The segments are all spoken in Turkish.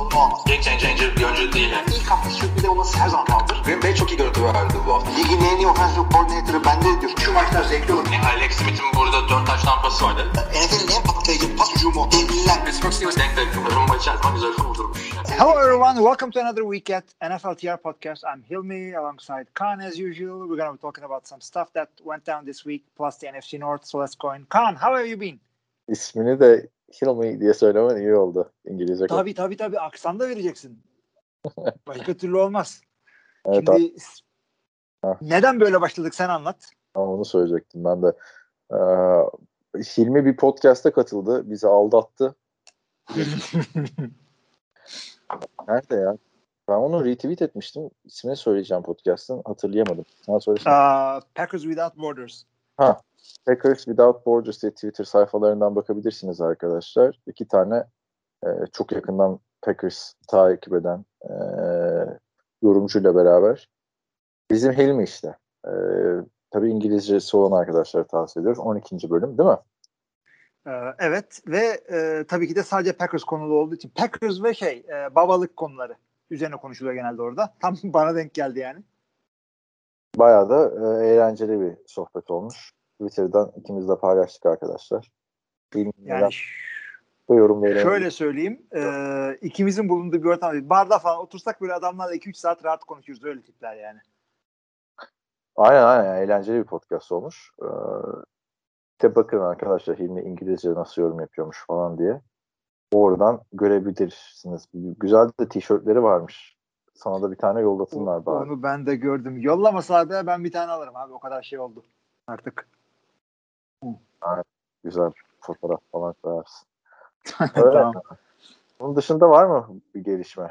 sorunu olmaz. Game changer bir oyuncu değil. Yani. İlk hafta sürpriz olması her zaman kaldır. Green Bay çok iyi görüntü verdi bu hafta. Ligin en iyi offensive coordinator'ı bende diyor. Şu maçlar zevkli olur. Yani Alex Smith'in burada 4 taş tampası vardı. NFL'in en patlayıcı pas hücumu. Devliler. Pittsburgh Steelers denk denk. Rumba içer zaman güzel kurdurmuş. Hello, everyone. Welcome to another week at NFL TR Podcast. I'm Hilmi alongside Khan as usual. We're going to be talking about some stuff that went down this week, plus the NFC North. So let's go in. Khan, how have you been? İsmini de Hilmi diye söylemen iyi oldu İngilizce. Tabii tabii tabii. Aksan da vereceksin. Başka türlü olmaz. Evet, Şimdi Ha. neden böyle başladık sen anlat. Ama onu söyleyecektim ben de. Ee, Hilmi bir podcast'a katıldı. Bizi aldattı. Nerede ya? Ben onu retweet etmiştim. İsmini söyleyeceğim podcast'ın. Hatırlayamadım. Sana söylesene. Uh, Packers Without Borders. Packers Without Borders diye Twitter sayfalarından bakabilirsiniz arkadaşlar. İki tane e, çok yakından Packers takip eden e, yorumcuyla beraber. Bizim Hilmi işte. E, tabii İngilizcesi olan arkadaşlara tavsiye ediyoruz. 12. bölüm değil mi? Ee, evet ve e, tabii ki de sadece Packers konulu olduğu için Packers ve şey e, babalık konuları üzerine konuşuluyor genelde orada. Tam bana denk geldi yani. Bayağı da e, eğlenceli bir sohbet olmuş. Twitter'dan ikimiz de paylaştık arkadaşlar. Bilmiyorum. Yani bu yorum verelim. şöyle söyleyeyim e, ikimizin bulunduğu bir ortam değil. Barda falan otursak böyle adamlarla 2-3 saat rahat konuşuruz öyle tipler yani. Aynen aynen eğlenceli bir podcast olmuş. Ee, de bakın arkadaşlar Hilmi İngilizce nasıl yorum yapıyormuş falan diye. Oradan görebilirsiniz. Güzel de tişörtleri varmış. Sana da bir tane yollasınlar bari. Onu ben de gördüm. Yollamasalar da ben bir tane alırım abi o kadar şey oldu artık. Güzel fotoğraf falan koyarsın. Öyle. tamam. Bunun dışında var mı bir gelişme?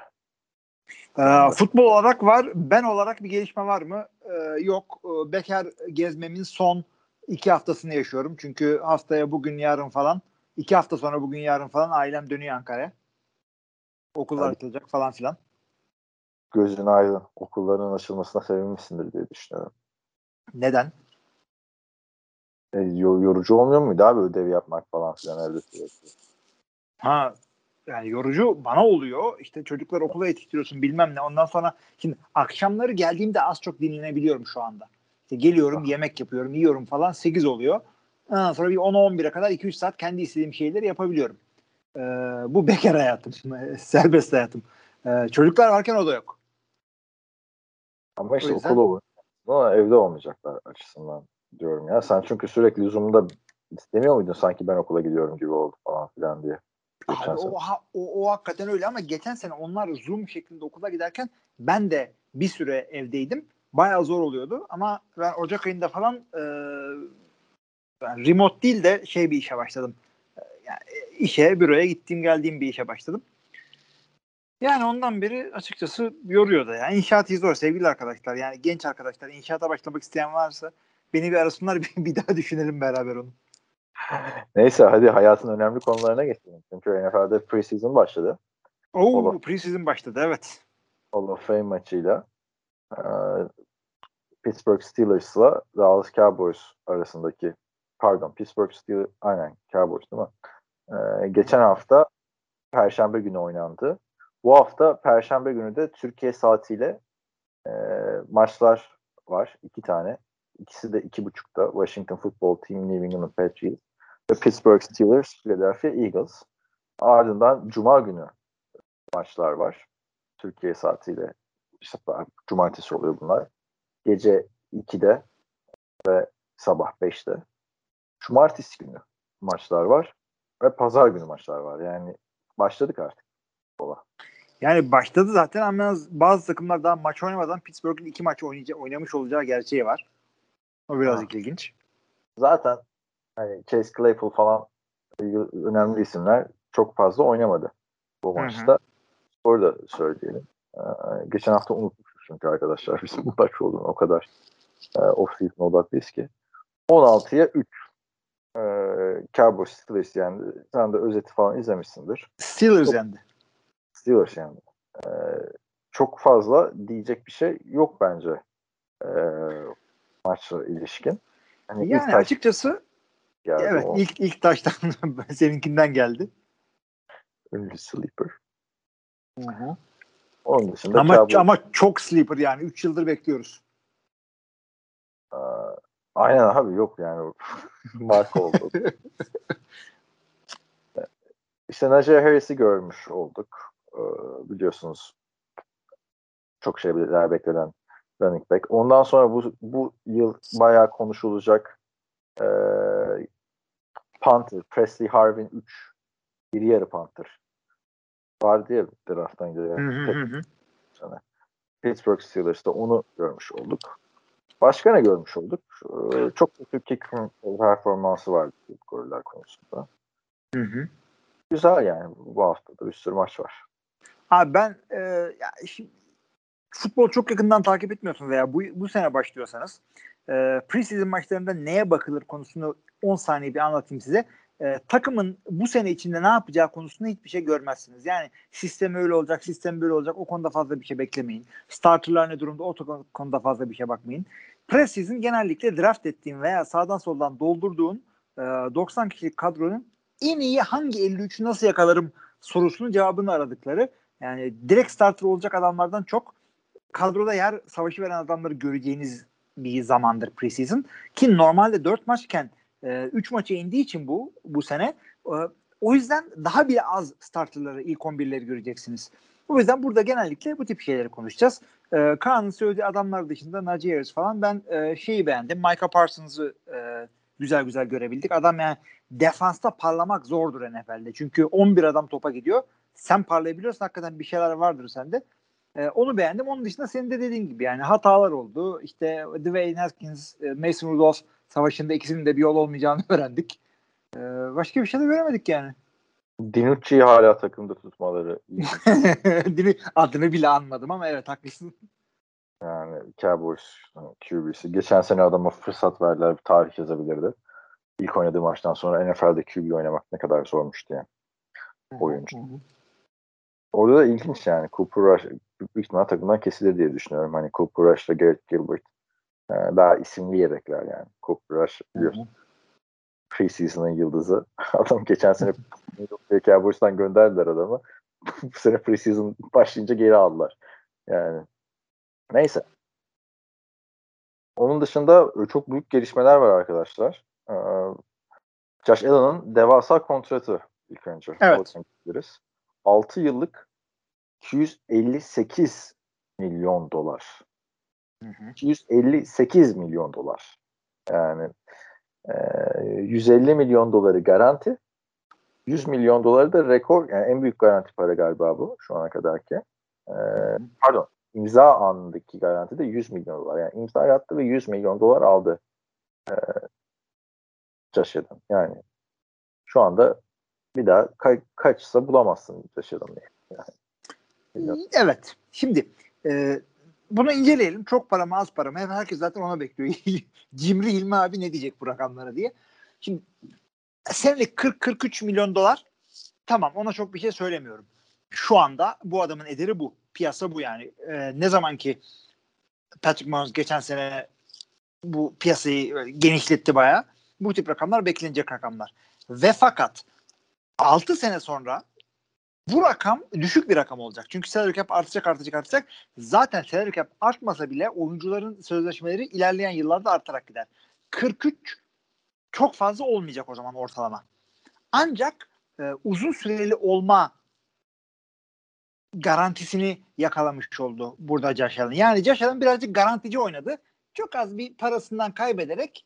Ee, futbol olarak var. Ben olarak bir gelişme var mı? Ee, yok. Ee, Bekar gezmemin son iki haftasını yaşıyorum. Çünkü haftaya bugün yarın falan iki hafta sonra bugün yarın falan ailem dönüyor Ankara'ya. Okullar Tabii. açılacak falan filan. Gözün aydın. Okulların açılmasına sevinmişsindir diye düşünüyorum. Neden? E, yo- yorucu olmuyor muydu abi ödev yapmak falan filan evde sürekli? Ha yani yorucu bana oluyor. İşte çocuklar okula yetiştiriyorsun bilmem ne. Ondan sonra şimdi akşamları geldiğimde az çok dinlenebiliyorum şu anda. İşte geliyorum yemek yapıyorum yiyorum falan 8 oluyor. Ondan sonra bir 10'a 11'e kadar 2-3 saat kendi istediğim şeyleri yapabiliyorum. Ee, bu bekar hayatım. Serbest hayatım. Ee, çocuklar varken o da yok. Ama işte yüzden- okul olur. Ama evde olmayacaklar açısından diyorum ya. Sen çünkü sürekli Zoom'da istemiyor muydun sanki ben okula gidiyorum gibi oldu falan filan diye. Geçen Abi, o, ha- o, o hakikaten öyle ama geçen sene onlar Zoom şeklinde okula giderken ben de bir süre evdeydim. Bayağı zor oluyordu ama ben Ocak ayında falan e, ben remote değil de şey bir işe başladım. E, Yani işe, büroya gittiğim geldiğim bir işe başladım. Yani ondan beri açıkçası yoruyor da. Yani inşaat zor sevgili arkadaşlar. Yani genç arkadaşlar inşaata başlamak isteyen varsa beni bir arasınlar bir, daha düşünelim beraber onu. Neyse hadi hayatın önemli konularına geçelim. Çünkü NFL'de preseason başladı. Oo, Olur. preseason başladı evet. Hall of Fame maçıyla. Ee, Pittsburgh Steelers'la Dallas Cowboys arasındaki pardon Pittsburgh Steelers aynen Cowboys değil mi? Ee, geçen hafta Perşembe günü oynandı. Bu hafta Perşembe günü de Türkiye saatiyle e, maçlar var. iki tane. İkisi de iki buçukta. Washington Football Team, New England Patriots ve Pittsburgh Steelers, Philadelphia Eagles. Ardından Cuma günü maçlar var. Türkiye saatiyle işte cumartesi oluyor bunlar. Gece 2'de ve sabah 5'te. Cumartesi günü maçlar var ve pazar günü maçlar var. Yani başladık artık. Ola. Yani başladı zaten ama bazı takımlar daha maç oynamadan Pittsburgh'in iki maç oynayacak, oynamış olacağı gerçeği var. O biraz Ha. ilginç. Zaten hani Chase Claypool falan önemli isimler çok fazla oynamadı bu Hı hı. maçta. Orada söyleyelim. Ee, geçen hafta unutmuşuz çünkü arkadaşlar bizim bu maç olduğunu o kadar e, off-season odaklıyız ki. 16'ya 3 e, Cowboys Steelers yendi. Sen de özeti falan izlemişsindir. Steelers Çok- yendi. Steelers yendi. Ee, çok fazla diyecek bir şey yok bence. Ee, maçla ilişkin. Hani yani taş açıkçası evet o. ilk ilk taştan seninkinden geldi. Ünlü sleeper. Hı hı. Onun dışında ama, kabul... ama çok sleeper yani 3 yıldır bekliyoruz. Aa, aynen abi yok yani marka oldu. İşte Najee Harris'i görmüş olduk. Ee, biliyorsunuz çok şeyler beklenen running back. Ondan sonra bu, bu yıl bayağı konuşulacak e, Panther, Presley Harvin 3 bir yarı Panther vardı ya drafttan gelen. Pittsburgh Steelers'ta onu görmüş olduk. Başka ne görmüş olduk? Ee, çok kötü kick performansı vardı goller konusunda. Hı hı. Güzel yani bu hafta da bir sürü maç var. Abi ben e, ya şimdi, futbol çok yakından takip etmiyorsun veya bu, bu sene başlıyorsanız e, preseason maçlarında neye bakılır konusunu 10 saniye bir anlatayım size. E, takımın bu sene içinde ne yapacağı konusunda hiçbir şey görmezsiniz. Yani sistem öyle olacak, sistem böyle olacak. O konuda fazla bir şey beklemeyin. Starterlar ne durumda o konuda fazla bir şey bakmayın. Preseason genellikle draft ettiğin veya sağdan soldan doldurduğun e, 90 kişilik kadronun en iyi hangi 53'ü nasıl yakalarım sorusunun cevabını aradıkları. Yani direkt starter olacak adamlardan çok kadroda yer savaşı veren adamları göreceğiniz bir zamandır preseason. Ki normalde 4 maçken 3 e, maça indiği için bu bu sene e, o yüzden daha bile az starterları ilk 11'leri göreceksiniz. O yüzden burada genellikle bu tip şeyleri konuşacağız. E, Kaan'ın söylediği adamlar dışında Najee Harris falan ben e, şeyi beğendim. Micah Parsons'ı e, güzel güzel görebildik. Adam yani defansta parlamak zordur NFL'de. Çünkü 11 adam topa gidiyor. Sen parlayabiliyorsun hakikaten bir şeyler vardır sende. E, onu beğendim. Onun dışında senin de dediğin gibi yani hatalar oldu. İşte Dwayne Haskins, e, Mason Rudolph savaşında ikisinin de bir yol olmayacağını öğrendik. E, başka bir şey de göremedik yani. Dinucci'yi hala takımda tutmaları. Adını bile anmadım ama evet haklısın. Yani Cowboys QB'si. Geçen sene adama fırsat verdiler. Bir tarih yazabilirdi. İlk oynadığı maçtan sonra NFL'de QB oynamak ne kadar zormuş diye. Oyuncu. Orada da ilginç yani. Cooper Rush büyük ihtimal takımdan kesilir diye düşünüyorum. Hani Cooper Rush ile Garrett Gilbert e, daha isimli yedekler yani. Cooper Rush biliyorsun. Preseason'ın yıldızı. Adam geçen sene Cowboys'tan gönderdiler adamı. Bu sene preseason başlayınca geri aldılar. Yani neyse. Onun dışında çok büyük gelişmeler var arkadaşlar. Ee, Josh Allen'ın devasa kontratı ilk önce. Evet. 6 yıllık 258 milyon dolar. Hı hı. 258 milyon dolar. Yani e, 150 milyon doları garanti. 100 milyon doları da rekor. Yani en büyük garanti para galiba bu şu ana kadarki. E, pardon. imza anındaki garanti de 100 milyon dolar. Yani imza attı ve 100 milyon dolar aldı. E, Josh'dan. Yani şu anda bir daha ka- kaçsa bulamazsın Josh'dan. Yani. Evet. Şimdi e, bunu inceleyelim. Çok para mı az para mı? Herkes zaten ona bekliyor. Cimri Hilmi abi ne diyecek bu rakamlara diye. Şimdi senelik 40-43 milyon dolar tamam ona çok bir şey söylemiyorum. Şu anda bu adamın ederi bu. Piyasa bu yani. Ee, ne zaman ki Patrick Mahomes geçen sene bu piyasayı genişletti bayağı. Bu tip rakamlar beklenecek rakamlar. Ve fakat 6 sene sonra bu rakam düşük bir rakam olacak. Çünkü salary cap artacak artacak artacak. Zaten salary cap artmasa bile oyuncuların sözleşmeleri ilerleyen yıllarda artarak gider. 43 çok fazla olmayacak o zaman ortalama. Ancak e, uzun süreli olma garantisini yakalamış oldu burada Josh Allen. Yani Josh Allen birazcık garantici oynadı. Çok az bir parasından kaybederek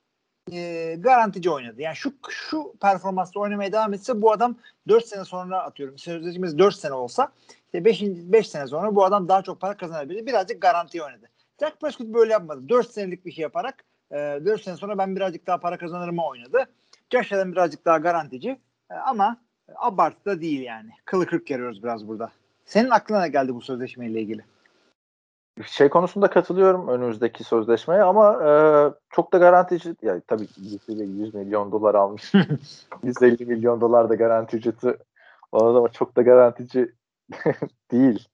e, garantici oynadı. Yani şu şu performansla oynamaya devam etse bu adam 4 sene sonra atıyorum. Sözleşmesi 4 sene olsa işte 5. 5 sene sonra bu adam daha çok para kazanabilir. Birazcık garanti oynadı. Jack Prescott böyle yapmadı. 4 senelik bir şey yaparak e, 4 sene sonra ben birazcık daha para kazanırım oynadı. Josh Allen birazcık daha garantici e, ama abartı da değil yani. Kılı kırk yarıyoruz biraz burada. Senin aklına geldi bu sözleşmeyle ilgili? Şey konusunda katılıyorum önümüzdeki sözleşmeye ama e, çok da garantici yani tabii 100 milyon dolar almış 150 milyon dolar da garanti ücreti o ama çok da garantici değil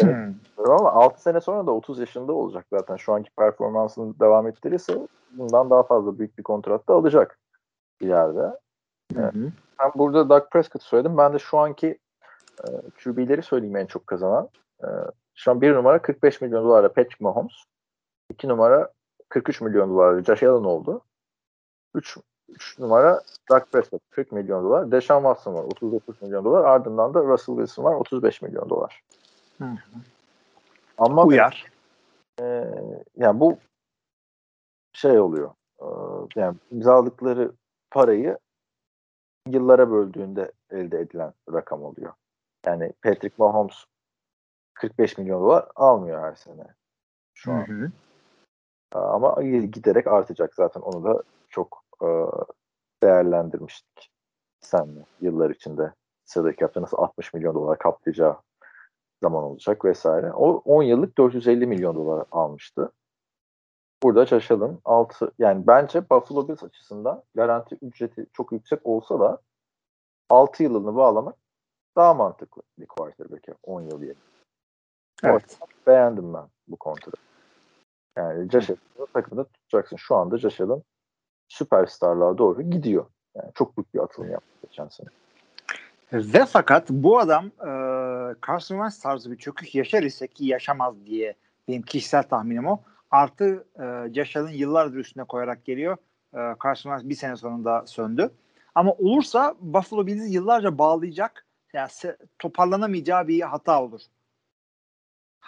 Hmm. Ama 6 sene sonra da 30 yaşında olacak zaten. Şu anki performansını devam ettirirse bundan daha fazla büyük bir kontrat da alacak ileride. Evet. Hı hı. Ben burada Doug Prescott söyledim. Ben de şu anki e, QB'leri söyleyeyim en çok kazanan. E, şu an bir numara 45 milyon dolarla Patrick Mahomes. 2 numara 43 milyon dolarla Josh Allen oldu. 3 3 numara Doug Prescott 40 milyon dolar. Deshaun Watson var 39 milyon dolar. Ardından da Russell Wilson var 35 milyon dolar. Hı hı. Ama Uyar. e, yani bu şey oluyor. E, yani imzaladıkları parayı yıllara böldüğünde elde edilen rakam oluyor. Yani Patrick Mahomes 45 milyon dolar almıyor her sene şu an. Hı hı. Ama giderek artacak zaten onu da çok e, değerlendirmiştik senle yıllar içinde. Sıradaki hafta nasıl 60 milyon dolar kaplayacağı zaman olacak vesaire. O 10 yıllık 450 milyon dolar almıştı. Burada Allen 6 yani bence Buffalo Bills açısından garanti ücreti çok yüksek olsa da 6 yılını bağlamak daha mantıklı bir quarterback'e 10 yıl yerine. Evet. Beğendim ben bu kontratı. Yani Allen'ı takımda tutacaksın. Şu anda Allen süperstarlığa doğru gidiyor. Yani çok büyük bir atılım yaptı geçen sene. Ve fakat bu adam e, Carson Wentz tarzı bir çöküş yaşar ise ki yaşamaz diye benim kişisel tahminim o. Artı e, Allen yıllardır üstüne koyarak geliyor. E, Carson Wentz bir sene sonunda söndü. Ama olursa Buffalo Bills'i yıllarca bağlayacak yani toparlanamayacağı bir hata olur.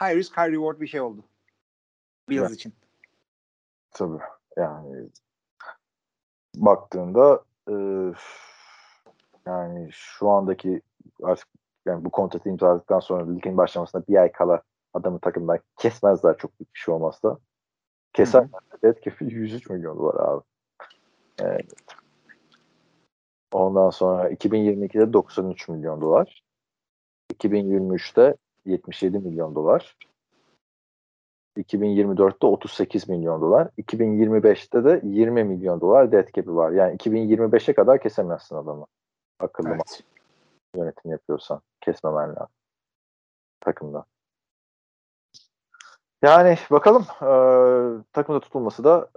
High risk high reward bir şey oldu. Bills Evet. için. Tabii. Yani baktığında e, yani şu andaki artık yani bu kontratı imzaladıktan sonra ligin başlamasına bir ay kala adamı takımdan kesmezler çok büyük bir şey olmazsa. Keser. Dead cap'i 103 milyon dolar abi. Evet. Ondan sonra 2022'de 93 milyon dolar. 2023'te 77 milyon dolar. 2024'te 38 milyon dolar. 2025'te de 20 milyon dolar dead cap'i var. Yani 2025'e kadar kesemezsin adamı. Akıllı Evet. yönetim yapıyorsan kesmemen lazım takımda. Yani bakalım e, takımda tutulması da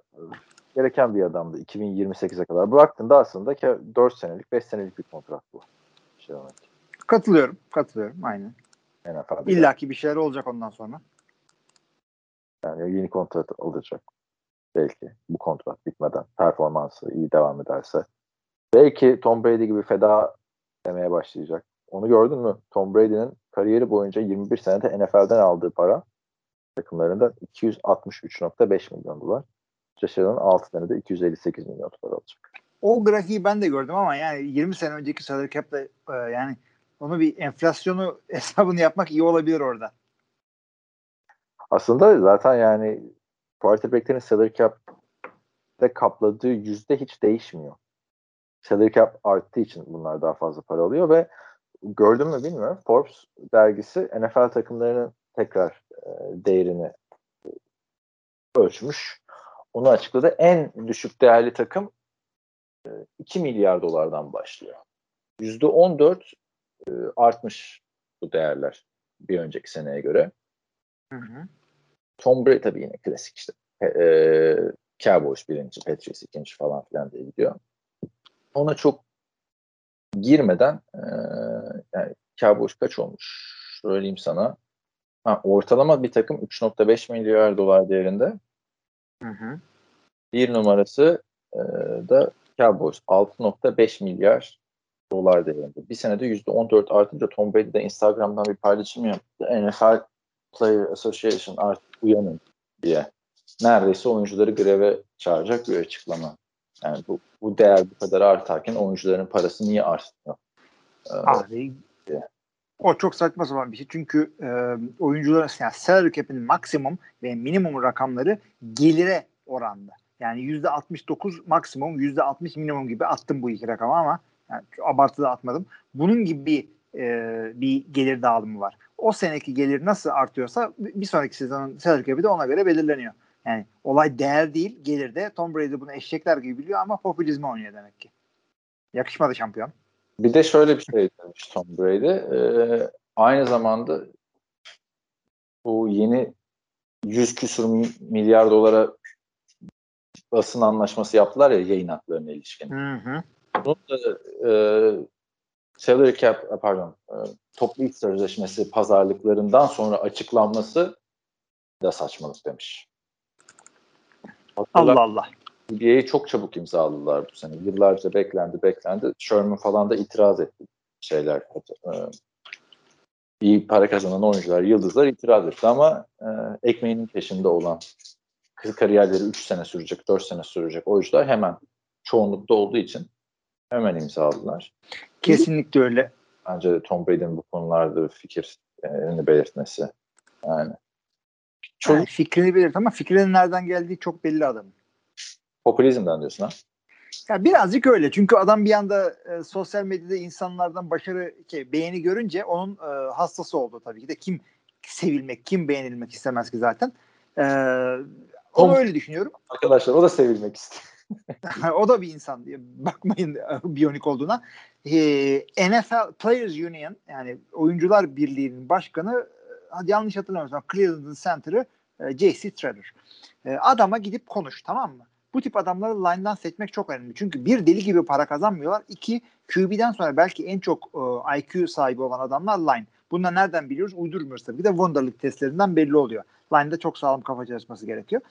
gereken bir adamdı 2028'e kadar. Baktığında aslında ki 4 senelik 5 senelik bir kontrat bu. Şey. Katılıyorum. Katılıyorum. Aynen. NFL'de. İlla ki bir şeyler olacak ondan sonra. Yani yeni kontrat alacak. Belki bu kontrat bitmeden performansı iyi devam ederse. Belki Tom Brady gibi feda demeye başlayacak. Onu gördün mü? Tom Brady'nin kariyeri boyunca 21 senede NFL'den aldığı para takımlarında 263.5 milyon dolar. Josh Allen 6 senede 258 milyon dolar alacak. O grafiği ben de gördüm ama yani 20 sene önceki salary cap'le e, yani onu bir enflasyonu hesabını yapmak iyi olabilir orada. Aslında zaten yani quarterback'lerin salary cap'te kapladığı yüzde hiç değişmiyor. Salary cap arttığı için bunlar daha fazla para alıyor ve gördün mü bilmiyorum Forbes dergisi NFL takımlarının tekrar e, değerini ölçmüş. Onu açıkladı. En düşük değerli takım e, 2 milyar dolardan başlıyor. %14 e, artmış bu değerler bir önceki seneye göre. Hı hı. Tom Brady tabii yine klasik işte. E, e, Cowboys birinci, Patriots ikinci falan filan diye gidiyor. Ona çok girmeden e, yani Cowboys kaç olmuş? Söyleyeyim sana. Ha, ortalama bir takım 3.5 milyar dolar değerinde. Hı hı. Bir numarası e, da Cowboys 6.5 milyar dolar değerinde. Bir senede %14 artınca Tom Brady de Instagram'dan bir paylaşım yaptı. NFL Player Association artık uyanın diye. Neredeyse oyuncuları greve çağıracak bir açıklama. Yani bu, bu değer bu kadar artarken oyuncuların parası niye artmıyor? Ee, Abi o çok saçma sapan bir şey. Çünkü e, oyuncuların yani salary cap'in maksimum ve minimum rakamları gelire oranda. Yani %69 maksimum, %60 minimum gibi attım bu iki rakamı ama yani abartılı atmadım. Bunun gibi e, bir gelir dağılımı var. O seneki gelir nasıl artıyorsa bir sonraki sezonun salary cap'i de ona göre belirleniyor. Yani olay değer değil, gelirde. Tom Brady bunu eşekler gibi biliyor ama popülizme oynuyor demek ki. Yakışmadı şampiyon. Bir de şöyle bir şey demiş Tom Brady. Ee, aynı zamanda bu yeni 100 küsur milyar dolara basın anlaşması yaptılar ya yayın haklarına ilişkin. Hı hı. Bunun da e, salary cap pardon e, toplu iş sözleşmesi pazarlıklarından sonra açıklanması da saçmalık demiş. Allah Allah. NBA'yi çok çabuk imzaladılar bu sene. Yıllarca beklendi beklendi. Sherman falan da itiraz etti şeyler. E, iyi para kazanan oyuncular, yıldızlar itiraz etti ama e, ekmeğinin peşinde olan kariyerleri 3 sene sürecek, 4 sene sürecek oyuncular hemen çoğunlukta olduğu için hemen imzaladılar. Kesinlikle öyle. Bence de Tom Brady'nin bu konularda fikrini belirtmesi. Yani çok yani fikrini belirt ama fikrinin nereden geldiği çok belli adamın. Popülizmden diyorsun ha? Ya birazcık öyle. Çünkü adam bir anda e, sosyal medyada insanlardan başarı şey, beğeni görünce onun e, hastası oldu tabii ki de. Kim sevilmek, kim beğenilmek istemez ki zaten. E, onu öyle düşünüyorum. Arkadaşlar o da sevilmek istiyor. O da bir insan diye bakmayın e, biyonik olduğuna. E, NFL Players Union yani Oyuncular Birliği'nin başkanı e, yanlış hatırlamıyorsam Cleveland Center'ı e, J.C. Treader. E, adama gidip konuş tamam mı? Bu tip adamları line'dan seçmek çok önemli. Çünkü bir deli gibi para kazanmıyorlar. İki QB'den sonra belki en çok e, IQ sahibi olan adamlar line. Bunu nereden biliyoruz? Uydurmuyoruz tabii. Bir de Wonderlic testlerinden belli oluyor. Line'da çok sağlam kafa çalışması gerekiyor.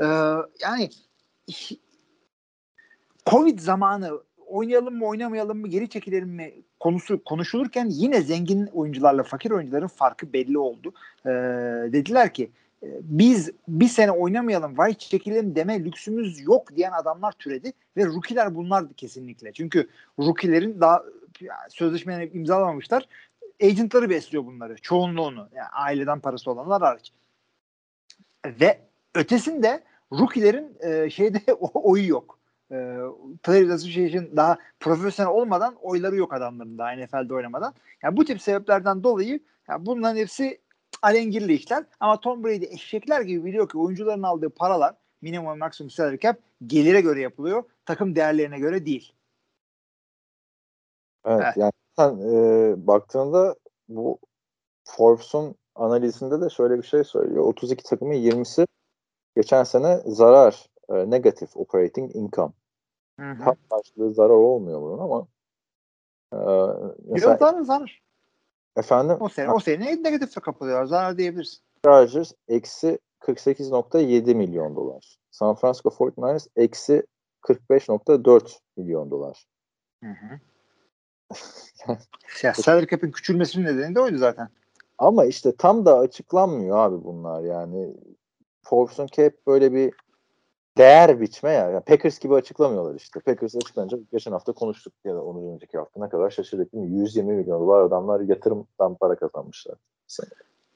Ee, yani Covid zamanı oynayalım mı oynamayalım mı geri çekilelim mi konusu konuşulurken yine zengin oyuncularla fakir oyuncuların farkı belli oldu. Ee, dediler ki e, biz bir sene oynamayalım vay çekilelim deme lüksümüz yok diyen adamlar türedi ve rookie'ler bunlardı kesinlikle. Çünkü rookie'lerin daha sözleşmelerini imzalamamışlar. Agentları besliyor bunları. Çoğunluğunu. Yani aileden parası olanlar hariç. Ve ötesinde rookie'lerin e, şeyde oyu yok e, Players Association daha profesyonel olmadan oyları yok adamların daha NFL'de oynamadan. Yani bu tip sebeplerden dolayı yani bunların hepsi alengirli işler. Ama Tom Brady eşekler gibi biliyor ki oyuncuların aldığı paralar minimum maksimum salary cap gelire göre yapılıyor. Takım değerlerine göre değil. Evet, evet. yani sen e, baktığında bu Forbes'un analizinde de şöyle bir şey söylüyor. 32 takımın 20'si geçen sene zarar, e, negatif operating income. Tam karşılığı zarar olmuyor bunun ama e, mesela, Yok zarar zarar. Efendim? O sene, o sene negatifle kapılıyor. Zarar diyebilirsin. Chargers eksi 48.7 milyon dolar. San Francisco 49ers eksi 45.4 milyon dolar. Hı hı. ya, salary cap'in küçülmesinin nedeni de oydu zaten. Ama işte tam da açıklanmıyor abi bunlar yani. Forbes'un cap böyle bir değer biçme ya. Yani Packers gibi açıklamıyorlar işte. Packers açıklanınca geçen hafta konuştuk ya da onun önceki hafta ne kadar şaşırdık değil mi? 120 milyon dolar adamlar yatırımdan para kazanmışlar.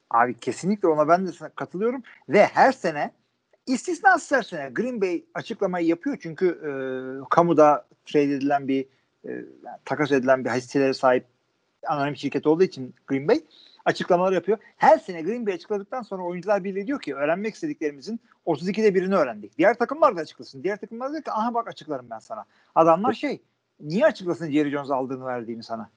Abi kesinlikle ona ben de katılıyorum ve her sene istisnasız her sene Green Bay açıklamayı yapıyor çünkü e, kamuda trade edilen bir e, takas edilen bir hisselere sahip anonim şirket olduğu için Green Bay açıklamalar yapıyor. Her sene Green Bay açıkladıktan sonra oyuncular birliği diyor ki öğrenmek istediklerimizin 32'de birini öğrendik. Diğer takımlar da açıklasın. Diğer takımlar diyor ki aha bak açıklarım ben sana. Adamlar şey niye açıklasın Jerry Jones aldığını verdiğini sana?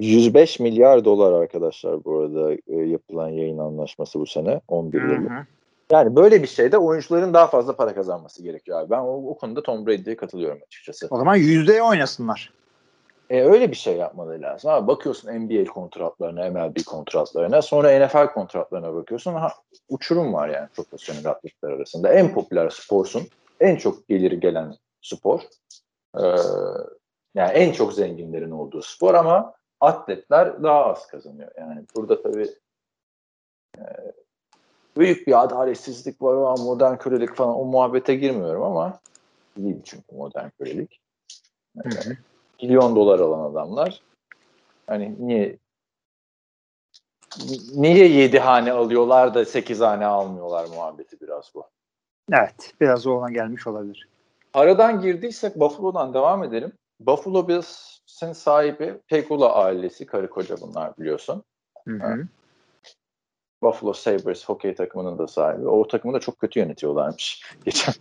105 milyar dolar arkadaşlar bu arada e, yapılan yayın anlaşması bu sene 11 yıllık. Yani böyle bir şeyde oyuncuların daha fazla para kazanması gerekiyor abi. Ben o, o konuda Tom Brady'ye katılıyorum açıkçası. O zaman yüzdeye oynasınlar. E, öyle bir şey yapmaları lazım. Abi bakıyorsun NBA kontratlarına, MLB kontratlarına, sonra NFL kontratlarına bakıyorsun. Ha, uçurum var yani profesyonel atletler arasında. En popüler sporsun, en çok geliri gelen spor. Ee, yani en çok zenginlerin olduğu spor ama atletler daha az kazanıyor. Yani burada tabii e, büyük bir adaletsizlik var o modern kölelik falan o muhabbete girmiyorum ama değil çünkü modern kölelik. hı milyon dolar alan adamlar hani niye niye 7 hane alıyorlar da 8 hane almıyorlar muhabbeti biraz bu. Evet. Biraz ona gelmiş olabilir. Aradan girdiysek Buffalo'dan devam edelim. Buffalo Bills'in sahibi Pegula ailesi. Karı koca bunlar biliyorsun. Hı hı. Buffalo Sabres hokey takımının da sahibi. O takımı da çok kötü yönetiyorlarmış. Geçen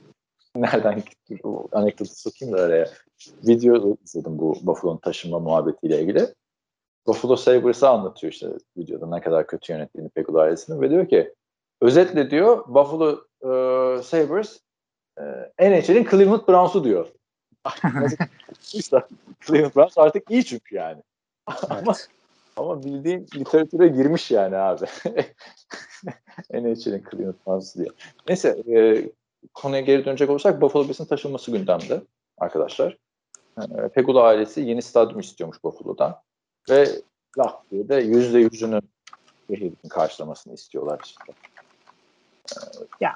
nereden gitti? Bu anekdotu sokayım da araya. Video izledim bu Buffalo'nun taşınma muhabbetiyle ilgili. Buffalo Sabres'ı anlatıyor işte videoda ne kadar kötü yönettiğini Pegula ailesinin ve diyor ki özetle diyor Buffalo e, Sabres e, NHL'in Cleveland Browns'u diyor. işte Cleveland Browns artık iyi çünkü yani. ama, ama bildiğin literatüre girmiş yani abi. NHL'in Cleveland Browns'u diye. Neyse e, konuya geri dönecek olursak Buffalo Bills'in taşınması gündemde arkadaşlar. E, Pegula ailesi yeni stadyum istiyormuş Buffalo'dan. Ve laf diye de yüzde yüzünü şehrin karşılamasını istiyorlar işte. Ya,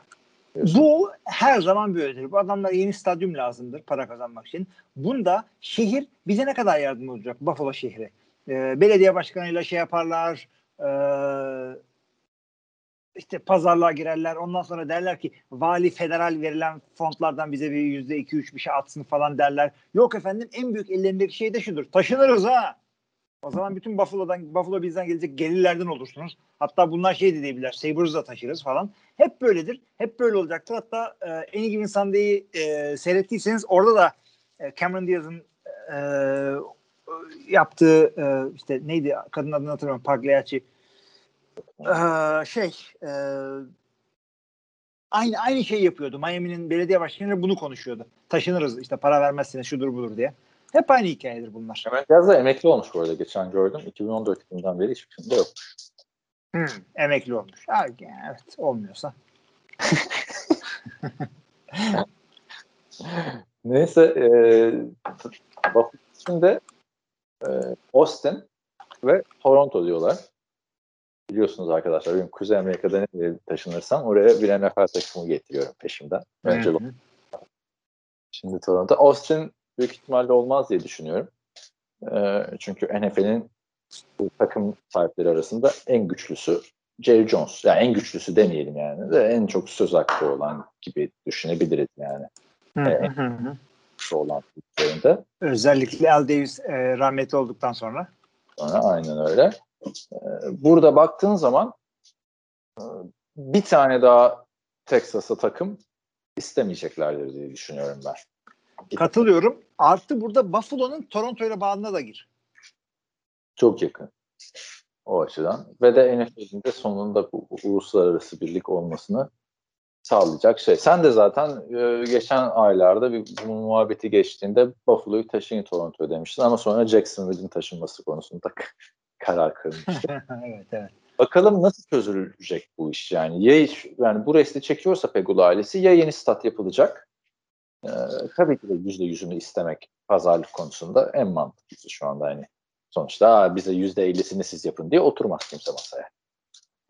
Bu her zaman böyledir. Bu adamlara yeni stadyum lazımdır para kazanmak için. Bunda şehir bize ne kadar yardım olacak Buffalo şehri? Ee, belediye başkanıyla şey yaparlar, e, işte pazarlığa girerler. Ondan sonra derler ki vali federal verilen fontlardan bize bir yüzde iki üç bir şey atsın falan derler. Yok efendim en büyük ellerindeki şey de şudur. Taşınırız ha. O zaman bütün Buffalo'dan Buffalo bizden gelecek gelirlerden olursunuz. Hatta bunlar şey de diyebilirler. Sabres'ı taşırız falan. Hep böyledir. Hep böyle olacaktır. Hatta e, Any Given Sunday'i e, seyrettiyseniz orada da e, Cameron Diaz'ın e, yaptığı e, işte neydi kadın adını hatırlamıyorum. Pagliacci şey e, aynı aynı şey yapıyordu. Miami'nin belediye başkanı bunu konuşuyordu. Taşınırız işte para vermezseniz şudur budur diye. Hep aynı hikayedir bunlar. Cameron Diaz da emekli olmuş bu arada geçen gördüm. 2014 yılından beri hiçbir şeyinde yok. Hmm, emekli olmuş. Evet olmuyorsa. Neyse e, Buffalo için de e, Austin ve Toronto diyorlar. Biliyorsunuz arkadaşlar benim Kuzey Amerika'da nereye taşınırsam oraya bir NFL takımı getiriyorum peşimden. Önce Hı hı. Şimdi Toronto. Austin büyük ihtimalle olmaz diye düşünüyorum. E, çünkü NFL'in bu takım sahipleri arasında en güçlüsü Jerry Jones. Yani en güçlüsü demeyelim yani. De en çok söz hakkı olan gibi düşünebiliriz yani. Hı Evet. hı hı. Olan üzerinde. Özellikle Al Davis e, rahmetli olduktan sonra. Sonra aynen öyle. Ee, Burada baktığın zaman e, bir tane daha Texas'a takım istemeyeceklerdir diye düşünüyorum ben. Katılıyorum. Artı burada Buffalo'nun Toronto ile bağına da gir. Çok yakın o açıdan. Ve de NFL'in de sonunda bu, uluslararası birlik olmasını sağlayacak şey. Sen de zaten e, geçen aylarda bir bu muhabbeti geçtiğinde Buffalo'yu taşıyın Toronto'ya demiştin ama sonra Jacksonville'in taşınması konusunda karar kılmıştı. evet evet. Bakalım nasıl çözülecek bu iş yani. Ya yani bu resti çekiyorsa Pegula ailesi ya yeni stat yapılacak. Ee, tabii ki de yüzde yüzünü istemek pazarlık konusunda en mantıklısı şu anda hani. Sonuçta "Aa, bize yüzde ellisini siz yapın diye oturmaz kimse masaya.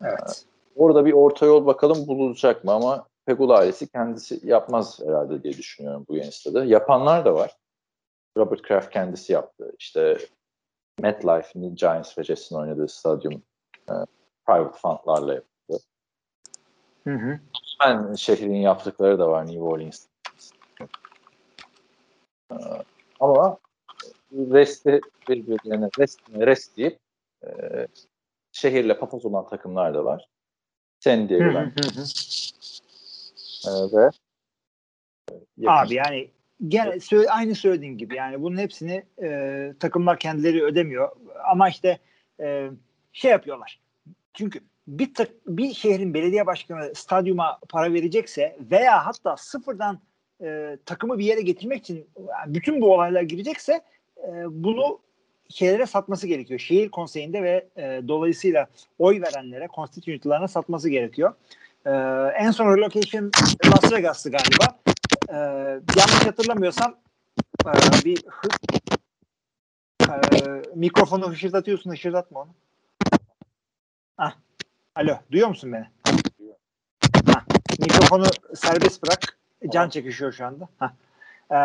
Evet. Orada bir orta yol bakalım bulunacak mı ama Pegula ailesi kendisi yapmaz herhalde diye düşünüyorum bu yeni stadı. Yapanlar da var. Robert Kraft kendisi yaptı. İşte MetLife'in Giants ve Jets'in oynadığı stadyum e, private fundlarla yapıldı. Hı hı. Ben şehrin yaptıkları da var New Orleans. E, ama resti birbirlerine rest, rest deyip e, şehirle papaz olan takımlar da var. San Diego'dan hı hı. e, ve yakın- Abi yani gene aynı söylediğin gibi yani bunun hepsini e, takımlar kendileri ödemiyor ama işte e, şey yapıyorlar. Çünkü bir tak, bir şehrin belediye başkanı stadyuma para verecekse veya hatta sıfırdan e, takımı bir yere getirmek için yani bütün bu olaylar girecekse e, bunu şeylere satması gerekiyor. Şehir konseyinde ve e, dolayısıyla oy verenlere, constituent'larına satması gerekiyor. E, en son relocation Las Vegas'tı galiba. E, yanlış hatırlamıyorsam e, bir hı, e, mikrofonu hışırdatıyorsun, hışırdatma onu. Ah, alo, duyuyor musun beni? Ha, mikrofonu serbest bırak. Can çekişiyor şu anda. Ha. E,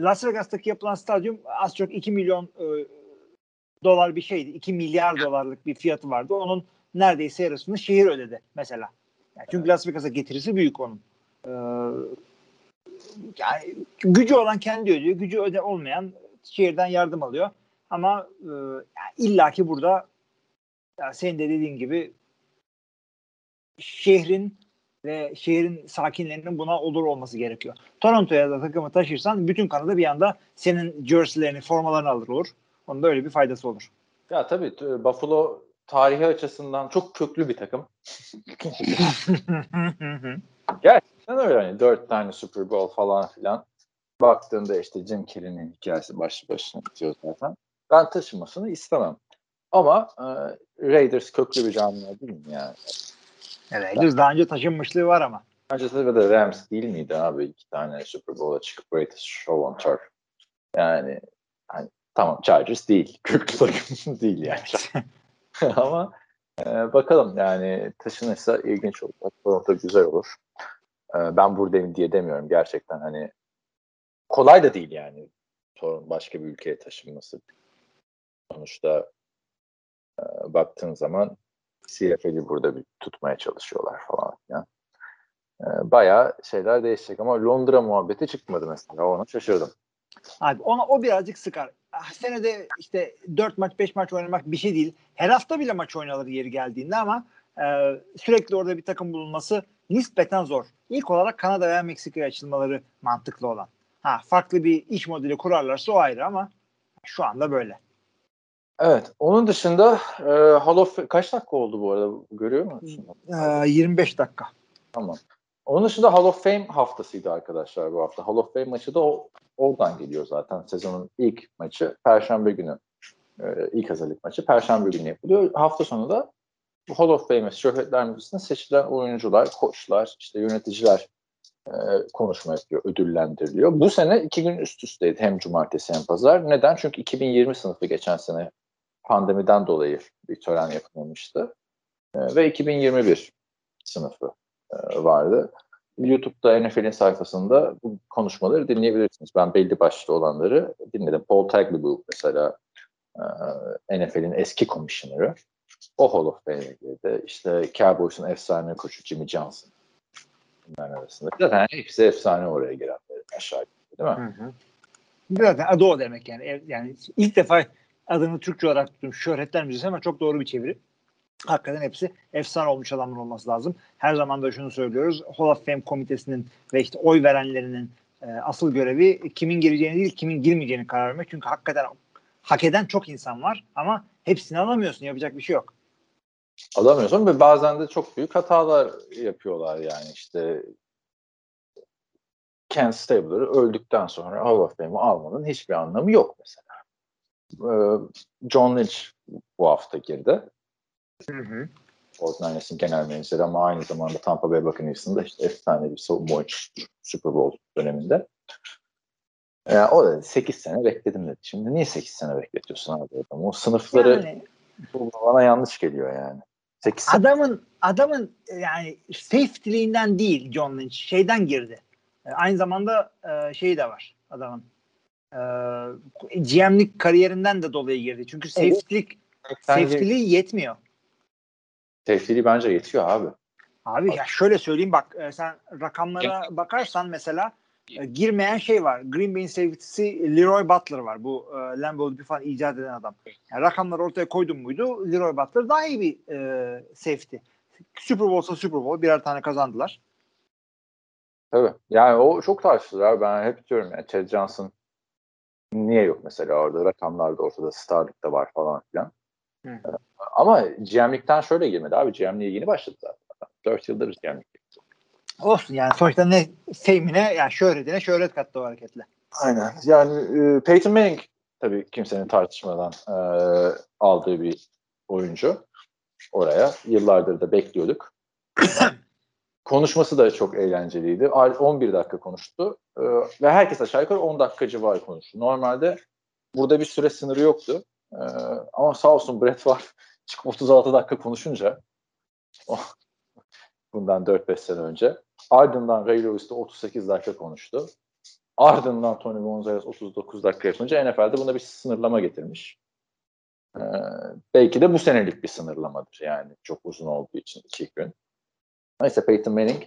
Las Vegas'taki yapılan stadyum az çok 2 milyon e, dolar bir şeydi. 2 milyar dolarlık bir fiyatı vardı. Onun neredeyse yarısını şehir ödedi mesela. Yani çünkü Las Vegas'a getirisi büyük onun. Ee, yani gücü olan kendi ödüyor. Gücü öde olmayan şehirden yardım alıyor. Ama e, yani illaki burada ya senin de dediğin gibi şehrin ve şehrin sakinlerinin buna olur olması gerekiyor. Toronto'ya da takımı taşırsan bütün Kanada bir anda senin jerseylerini, formalarını alır olur. Onun da öyle bir faydası olur. Ya tabii Buffalo tarihi açısından çok köklü bir takım. Gerçekten öyle hani dört tane Super Bowl falan filan. Baktığında işte Jim Kelly'nin hikayesi başlı başına bitiyor zaten. Ben taşımasını istemem. Ama e, Raiders köklü bir camia değil mi yani? Raiders daha önce taşınmışlığı var ama. Öncesinde de Rams değil miydi abi? iki tane Super Bowl'a çıkıp Greatest Show on Turf. Yani hani, tamam Chargers değil. Köklü takım değil yani. Ama e, bakalım yani taşınırsa ilginç olur. Toronto güzel olur. E, ben buradayım diye demiyorum gerçekten hani kolay da değil yani Toronto başka bir ülkeye taşınması. Sonuçta e, baktığın zaman CFL'i burada bir tutmaya çalışıyorlar falan filan. E, bayağı şeyler değişecek ama Londra muhabbeti çıkmadı mesela ona şaşırdım. Abi ona o birazcık sıkar. Ah, Senede işte 4 maç 5 maç oynamak bir şey değil. Her hafta bile maç oynanır yeri geldiğinde ama e, sürekli orada bir takım bulunması nispeten zor. İlk olarak Kanada veya Meksika'ya açılmaları mantıklı olan. Ha farklı bir iş modeli kurarlarsa o ayrı ama şu anda böyle. Evet. Onun dışında e, Hall of kaç dakika oldu bu arada? Görüyor musun? E, 25 dakika. Tamam. Onun dışında Hall of Fame haftasıydı arkadaşlar bu hafta. Hall of Fame maçı da o, oradan geliyor zaten. Sezonun ilk maçı Perşembe günü. E, ilk hazırlık maçı Perşembe günü yapılıyor. Hafta sonu da Hall of Fame Şöhretler Müzesi'nde seçilen oyuncular, koçlar, işte yöneticiler e, konuşma yapıyor, ödüllendiriliyor. Bu sene iki gün üst üsteydi hem cumartesi hem pazar. Neden? Çünkü 2020 sınıfı geçen sene pandemiden dolayı bir tören yapılmamıştı. E, ve 2021 sınıfı e, vardı. YouTube'da NFL'in sayfasında bu konuşmaları dinleyebilirsiniz. Ben belli başlı olanları dinledim. Paul Tagliabue mesela e, NFL'in eski komisyoneri. O Hall of Fame'e girdi. İşte Cowboys'un efsane koçu Jimmy Johnson. Bunların arasında. Zaten hepsi efsane oraya girenler aşağı değil mi? Hı hı. Zaten adı o demek yani. Yani ilk defa adını Türkçe olarak tuttum. Şöhretler Müzesi ama çok doğru bir çeviri. Hakikaten hepsi efsane olmuş adamlar olması lazım. Her zaman da şunu söylüyoruz. Hall of Fame komitesinin ve işte oy verenlerinin e, asıl görevi kimin gireceğini değil kimin girmeyeceğini karar vermek. Çünkü hakikaten hak eden çok insan var ama hepsini alamıyorsun. Yapacak bir şey yok. Alamıyorsun ve bazen de çok büyük hatalar yapıyorlar yani işte Ken Stabler'ı öldükten sonra Hall of Fame'i almanın hiçbir anlamı yok mesela. Ee, John Lynch bu hafta girdi. Hı hı. Fortnite'ın genel menajeri ama aynı zamanda Tampa Bay Buccaneers'ın da işte efsane bir savunma oyuncusu Super Bowl döneminde. Yani o da 8 sene bekledim dedi. Şimdi niye 8 sene bekletiyorsun abi adamı? O sınıfları Yani bu bana yanlış geliyor yani. 8 sene adamın adamın yani safety'liğinden değil John Lynch şeyden girdi. E, aynı zamanda e, şeyi de var adamın. E, GM'lik kariyerinden de dolayı girdi. Çünkü safety'lik safety'liği yetmiyor. tefsiri bence yetiyor abi. Abi ya şöyle söyleyeyim bak e, sen rakamlara bakarsan mesela e, girmeyen şey var. Green Bay'in safety'si Leroy Butler var. Bu e, Lambeau bir falan icat eden adam. Yani rakamları ortaya koydum muydu Leroy Butler daha iyi bir e, safety. Super Bowl'sa Super Bowl birer tane kazandılar. Tabii. Yani o çok tartışılır abi. Ben hep diyorum yani Chad Johnson niye yok mesela orada? Rakamlar da ortada. Starlık da var falan filan. Hı. Ama GM'likten şöyle girmedi abi. GM'liğe yeni başladı zaten. 4 yıldır GM'lik. Olsun yani sonuçta ne fame'ine yani şöhretine şöhret kattı o hareketle. Aynen. Yani e, Peyton Manning tabii kimsenin tartışmadan e, aldığı bir oyuncu oraya. Yıllardır da bekliyorduk. Konuşması da çok eğlenceliydi. 11 dakika konuştu e, ve herkes aşağı yukarı 10 dakika civarı konuştu. Normalde burada bir süre sınırı yoktu. E, ama sağ olsun Brett var çıkıp 36 dakika konuşunca oh, bundan 4-5 sene önce ardından Ray Lewis de 38 dakika konuştu. Ardından Tony Gonzalez 39 dakika yapınca NFL'de buna bir sınırlama getirmiş. Ee, belki de bu senelik bir sınırlamadır yani çok uzun olduğu için iki gün. Neyse Peyton Manning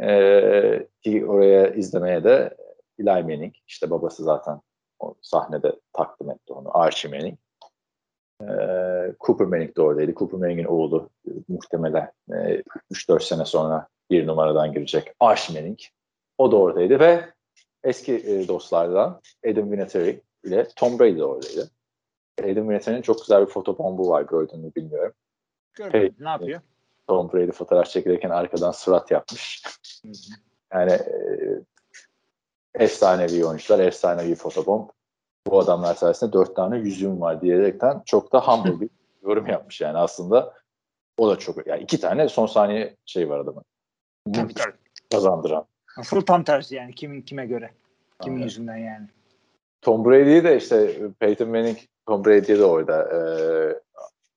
ee, ki oraya izlemeye de Eli Manning işte babası zaten o sahnede takdim etti onu Archie Manning. Ee, Cooper Manning de oradaydı. Cooper Manning'in oğlu e, muhtemelen e, 3-4 sene sonra bir numaradan girecek Archie Manning. O da oradaydı ve eski e, dostlardan Adam Vinatieri ile Tom Brady de oradaydı. Adam Vinatieri'nin çok güzel bir fotobombu var gördün mü bilmiyorum. Gördüm. Hey. Ne yapıyor? Tom Brady fotoğraf çekilirken arkadan surat yapmış. yani e, efsanevi oyuncular, efsanevi fotobomb. Bu adamlar sayesinde dört tane yüzüğüm var diyerekten çok da humble bir yorum yapmış yani aslında. O da çok yani iki tane son saniye şey var adamın. Tabii tabii. Kazandıran. Asıl tam tersi yani kimin kime göre. Kimin Aynen. yüzünden yani. Tom Brady'yi de işte Peyton Manning Tom Brady'ye de orada e,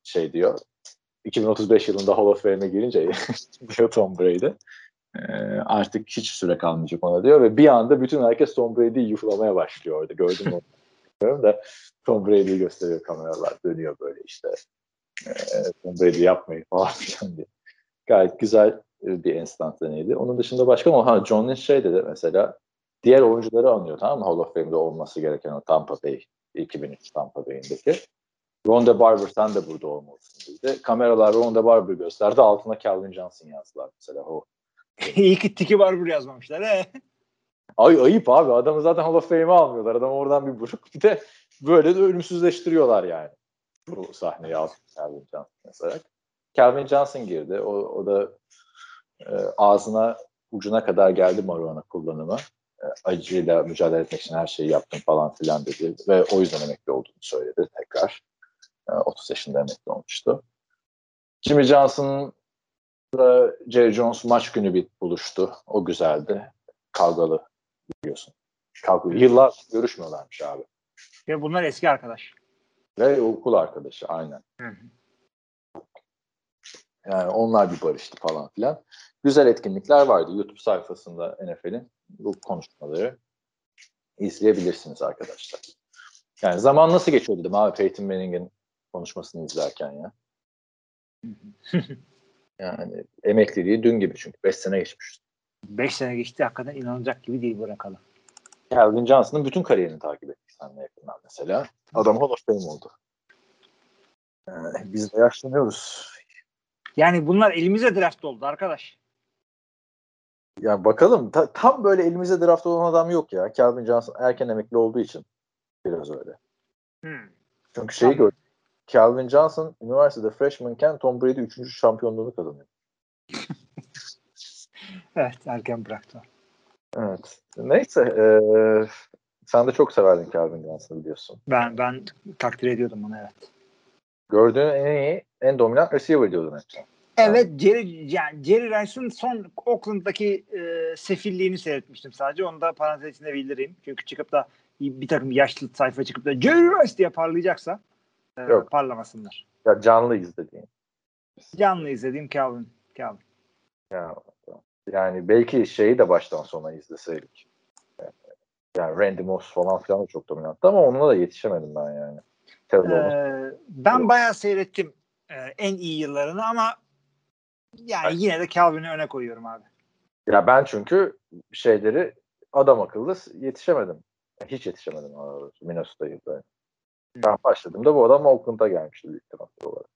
şey diyor. 2035 yılında Hall of Fame'e girince diyor Tom Brady. E, artık hiç süre kalmayacak ona diyor ve bir anda bütün herkes Tom Brady'yi yuhlamaya başlıyor orada. Gördün mü? Bilmiyorum da Tom Brady'yi gösteriyor kameralar. Dönüyor böyle işte. E, Tom Brady yapmayın falan filan diye. Gayet güzel bir enstantaneydi. Onun dışında başka mı? Ha, John Lynch şey dedi mesela diğer oyuncuları anıyor tamam mı? Hall of Fame'de olması gereken o Tampa Bay 2003 Tampa Bay'indeki. Ronda Barber sen de burada olmalısın dedi. Kameralar Ronda Barber gösterdi. Altına Calvin Johnson yazdılar mesela. O. İyi ki tiki buraya yazmamışlar. He. Ay ayıp abi. Adamı zaten Hall of Fame'e almıyorlar. Adam oradan bir buruk. Bir de böyle de ölümsüzleştiriyorlar yani. Bu sahneyi aldı Calvin Johnson mesela. Calvin Johnson girdi. O, o da e, ağzına ucuna kadar geldi marijuana kullanımı. E, acıyla mücadele etmek için her şeyi yaptım falan filan dedi. Ve o yüzden emekli olduğunu söyledi tekrar. E, 30 yaşında emekli olmuştu. Jimmy Johnson ve Jerry Jones maç günü bir buluştu. O güzeldi. Kavgalı biliyorsun. Kavgalı. Yıllar görüşmüyorlarmış abi. Ve bunlar eski arkadaş. Ve okul arkadaşı aynen. Hı hı. Yani onlar bir barıştı falan filan. Güzel etkinlikler vardı. YouTube sayfasında NFL'in bu konuşmaları izleyebilirsiniz arkadaşlar. Yani zaman nasıl geçiyor dedim abi Peyton Manning'in konuşmasını izlerken ya. yani emekliliği dün gibi çünkü 5 sene geçmiş. 5 sene geçti hakikaten inanılacak gibi değil bırakalım. Calvin Johnson'ın bütün kariyerini takip ettik seninle yakından mesela. Adam Hall of Fame oldu. Yani biz de yaşlanıyoruz. Yani bunlar elimize draft oldu arkadaş. Yani bakalım ta- tam böyle elimize draft olan adam yok ya. Calvin Johnson erken emekli olduğu için biraz öyle. Hmm. Çünkü şeyi Tamam. gör. Calvin Johnson üniversitede freshmanken Tom Brady 3. şampiyonluğunu kazanıyor. Evet erken bıraktı. Evet. Neyse. eee, sen de çok severdin Calvin Johnson'ı biliyorsun. Ben ben takdir ediyordum onu evet. Gördüğün en iyi, en dominant receiver diyordun hep. Evet Jerry, yani Jerry Rice'ın son Oakland'daki e, sefilliğini seyretmiştim sadece. Onu da parantez içinde bildireyim. Çünkü çıkıp da bir takım yaşlı sayfa çıkıp da Jerry Rice diye parlayacaksa e, Yok. parlamasınlar. Ya canlı izlediğin. Canlı izlediğim Calvin. Calvin. Ya, yani belki şeyi de baştan sona izleseydik. Yani Randy Moss falan filan da çok dominanttı ama onunla da yetişemedim ben yani. Ee, ben bayağı seyrettim e, en iyi yıllarını ama yani yine de Calvin'i öne koyuyorum abi. Ya ben çünkü şeyleri adam akıllı yetişemedim. Hiç yetişemedim Minnesota yılları. Ben başladığımda bu adam Oakland'a gelmişti büyük transfer olarak.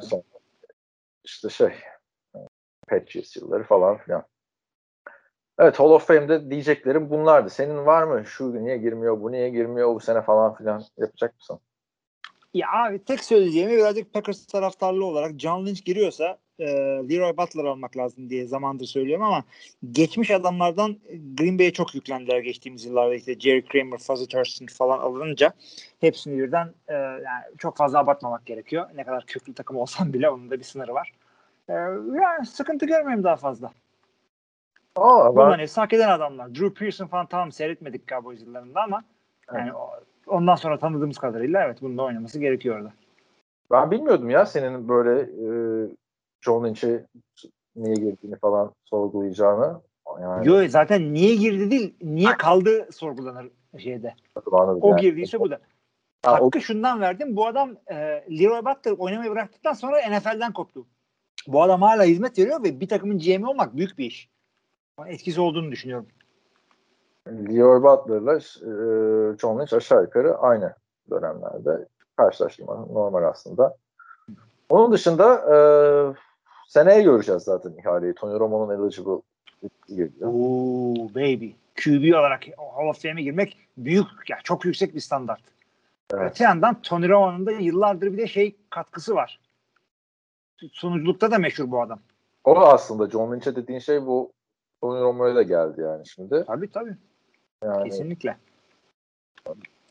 Sonra işte şey e, Patriots yılları falan filan. Evet Hall of Fame'de diyeceklerim bunlardı. Senin var mı? Şu niye girmiyor, bu niye girmiyor bu sene falan filan yapacak mısın? Ya abi tek söyleyeceğimi birazcık Packers taraftarlı olarak John Lynch giriyorsa e, Leroy Butler almak lazım diye zamandır söylüyorum ama geçmiş adamlardan Green Bay'e çok yüklendiler geçtiğimiz yıllarda işte Jerry Kramer, Fuzzy Thurston falan alınca hepsini birden e, yani çok fazla abartmamak gerekiyor. Ne kadar köklü takım olsam bile onun da bir sınırı var. E, yani sıkıntı görmüyorum daha fazla. Aa, ben, Bunların hepsi hak eden adamlar. Drew Pearson falan tamam seyretmedik Cowboys yıllarında ama yani o- ondan sonra tanıdığımız kadarıyla evet bunun da oynaması gerekiyor orada. ben bilmiyordum ya senin böyle e, John Lynch'e niye girdiğini falan sorgulayacağını. Yani, Yo zaten niye girdi değil, niye kaldı sorgulanır şeyde. anladım O yani. girdiyse bu da. Ha, o- Hakkı şundan verdim. Bu adam e, Leroy Butler oynamayı bıraktıktan sonra NFL'den koptu. Bu adam hala hizmet veriyor ve bir takımın GM'i olmak büyük bir iş. Etkisi olduğunu düşünüyorum. Leroy Butler'la e, John Lynch aşağı yukarı aynı dönemlerde karşılaştırma normal aslında. Onun dışında e, seneye göreceğiz zaten ihaleyi. Tony Romo'nun eligible geliyor. Oo baby. QB olarak Hall of Fame'e girmek büyük, ya çok yüksek bir standart. Evet. Öte yandan Tony Romo'nun da yıllardır bir de şey katkısı var. Sunuculukta da meşhur bu adam. O aslında John Lynch'e dediğin şey bu Tony Romo'ya da geldi yani şimdi. Tabii tabii. Yani Kesinlikle.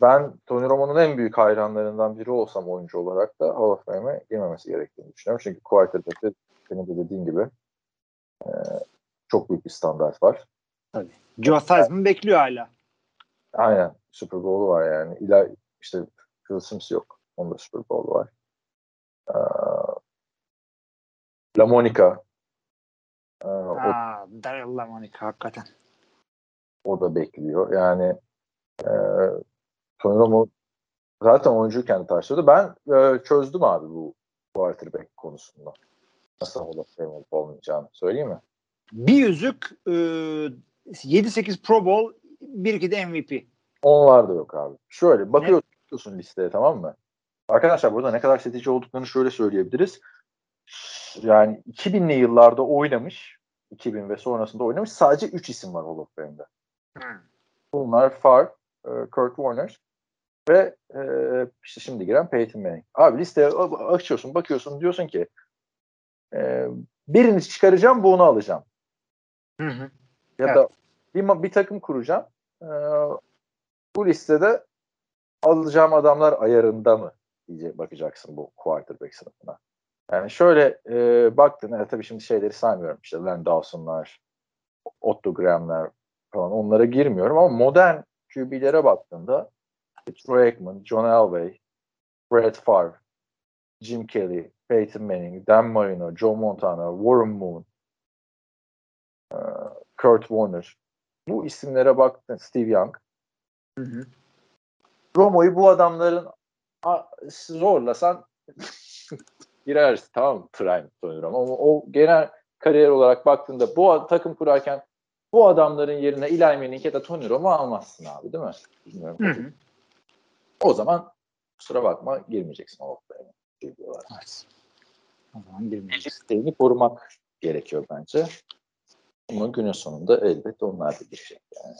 ben Tony Romo'nun en büyük hayranlarından biri olsam oyuncu olarak da Hall of Fame'e girmemesi gerektiğini düşünüyorum. Çünkü quarterback'te senin de dediğin gibi e, çok büyük bir standart var. Joe Theismann bekliyor hala. Aynen. Super Bowl'u var yani. İla işte Phil Sims yok. Onda Super Bowl'u var. Ee, La Monica ee, o, Aa, Daryl Lamonica hakikaten. O da bekliyor. Yani e, Tony Romo zaten oyuncuyken tartışıyordu. Ben e, çözdüm abi bu quarterback konusunda. Nasıl Fame olup olmayacağını söyleyeyim mi? Bir yüzük e, 7-8 Pro Bowl, 1-2 de MVP. Onlar da yok abi. Şöyle bakıyorsun listeye tamam mı? Arkadaşlar burada ne kadar seçici olduklarını şöyle söyleyebiliriz. Yani 2000'li yıllarda oynamış, 2000 ve sonrasında oynamış sadece 3 isim var Hall of Fame'de. Bunlar Favre, Kurt Warner ve e, işte şimdi giren Peyton Manning. Abi listeye açıyorsun, bakıyorsun diyorsun ki e, birini çıkaracağım, bunu alacağım. Hı hı. Ya Evet. da bir, bir takım kuracağım. E, bu listede alacağım adamlar ayarında mı diye bakacaksın bu quarterback sınıfına. Yani şöyle e, baktın, evet, tabii şimdi şeyleri saymıyorum. İşte Len Dawson'lar, Otto Graham'ler falan onlara girmiyorum ama modern QB'lere baktığında Troy Aikman, John Elway, Brett Favre, Jim Kelly, Peyton Manning, Dan Marino, Joe Montana, Warren Moon, Kurt Warner. Bu isimlere baktın, Steve Young. Hı hı. Romo'yu bu adamların zorlasan girersin tamam? Prime Romo. Ama o genel kariyer olarak baktığında bu takım kurarken bu adamların yerine Eli Manning ya da Tony Romo almazsın abi değil mi? Bilmiyorum. Hı hı. O zaman kusura bakma girmeyeceksin o noktaya. Diyorlar. Evet. O zaman. İsteğini korumak gerekiyor bence. Ama günün sonunda elbette onlar da girecek yani.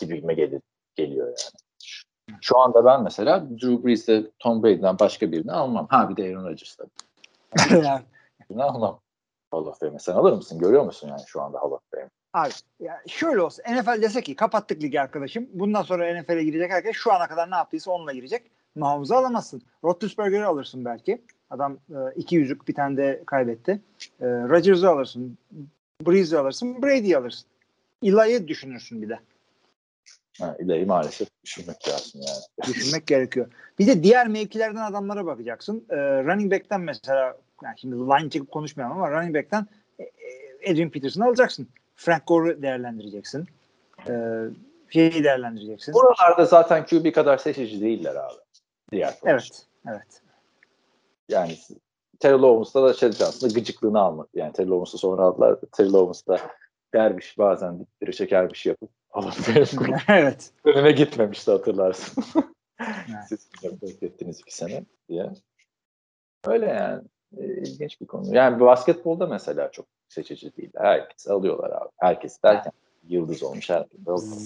Gibime gelir, geliyor yani. Şu anda ben mesela Drew Brees'le Tom Brady'den başka birini almam. Ha bir de Aaron Rodgers'la. Yani, Birini almam. Hall of Fame'e. Sen alır mısın? Görüyor musun yani şu anda Hall of Fame? Abi ya şöyle olsa NFL dese ki kapattık ligi arkadaşım. Bundan sonra NFL'e girecek herkes şu ana kadar ne yaptıysa onunla girecek. Mahmuz'u alamazsın. Roethlisberger'ı alırsın belki. Adam e, iki yüzük bir tane de kaybetti. E, Rodgers'ı alırsın. Breeze'i alırsın. Brady'yi alırsın. Eli'yi düşünürsün bir de. Ha, ileri maalesef düşünmek lazım yani. Düşünmek gerekiyor. Bir de diğer mevkilerden adamlara bakacaksın. E, running back'ten mesela yani şimdi line çekip konuşmayalım ama running back'ten e, e, Adrian Peterson'ı alacaksın. Frank Gore'u değerlendireceksin. E, şeyi değerlendireceksin. Buralarda zaten QB kadar seçici değiller abi. Diğer Evet. Evet. Yani Terrell Owens'da da şey aslında gıcıklığını almak. Yani Terrell Owens'ı sonra aldılar. Terrell Owens'da derviş bazen dipleri çekermiş yapıp Allah benim evet. önüne gitmemişti hatırlarsın. Evet. Siz beklettiniz iki sene diye. Öyle yani. E, ilginç bir konu. Yani basketbolda mesela çok seçici değil. Herkes alıyorlar abi. Herkes derken yıldız olmuş herkes.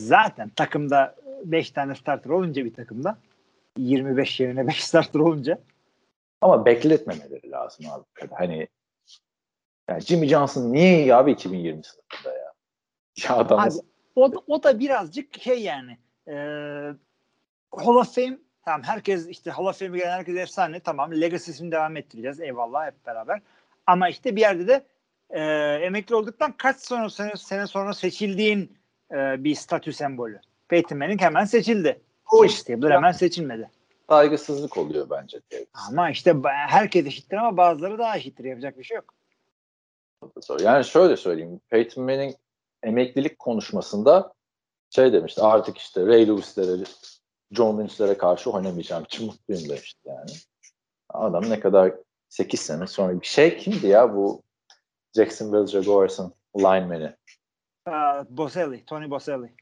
Zaten takımda 5 tane starter olunca bir takımda 25 yerine 5 starter olunca Ama bekletmemeleri lazım abi. Hani yani Jimmy Johnson niye iyi abi 2020 sınıfında ya? Ya adam Abi, o, da- o da birazcık şey yani e, Hall of Fame tamam herkes işte Hall of Fame'e gelen herkes efsane tamam legacy'sini devam ettireceğiz eyvallah hep beraber ama işte bir yerde de e, emekli olduktan kaç sonra sene, sene sonra seçildiğin e, bir statü sembolü. Peyton Manning hemen seçildi. O işte bu hemen seçilmedi. saygısızlık oluyor bence. Ama işte herkes eşittir ama bazıları daha eşittir yapacak bir şey yok. Yani şöyle söyleyeyim. Peyton Manning emeklilik konuşmasında şey demişti artık işte Ray Lewis'lere John Lynch'lere karşı oynamayacağım için mutluyum demişti yani. Adam ne kadar 8 sene sonra bir şey kimdi ya bu Jacksonville Jaguars'ın lineman'i. Aa, Boselli, Tony Boselli.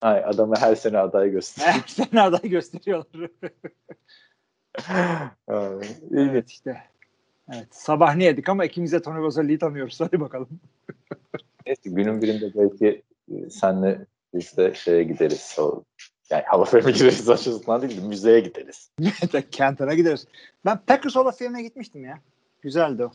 Ay, adamı her sene aday gösteriyor. Her sene aday gösteriyorlar. İlginç. evet işte. Evet. Sabah ne yedik ama ikimiz de Tony Boselli'yi tanıyoruz. Hadi bakalım. Neyse, günün birinde belki e, senle biz de şeye gideriz. O Yani Hall of Fame'e gireriz açısından değil de müzeye gideriz. Kenton'a gideriz. Ben Packers Hall of Fame'e gitmiştim ya. Güzeldi o.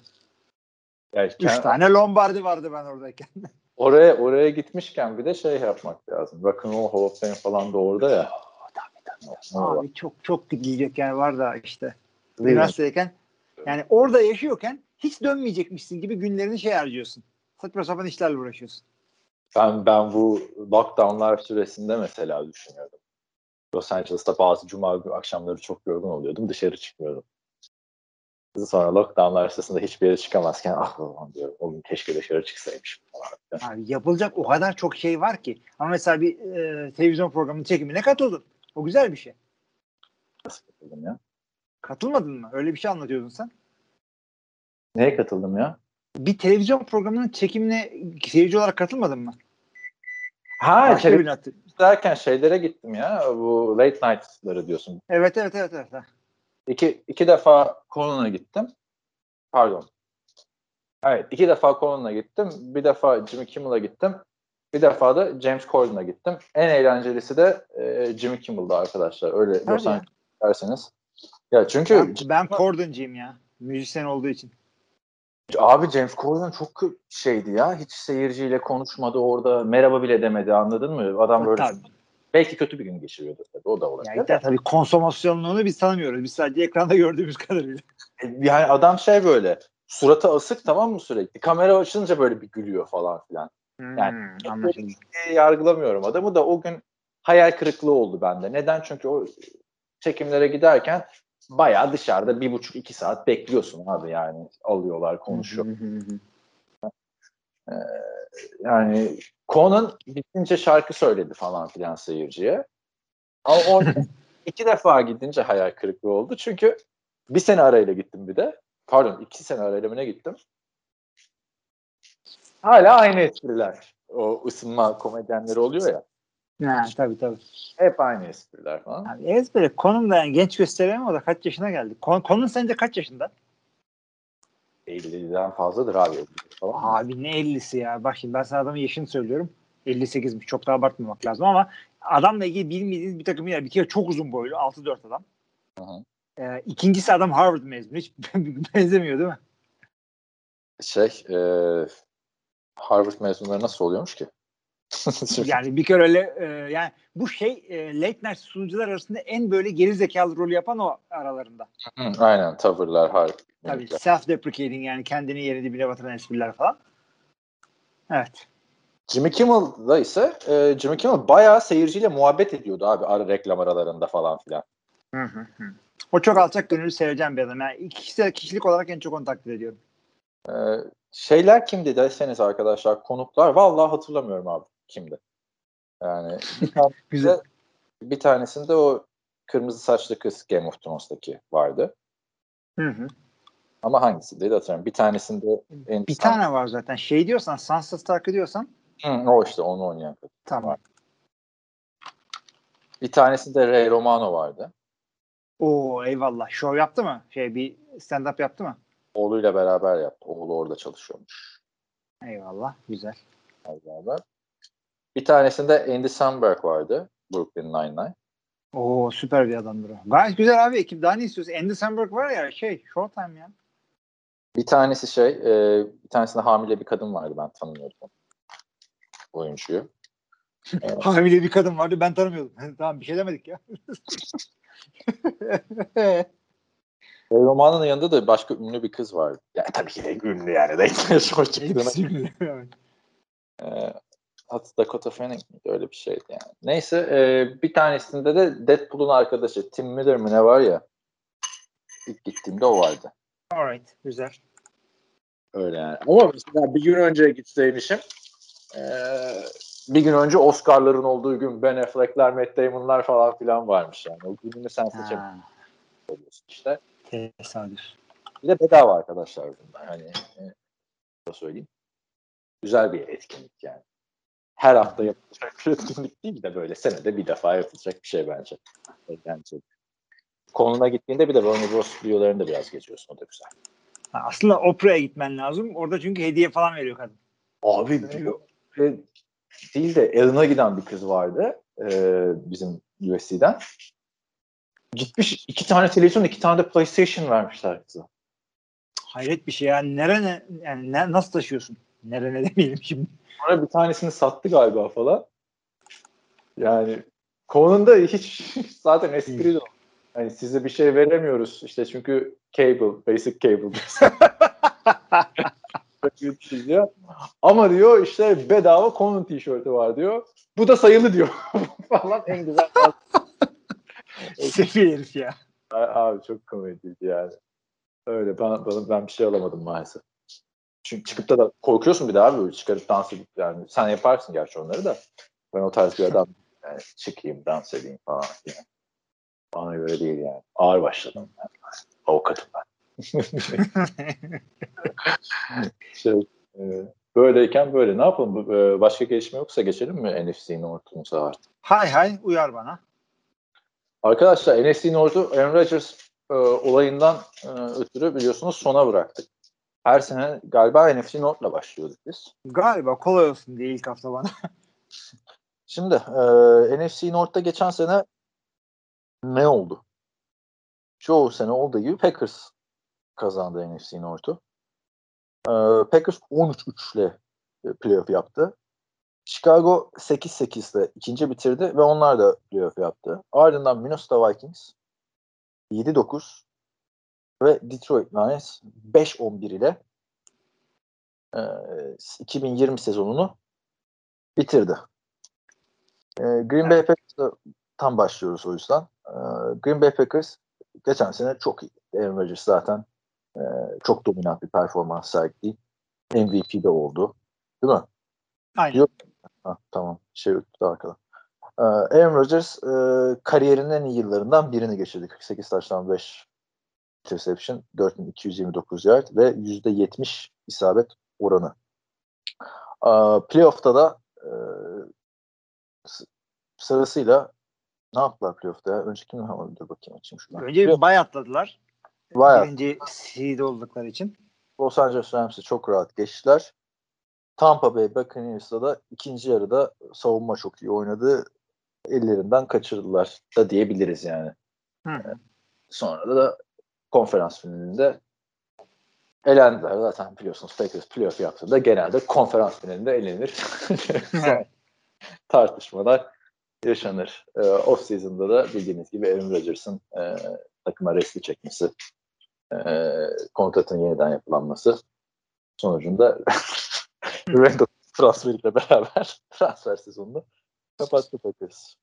Yani Üç kend- tane Lombardi vardı ben oradayken. oraya oraya gitmişken bir de şey yapmak lazım. Rock and Roll Hall of Fame falan da orada ya. Abi çok çok gidilecek yer var da işte. Değil? Üniversitedeyken yani orada yaşıyorken hiç dönmeyecekmişsin gibi günlerini şey harcıyorsun. Saçma sapan işlerle uğraşıyorsun. Ben ben bu lockdownlar süresinde mesela düşünüyordum. Los Angeles'ta bazı cuma akşamları çok yorgun oluyordum. Dışarı çıkmıyordum. Sonra lockdownlar sırasında hiçbir yere çıkamazken ah ulan diyorum o gün keşke dışarı çıksaymışım. Abi yapılacak o kadar çok şey var ki. Ama mesela bir e, televizyon programının çekimine katıldın. O güzel bir şey. Nasıl katıldım ya? Katılmadın mı? Öyle bir şey anlatıyordun sen. Neye katıldım ya? Bir televizyon programının çekimine seyirci olarak katılmadın mı? Ha Başka attı. Derken şeylere gittim ya. Bu late night'ları diyorsun. Evet evet evet. evet. İki, iki defa Conan'a gittim. Pardon. Evet iki defa Conan'a gittim. Bir defa Jimmy Kimmel'a gittim. Bir defa da James Corden'a gittim. En eğlencelisi de e, Jimmy Kimmel'da arkadaşlar. Öyle Los ya. Angeles derseniz. Ya çünkü Ben, ben Corden'cıyım ya. Müzisyen olduğu için. Abi James Corden çok şeydi ya. Hiç seyirciyle konuşmadı orada. Merhaba bile demedi anladın mı? Adam böyle Tabii. belki kötü bir gün geçiriyordu tabii. O da olabilir. Yani tabii konsomasyonluğunu biz tanımıyoruz. Biz sadece ekranda gördüğümüz kadarıyla. Yani adam şey böyle suratı asık tamam mı sürekli? Kamera açılınca böyle bir gülüyor falan filan. Yani- Hmm, anlaşıldı. diye yargılamıyorum adamı da o gün hayal kırıklığı oldu bende. Neden? Çünkü o çekimlere giderken bayağı dışarıda bir buçuk iki saat bekliyorsun abi yani alıyorlar konuşuyor. Hı. Yani Conan bitince şarkı söyledi falan filan seyirciye. Ama orada iki defa gidince hayal kırıklığı oldu. Çünkü bir sene arayla gittim bir de. Pardon iki sene arayla mı ne gittim? Hala aynı espriler. O ısınma komedyenleri oluyor ya. Ha, tabii tabii. Hep aynı espriler falan. Abi ezbere konum da yani genç gösteriyor o da kaç yaşına geldi. Kon, konun sence kaç yaşında? 50'den fazladır abi. 50 falan. Abi ne 50'si ya. Bak şimdi ben sana adamın yaşını söylüyorum. 58'miş. Çok da abartmamak lazım ama adamla ilgili bilmediğiniz bir takım yer. Bir kere çok uzun boylu. 6-4 adam. Hı hı. Ee, ikincisi adam Harvard mezunu. Hiç benzemiyor değil mi? Şey, e, Harvard mezunları nasıl oluyormuş ki? Yani bir kere öyle e, yani bu şey e, late night sunucular arasında en böyle geri zekalı rolü yapan o aralarında. Hı, Aynen tavırlar harika. Tabii self deprecating yani kendini yeri dibine batıran espriler falan. Evet. Jimmy Kimmel'da ise e, Jimmy Kimmel bayağı seyirciyle muhabbet ediyordu abi ara reklam aralarında falan filan. Hı hı hı. O çok alçak gönüllü seveceğim bir adam. Yani kişisel kişilik olarak en çok onu takdir ediyorum. E, şeyler kimdi derseniz arkadaşlar konuklar vallahi hatırlamıyorum abi kimdi. Yani bir, Güzel. bir tanesinde o kırmızı saçlı kız Game of Thrones'taki vardı. Hı hı. Ama hangisi değil hatırlamıyorum. Bir tanesinde en Bir tane var zaten. Şey diyorsan Sansa Stark'ı diyorsan Hı, o işte onu oynayan kız. tamam. Var. Bir tanesinde Ray Romano vardı. Oo eyvallah. Show yaptı mı? Şey bir stand up yaptı mı? Oğluyla beraber yaptı. Oğlu orada çalışıyormuş. Eyvallah. Güzel. Beraber. Bir tanesinde Andy Samberg vardı. Brooklyn Nine-Nine. Oo süper bir adamdır o. Gayet güzel abi ekip. Daha ne istiyorsun? Andy Samberg var ya şey Showtime ya. Bir tanesi şey, e, bir tanesinde hamile bir kadın vardı. Ben tanımıyordum. Oyuncuyu. Hamile bir kadın vardı ben tanımıyordum. tamam bir şey demedik ya. Ray Romano'nun yanında da başka ünlü bir kız vardı. Yani tabii ki de ünlü yani. Çıktığına. Hepsi ünlü. Evet. E, hatta Dakota Fanning miydi? Öyle bir şeydi yani. Neyse e, bir tanesinde de Deadpool'un arkadaşı Tim Miller mi ne var ya ilk gittiğimde o vardı. Alright. Güzel. Öyle yani. Ama mesela bir gün önce gitseymişim eee, bir gün önce Oscar'ların olduğu gün Ben Affleck'ler, Matt Damon'lar falan filan varmış yani. O gününü sen seçemiyorsun işte. tesadüf. Bir de bedava arkadaşlar bunlar. Hani e, söyleyeyim. Güzel bir etkinlik yani. Her hafta yapılacak bir etkinlik değil de böyle senede bir defa yapılacak bir şey bence. Eğlenceli. Konuna gittiğinde bir de Warner Bros. videolarını da biraz geçiyorsun. O da güzel. Ha, aslında Oprah'ya gitmen lazım. Orada çünkü hediye falan veriyor kadın. Abi diyor. e, değil de Ellen'a giden bir kız vardı. e, bizim USC'den. Gitmiş iki tane televizyon, iki tane de PlayStation vermişler kıza. Hayret bir şey ya. Nerene yani ne, nasıl taşıyorsun? Nerene demeyelim şimdi. Sonra bir tanesini sattı galiba falan. Yani konunda hiç zaten espri de o. Hani size bir şey veremiyoruz işte çünkü cable, basic cable. Ama diyor işte bedava Conan tişörtü var diyor. Bu da sayılı diyor. falan en güzel. Sefi herif ya. Abi çok komediydi yani. Öyle ben, ben, ben bir şey alamadım maalesef. Çünkü çıkıp da, da korkuyorsun bir daha abi böyle çıkarıp dans edip yani sen yaparsın gerçi onları da ben o tarz bir adam yani çıkayım dans edeyim falan yani. Bana göre değil yani. Ağır başladım. Yani. Avukatım ben. şey, e, böyleyken böyle. Ne yapalım? E, başka gelişme yoksa geçelim mi NFC'nin ortumuza artık? hay hay uyar bana. Arkadaşlar NFC North'u Aaron Rodgers e, olayından e, ötürü biliyorsunuz sona bıraktık. Her sene galiba NFC North'la başlıyorduk biz. Galiba kolay olsun diye ilk hafta bana. Şimdi e, NFC North'ta geçen sene ne oldu? Çoğu sene olduğu gibi Packers kazandı NFC North'u. E, Packers 13-3 ile playoff yaptı. Chicago 8-8 ile ikinci bitirdi ve onlar da playoff yaptı. Ardından Minnesota Vikings 7-9 ve Detroit Lions 5-11 ile e, 2020 sezonunu bitirdi. E, Green Bay Packers'a tam başlıyoruz o yüzden. E, Green Bay Packers geçen sene çok iyi. Aaron Rodgers zaten e, çok dominant bir performans sergiledi. MVP de oldu. Değil mi? Aynen. Yok. Ha, tamam. Şey tuttu arkada. Ee, Aaron Rodgers e, kariyerinin en iyi yıllarından birini geçirdi. 48 taştan 5 interception, 4229 yard ve %70 isabet oranı. Ee, playoff'ta da e, sırasıyla ne yaptılar playoff'ta ya? Önce kim Dur bakayım açayım şuradan. Önce bir bay atladılar. Bayağı. Birinci seed oldukları için. Los Angeles Rams'i çok rahat geçtiler. Tampa Bay Buccaneers'da da ikinci yarıda savunma çok iyi oynadı. Ellerinden kaçırdılar da diyebiliriz yani. Hı. Sonra da konferans finalinde elendiler. Zaten biliyorsunuz Packers playoff yaptığında genelde konferans finalinde elenir. Tartışmalar yaşanır. Ee, off season'da da bildiğiniz gibi Aaron Rodgers'ın e, takıma resti çekmesi, e, kontratın yeniden yapılanması sonucunda Randall transferiyle beraber transfer sezonunu kapattı Packers.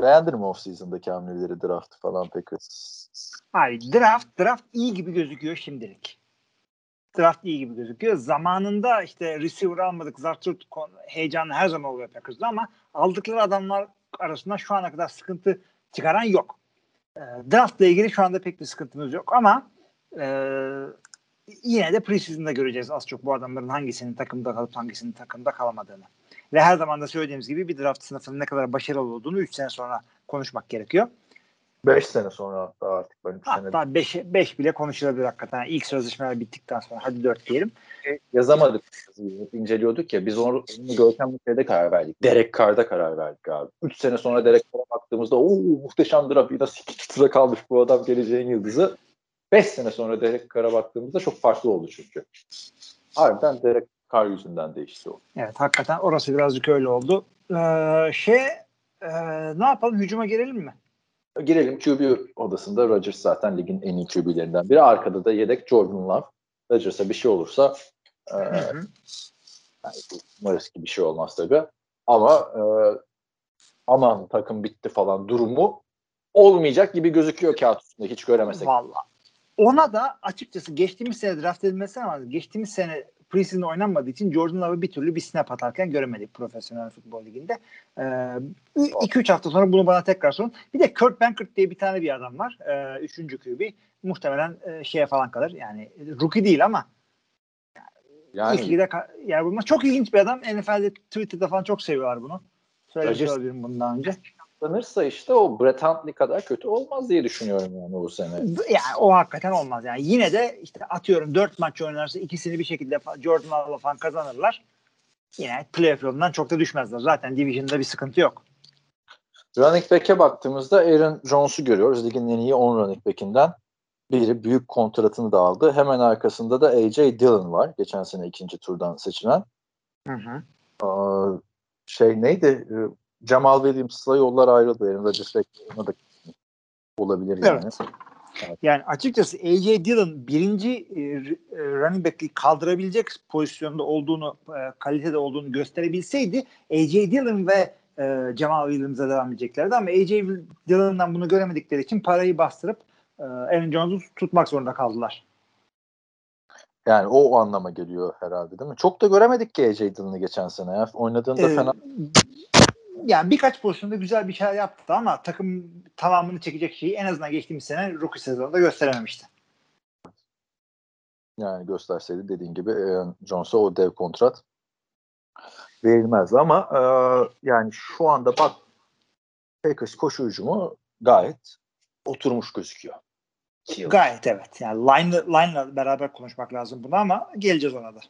Beğendin mi off-season'daki hamleleri, draft falan Packers? Hayır, draft draft iyi gibi gözüküyor şimdilik. Draft iyi gibi gözüküyor. Zamanında işte receiver almadık. Zarturt heyecanı her zaman oluyor Packers'da ama aldıkları adamlar arasında şu ana kadar sıkıntı çıkaran yok. E, draftla ilgili şu anda pek bir sıkıntımız yok ama e, yine de preseason'da göreceğiz az çok bu adamların hangisinin takımda kalıp hangisinin takımda kalamadığını. Ve her zaman da söylediğimiz gibi bir draft sınıfının ne kadar başarılı olduğunu 3 sene sonra konuşmak gerekiyor. 5 sene sonra hatta artık ben 3 sene Hatta 5 5 bile konuşulabilir hakikaten. İlk sözleşmeler bittikten sonra hadi 4 diyelim. yazamadık. Hep inceliyorduk ya biz onu, Görkem Mutlu'ya karar verdik. Derek Carr'da karar verdik abi. 3 sene sonra Derek Carr'a baktığımızda o muhteşem draft nasıl iki tura kalmış bu adam geleceğin yıldızı. 5 sene sonra Derek Carr'a baktığımızda çok farklı oldu çünkü. Harbiden Derek Carr yüzünden değişti o. Evet hakikaten orası birazcık öyle oldu. Ee, şey e, ne yapalım hücuma girelim mi? Girelim QB odasında Rodgers zaten ligin en iyi QB'lerinden biri. Arkada da yedek Jordan Love. Rodgers'a bir şey olursa e, yani umarız ki bir şey olmaz tabii. Ama e, aman takım bitti falan durumu olmayacak gibi gözüküyor kağıt üstünde hiç göremesek. Valla. Ona da açıkçası geçtiğimiz sene draft edilmesi ama geçtiğimiz sene preseason oynanmadığı için Jordan Love'ı bir türlü bir snap atarken göremedik profesyonel futbol liginde. 2-3 ee, hafta sonra bunu bana tekrar sorun. Bir de Kurt Bankert diye bir tane bir adam var. Ee, üçüncü QB. Muhtemelen e, şeye falan kalır. Yani rookie değil ama yani, ilk ligde yer bulmaz. Çok ilginç bir adam. NFL'de Twitter'da falan çok seviyorlar bunu. Söylemiş olabilirim bundan önce saklanırsa işte o Brett Huntley kadar kötü olmaz diye düşünüyorum yani o sene. Yani o hakikaten olmaz yani. Yine de işte atıyorum dört maç oynarsa ikisini bir şekilde Jordan Love falan kazanırlar. yine playoff yolundan çok da düşmezler. Zaten division'da bir sıkıntı yok. Running back'e baktığımızda Aaron Jones'u görüyoruz. Ligin en iyi 10 running back'inden biri. Büyük kontratını da aldı. Hemen arkasında da A.J. Dillon var. Geçen sene ikinci turdan seçilen. Hı hı. Aa, şey neydi? Jamal Williams'la yollar ayrıldı. Aaron Rodgers da olabilir yani. Evet. Yani açıkçası A.J. Dillon birinci e, e, running back'i kaldırabilecek pozisyonda olduğunu, e, kalitede olduğunu gösterebilseydi A.J. Dillon ve e, Jamal Williams'a devam edeceklerdi ama A.J. Dillon'dan bunu göremedikleri için parayı bastırıp e, Aaron Jones'u tutmak zorunda kaldılar. Yani o, o anlama geliyor herhalde değil mi? Çok da göremedik ki A.J. Dillon'ı geçen sene. Ya. Oynadığında Ee, fena. Yani birkaç pozisyonda güzel bir şeyler yaptı ama takım tamamını çekecek şeyi en azından geçtiğimiz sene rookie sezonunda gösterememişti. Yani gösterseydi dediğin gibi Aaron Jones'a o dev kontrat verilmezdi ama e, yani şu anda bak Packers koşu hücumu gayet oturmuş gözüküyor. Gayet evet. Yani line, line'la beraber konuşmak lazım buna ama geleceğiz ona da.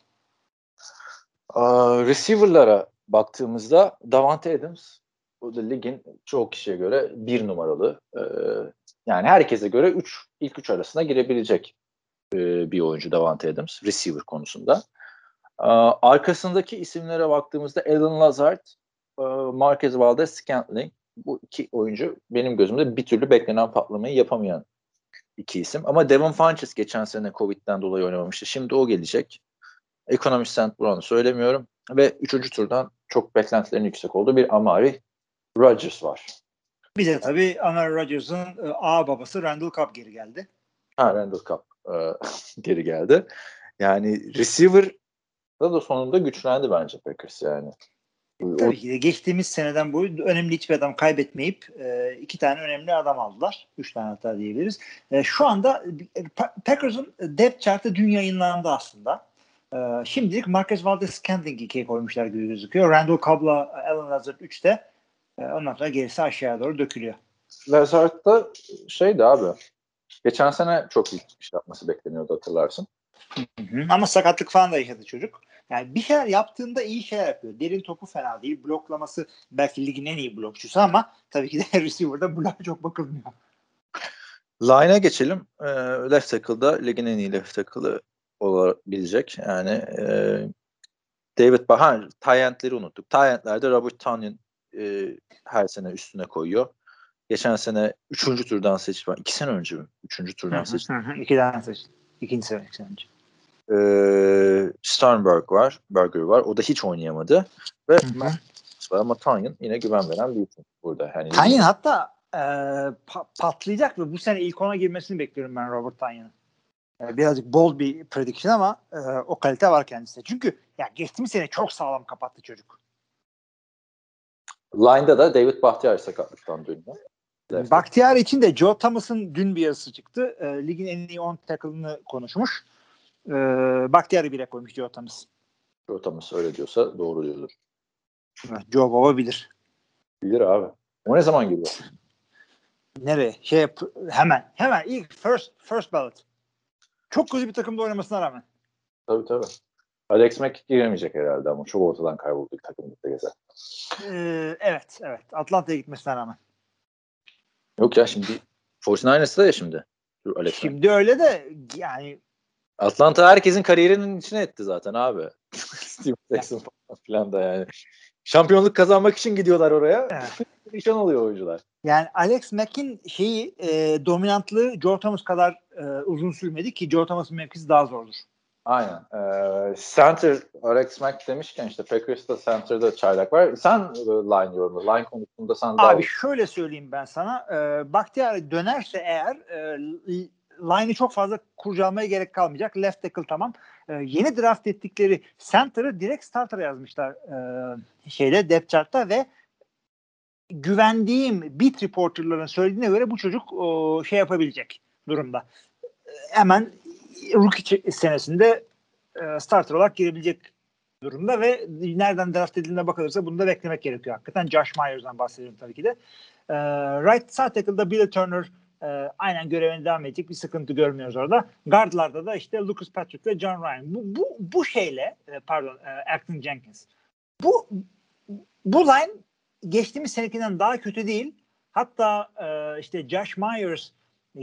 Aa, receiver'lara baktığımızda Davante Adams o da ligin çoğu kişiye göre bir numaralı e, yani herkese göre üç, ilk üç arasına girebilecek e, bir oyuncu Davante Adams receiver konusunda. Aa, arkasındaki isimlere baktığımızda Alan Lazard, e, Marquez Valdez-Scantling bu iki oyuncu benim gözümde bir türlü beklenen patlamayı yapamayan iki isim. Ama Devon Funches geçen sene Covid'den dolayı oynamamıştı. Şimdi o gelecek. Ekonomist St. Brown'u söylemiyorum. Ve üçüncü turdan çok beklentilerin yüksek olduğu bir Amari Rodgers var. Bir de tabii Aaron Rodgers'ın e, ağ babası Randall Cobb geri geldi. Ha Randall Cobb e, geri geldi. Yani receiver da da sonunda güçlendi bence Packers yani. O, Tabii ki de geçtiğimiz seneden boyu önemli hiçbir adam kaybetmeyip e, iki tane önemli adam aldılar. Üç tane hatta diyebiliriz. E, şu anda Pa- Packers'ın depth chartı dün yayınlandı aslında. E, şimdilik Marquez Valdez-Scantling'i ikiye koymuşlar gibi gözüküyor. Randall Cobb'la Alan Lazard 3'te. E, ondan sonra gerisi aşağıya doğru dökülüyor. Lazard da şeydi abi. Geçen sene çok iyi iş yapması bekleniyordu hatırlarsın. Hı hı. Ama sakatlık falan da yaşadı çocuk. Yani bir şeyler yaptığında iyi şeyler yapıyor. Derin topu fena değil. Bloklaması belki ligin en iyi blokçusu ama tabii ki de receiver'da bloğa çok bakılmıyor. Line'a geçelim. E, left tackle'da ligin en iyi left tackle'ı olabilecek. Yani e, David Bahar, Tyent'leri unuttuk. Tyent'lerde Robert Tonyan e, her sene üstüne koyuyor. Geçen sene 3. turdan seçti. 2 sene önce mi? 3. turdan seçti. Hı hı, İki tane seç. İkinci sene iki önce. Ee, Sternberg var. Berger var. O da hiç oynayamadı. Ve var ama Tanyan yine güven veren bir isim burada. Yani Tanyan hatta e, pa- patlayacak ve bu sene ilk ona girmesini bekliyorum ben Robert Tanyan'ın. E, birazcık bold bir prediction ama e, o kalite var kendisinde. Çünkü ya geçtiğimiz sene çok sağlam kapattı çocuk. Line'da da David Bahtiyar sakatlıktan döndü. Bahtiyar için de Joe Thomas'ın dün bir yazısı çıktı. E, ligin en iyi 10 tackle'ını konuşmuş. E, Bahtiyar'ı bile koymuş Joe Thomas. Joe Thomas öyle diyorsa doğru diyordur. Evet, Joe Baba bilir. Bilir abi. O ne zaman geliyor? Nereye? Şey yap, hemen. Hemen ilk first first ballot. Çok kötü bir takımda oynamasına rağmen. Tabii tabii. Alex Mack giremeyecek herhalde ama çok ortadan kayboldu takımda gezer. Ee, evet, evet. Atlanta'ya gitmesine rağmen. Yok ya şimdi 49ers'da ya şimdi. Dur Alex Mack. Şimdi öyle de yani Atlanta herkesin kariyerinin içine etti zaten abi. Steve Jackson falan filan da yani. Şampiyonluk kazanmak için gidiyorlar oraya. Evet. Nişan oluyor oyuncular. yani Alex Mack'in şeyi e, dominantlığı Joe Thomas kadar e, uzun sürmedi ki Joe Thomas'ın mevkisi daha zordur. Aynen. Ee, center Alex Mack demişken işte Packers'ta center'da çaylak var. Sen e, line yorumla. Line konusunda sen daha Abi şöyle söyleyeyim ben sana. E, Bahtiyar dönerse eğer e, line'ı çok fazla kurcalamaya gerek kalmayacak. Left tackle tamam. E, yeni draft ettikleri center'ı direkt starter yazmışlar e, şeyde depth chart'ta ve güvendiğim beat reporterların söylediğine göre bu çocuk o, şey yapabilecek durumda. E, Hemen rookie senesinde e, starter olarak girebilecek durumda ve nereden draft edildiğine bakılırsa bunu da beklemek gerekiyor hakikaten. Josh Myers'dan bahsediyorum tabii ki de. E, right sağ tackle'da Billy Turner e, aynen görevine devam edecek bir sıkıntı görmüyoruz orada. Guardlarda da işte Lucas Patrick ve John Ryan. Bu, bu, bu şeyle e, pardon e, Acton Jenkins. bu bu line geçtiğimiz senekinden daha kötü değil. Hatta e, işte Josh Myers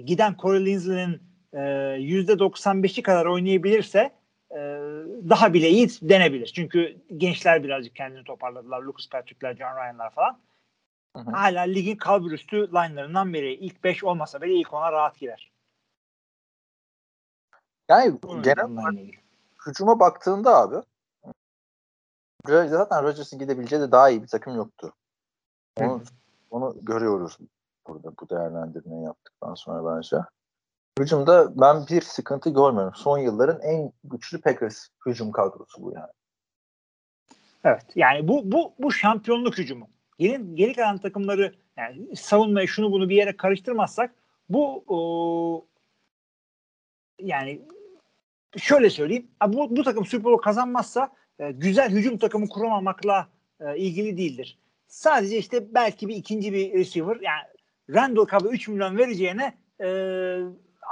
giden Corey Linsley'nin e, %95'i kadar oynayabilirse e, daha bile iyi denebilir. Çünkü gençler birazcık kendini toparladılar. Lucas Patrick'ler, John Ryan'lar falan. Hı hı. Hala ligin kalbur üstü line'larından biri. İlk 5 olmasa bile ilk 10'a rahat girer. Yani genel hücuma baktığında abi zaten Rodgers'ın gidebileceği de daha iyi bir takım yoktu. Onu, onu görüyoruz burada bu değerlendirmeyi yaptıktan sonra bence. Hücumda ben bir sıkıntı görmüyorum. Son yılların en güçlü Packers hücum kadrosu bu yani. Evet. Yani bu bu bu şampiyonluk hücumu. Geri, geri kalan takımları yani savunmaya şunu bunu bir yere karıştırmazsak bu o, yani şöyle söyleyeyim. Bu, bu takım Super Bowl kazanmazsa e, güzel hücum takımı kuramamakla e, ilgili değildir. Sadece işte belki bir ikinci bir receiver yani Randall Cobb'a 3 milyon vereceğine e,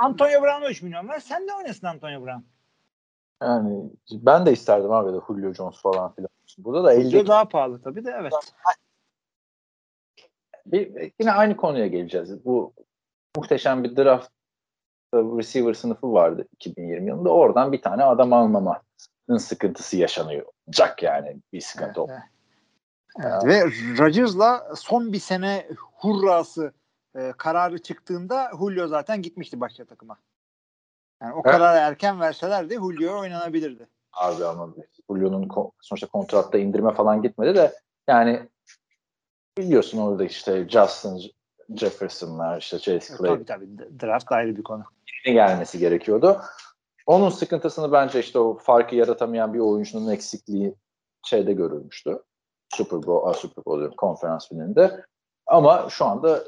Antonio Brown'a 3 milyon ver. Sen de oynasın Antonio Brown. Yani ben de isterdim abi de Julio Jones falan filan. Burada da Julio daha pahalı tabii de evet. Bir, yine aynı konuya geleceğiz. Bu muhteşem bir draft receiver sınıfı vardı 2020 yılında. Oradan bir tane adam almamanın sıkıntısı yaşanıyor. Yani bir sıkıntı evet, evet. Ve Rodgers'la son bir sene hurrası e, kararı çıktığında Julio zaten gitmişti başka takıma. Yani o evet. kararı erken verselerdi Julio oynanabilirdi. Abi ama Julio'nun sonuçta kontratta indirme falan gitmedi de yani biliyorsun orada işte Justin Jefferson'lar işte Chase Clay. Tabii tabii draft ayrı bir konu. gelmesi gerekiyordu. Onun sıkıntısını bence işte o farkı yaratamayan bir oyuncunun eksikliği şeyde görülmüştü. Super Bowl, Super Bowl konferans finalinde. Ama şu anda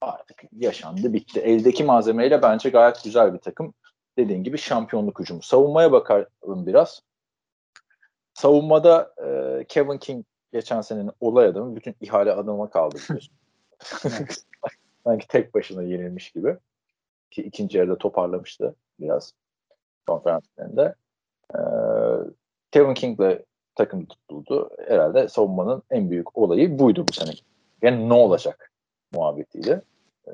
artık yaşandı bitti. Eldeki malzemeyle bence gayet güzel bir takım. Dediğin gibi şampiyonluk hücumu. Savunmaya bakalım biraz. Savunmada e, Kevin King geçen senenin olay adamı bütün ihale adama kaldı Sanki tek başına yenilmiş gibi. Ki ikinci yarıda toparlamıştı biraz konferanslarında. Ee, Kevin King'le takım tutuldu. Herhalde savunmanın en büyük olayı buydu bu sene. Yani ne olacak muhabbetiyle. Ee,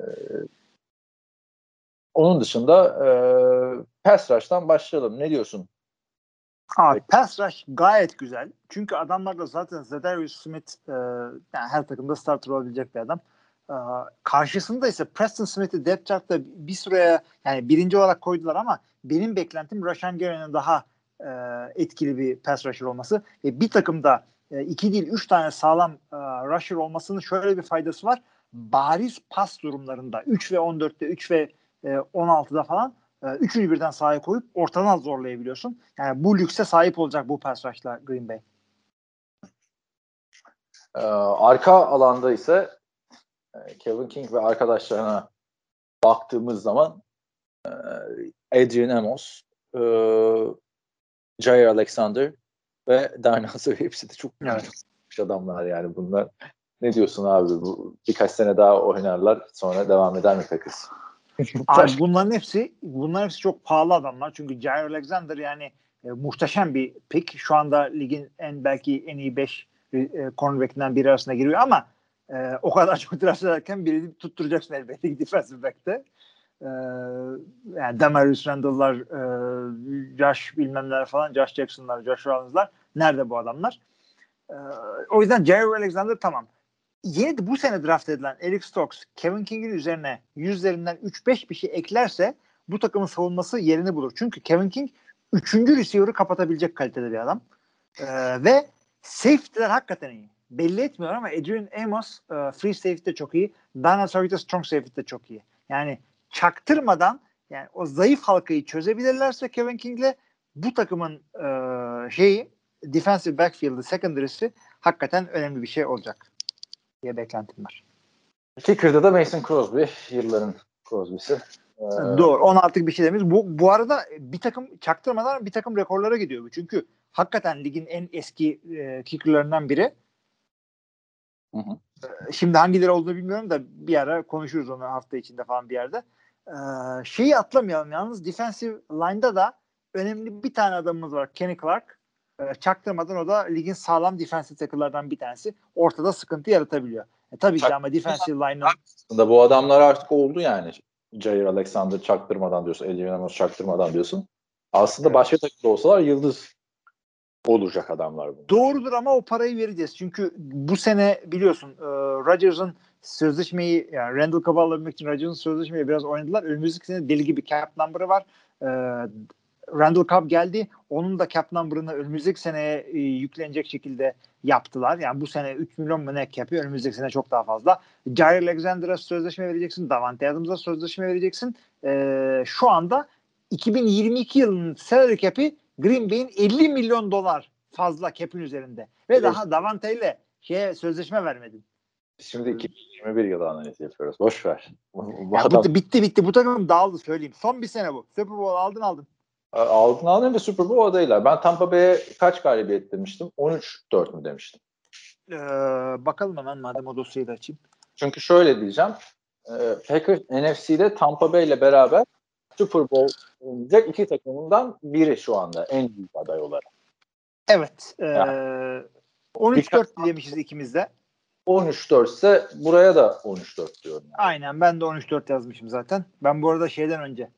onun dışında e, pass rush'tan başlayalım. Ne diyorsun? Abi pass rush gayet güzel. Çünkü adamlar da zaten Zedarius Smith e, yani her takımda starter olabilecek bir adam. E, karşısında ise Preston Smith'i depth chart'ta bir süreye yani birinci olarak koydular ama benim beklentim Rashan Gary'nin daha e, etkili bir pass rusher olması. Ve bir takımda e, iki değil üç tane sağlam e, rusher olmasının şöyle bir faydası var. Bariz pas durumlarında 3 ve 14'te 3 ve e, 16'da falan e, üçünü birden sahaya koyup ortadan zorlayabiliyorsun. Yani bu lükse sahip olacak bu pass rush'la Green Bay. Ee, arka alanda ise e, Kevin King ve arkadaşlarına baktığımız zaman e, Adrian Amos, e, Jair Alexander ve Darnell hepsi de çok evet. adamlar yani bunlar. Ne diyorsun abi? Bu birkaç sene daha oynarlar sonra devam eder mi Packers? Abi bunların hepsi bunların hepsi çok pahalı adamlar. Çünkü Jair Alexander yani e, muhteşem bir pick. Şu anda ligin en belki en iyi 5 e, cornerback'inden biri arasında giriyor ama e, o kadar çok draft ederken birini tutturacaksın elbette defensive back'te. E, yani Demarius Randall'lar, e, Josh bilmemler falan, Josh Jackson'lar, Josh Rollins'lar nerede bu adamlar? E, o yüzden Jair Alexander tamam yeni de bu sene draft edilen Eric Stokes, Kevin King'in üzerine yüzlerinden 3-5 bir şey eklerse bu takımın savunması yerini bulur. Çünkü Kevin King 3. receiver'ı kapatabilecek kalitede bir adam. Ee, ve safety'ler hakikaten iyi. Belli etmiyor ama Adrian Amos e, free safety'de çok iyi. Dana Sarita strong safety'de çok iyi. Yani çaktırmadan yani o zayıf halkayı çözebilirlerse Kevin King'le bu takımın e, şeyi defensive backfield'ı secondary'si hakikaten önemli bir şey olacak diye beklentim var. Kicker'da da Mason Crosby yılların Crosby'si. Ee, Doğru. On artık bir şey demeyiz. Bu, bu arada bir takım çaktırmadan bir takım rekorlara gidiyor. bu. Çünkü hakikaten ligin en eski e, kickerlarından biri. Hı hı. Ee, şimdi hangileri olduğunu bilmiyorum da bir ara konuşuruz onu hafta içinde falan bir yerde. Ee, şeyi atlamayalım yalnız defensive line'da da önemli bir tane adamımız var. Kenny Clark. E, çaktırmadan o da ligin sağlam defensive tackle'lardan bir tanesi. Ortada sıkıntı yaratabiliyor. E, tabii ki ama defensive line'ın Aslında bu adamlar artık oldu yani. Jair Alexander çaktırmadan diyorsun. Adrian Amos çaktırmadan diyorsun. Aslında Evet. başka takımda olsalar yıldız olacak adamlar bunlar. Doğrudur ama o parayı vereceğiz. Çünkü bu sene biliyorsun e, Rodgers'ın sözleşmeyi yani Randall Cobb'ı alabilmek için Rodgers'ın sözleşmeyi biraz oynadılar. Önümüzdeki sene deli gibi cap number'ı var. E, Randall Cobb geldi. Onun da cap number'ını önümüzdeki seneye e, yüklenecek şekilde yaptılar. Yani bu sene 3 milyon mu ne cap'i önümüzdeki sene çok daha fazla. Jair Alexander'a sözleşme vereceksin. Davante Adams'a sözleşme vereceksin. E, şu anda 2022 yılının salary cap'i Green Bay'in 50 milyon dolar fazla cap'in üzerinde. Ve Evet. daha Davante ile şeye sözleşme vermedin. Şimdi 2021 yılı analiz yapıyoruz. Boş ver. Bu, bu Ya adam bu, bitti bitti. Bu takım dağıldı söyleyeyim. Son bir sene bu. Super Bowl aldın aldın. Aldın aldın ve Super Bowl adaylar. Ben Tampa Bay'e kaç galibiyet demiştim? 13-4 mü demiştim? Ee, bakalım hemen madem o dosyayı da açayım. Çünkü şöyle diyeceğim. E, Packers NFC'de Tampa Bay ile beraber Super Bowl oynayacak iki takımından biri şu anda en büyük aday olarak. Evet. Ee, Ya. 13-4 demişiz ikimiz de. 13-4 ise buraya da 13-4 diyorum. Yani. Aynen ben de 13-4 yazmışım zaten. Ben bu arada şeyden önce e,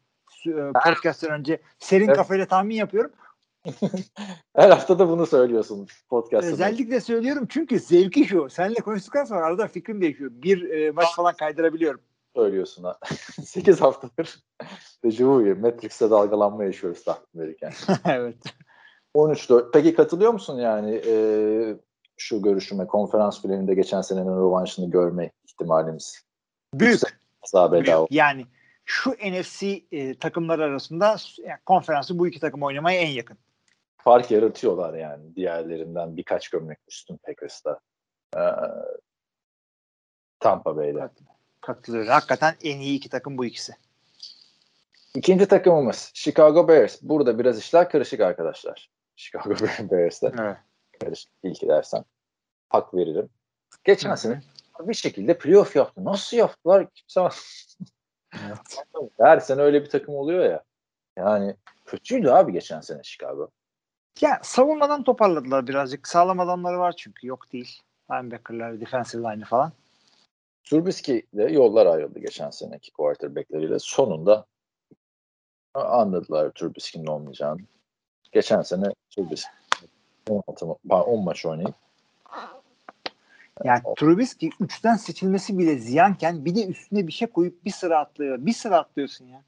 podcast'ten önce serin Evet. kafayla tahmin yapıyorum. Her hafta da bunu söylüyorsun podcast'ta. Özellikle söylüyorum çünkü zevki şu. Seninle konuştuktan sonra arada fikrim değişiyor. Bir e, maç falan kaydırabiliyorum. söylüyorsun ha. 8 haftadır dejavu. Matrix'te dalgalanma yaşıyoruz tahmin verirken. evet. 13-4. Peki katılıyor musun yani e, şu görüşüme konferans finalinde geçen senenin rövanşını görme ihtimalimiz? Büyük. Daha bedava. Büyük. Yani şu NFC e, takımları arasında yani konferansı bu iki takım oynamaya en yakın. Fark yaratıyorlar yani diğerlerinden birkaç gömlek üstün Packers'ta. Ee, Tampa Bay'de. Katılıyorum. Hakikaten en iyi iki takım bu ikisi. İkinci takımımız Chicago Bears. Burada biraz işler karışık arkadaşlar. Chicago Bears'te. Evet. karışık ilk dersen hak veririm. Geçen sene bir şekilde playoff yaptı. Nasıl yaptılar? Kimse Evet. her sene öyle bir takım oluyor ya. Yani kötüydü abi geçen sene Chicago. Ya savunmadan toparladılar birazcık. Sağlam adamları var çünkü. Yok değil. Linebacker'lar, defensive line'ı falan. Trubisky de yollar ayrıldı geçen seneki quarterbackleriyle. Sonunda anladılar Trubisky'nin olmayacağını. Geçen sene Trubisky 16 ma- pardon, 10 maç oynayıp Yani Trubisky 3'ten seçilmesi bile ziyanken bir de üstüne bir şey koyup bir sıra atlıyor. Bir sıra atlıyorsun ya.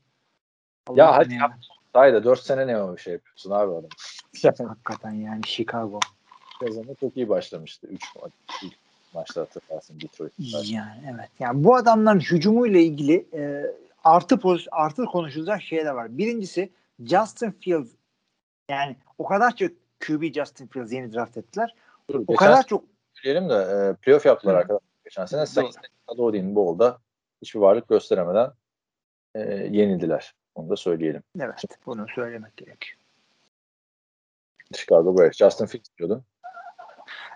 Ya Allah'ım hadi yap. Sayda 4 sene ne o bir şey yapıyorsun abi adam. Hakikaten yani Chicago. sezonu çok iyi başlamıştı. 3 maç. ilk maçta hatırlarsın Detroit. Yani evet. Yani bu adamların hücumuyla ilgili e, artı poz, artı konuşulacak şeyler var. Birincisi Justin Fields yani o kadar çok QB Justin Fields yeni draft ettiler. Dur, O kadar çok söyleyelim de e, playoff yaptılar arkadaşlar geçen sene. Doğru. Saints Alodi'nin Bowl'da hiçbir varlık gösteremeden e, yenildiler. Onu da söyleyelim. evet bunu söylemek gerekiyor. Chicago Bears. Justin Fields diyordun.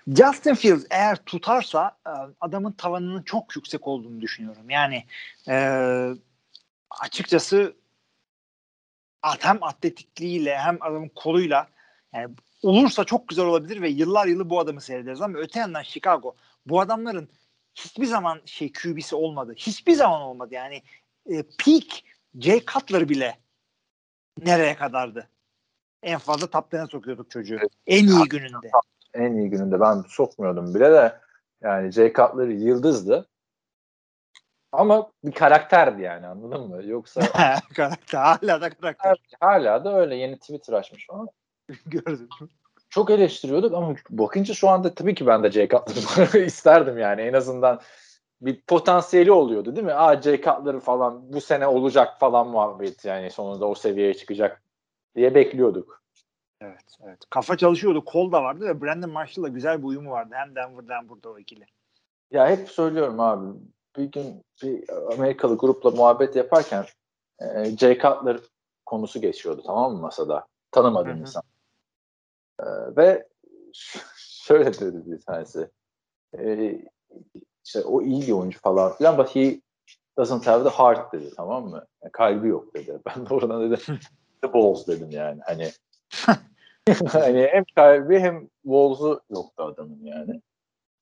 Justin Fields eğer tutarsa e, adamın tavanının çok yüksek olduğunu düşünüyorum. Yani e, açıkçası at- hem atletikliğiyle hem adamın koluyla yani olursa çok güzel olabilir ve yıllar yılı bu adamı seyrederiz ama öte yandan Chicago bu adamların hiçbir zaman şey QB'si olmadı. Hiçbir zaman olmadı. Yani e, peak Jay Cutler bile nereye kadardı? En fazla 10'e sokuyorduk çocuğu. En iyi gününde. En iyi gününde ben sokmuyordum bile de yani Jay Cutler yıldızdı. Ama bir karakterdi yani anladın mı? Yoksa karakter. Hala da karakter. hala da öyle yeni Twitter açmış falan. Gördüm. çok eleştiriyorduk ama bakınca şu anda tabii ki ben de Jay Cutler'ı isterdim yani en azından bir potansiyeli oluyordu değil mi? Aa Jay Cutler falan bu sene olacak falan muhabbet yani sonunda o seviyeye çıkacak diye bekliyorduk. Evet, evet. Kafa çalışıyordu. Kol da vardı ve Brandon Marshall'la güzel bir uyumu vardı. Hem Denver'da hem burada o ikili. Ya hep söylüyorum abi bir gün bir Amerikalı grupla muhabbet yaparken e, Jay Cutler konusu geçiyordu tamam mı masada? Tanımadığım insan. E, ve şöyle dedi bir tanesi. E, işte o iyi bir oyuncu falan filan but he doesn't have the heart dedi tamam mı? Yani kalbi yok dedi. Ben de oradan dedim the balls dedim yani. Hani hani hem Kyrie hem Walls'u yoktu adamın yani.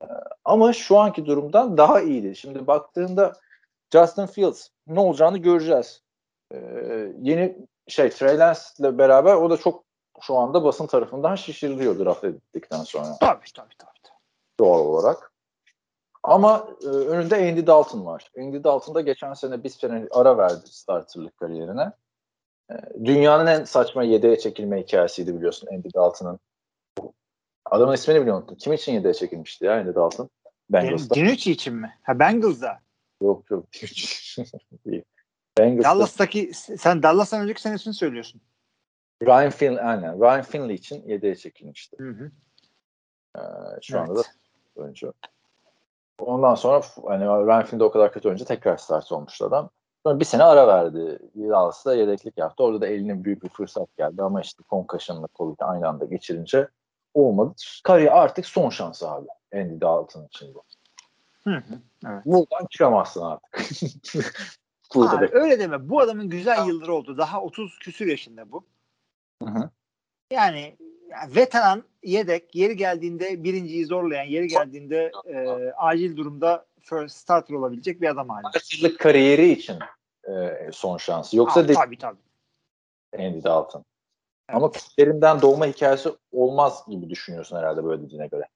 Ee, ama şu anki durumdan daha iyiydi. Şimdi baktığında Justin Fields ne olacağını göreceğiz. Ee, yeni şey Trey Lance'le beraber o da çok şu anda basın tarafından şişiriliyor draft edildikten sonra. Tabii tabii tabii. Doğal olarak. Ama e, önünde Andy Dalton var. Andy Dalton da geçen sene bir sene ara verdi starterlık kariyerine. E, dünyanın en saçma yedeğe çekilme hikayesiydi biliyorsun Andy Dalton'ın. Adamın ismini bile unuttum. Kim için yedeğe çekilmişti ya Andy Dalton? Bengals'ta. Dinucci için mi? Ha Bengals'da. Yok yok. Dallas'taki sen Dallas'tan önceki senesini söylüyorsun. Ryan Finley, aynen. Ryan Finley için yedeğe çekilmişti. Hı hı. Ee, şu evet. anda da oyuncu. Ondan sonra hani Ryan Finley o kadar kötü önce tekrar start olmuştu adam. Sonra bir sene ara verdi. Dallas'ta yedeklik yaptı. Orada da eline büyük bir fırsat geldi ama işte concussion'la Covid aynı anda geçirince olmadı. Kariyer artık son şansı abi. Andy Dalton için bu. Hı hı, evet. Buradan çıkamazsın artık. Burada Aa, öyle deme. Bu adamın güzel yılları oldu. Daha 30 küsür yaşında bu. Hı. Yani, veteran yedek yeri geldiğinde birinciyi zorlayan yeri geldiğinde e, acil durumda first starter olabilecek bir adam hala. Yıllık kariyeri için e, son şansı. Yoksa Aa, tabii tabii. Andy Dalton. Evet. Ama kütlerinden doğma hikayesi olmaz gibi düşünüyorsun herhalde böyle dediğine göre.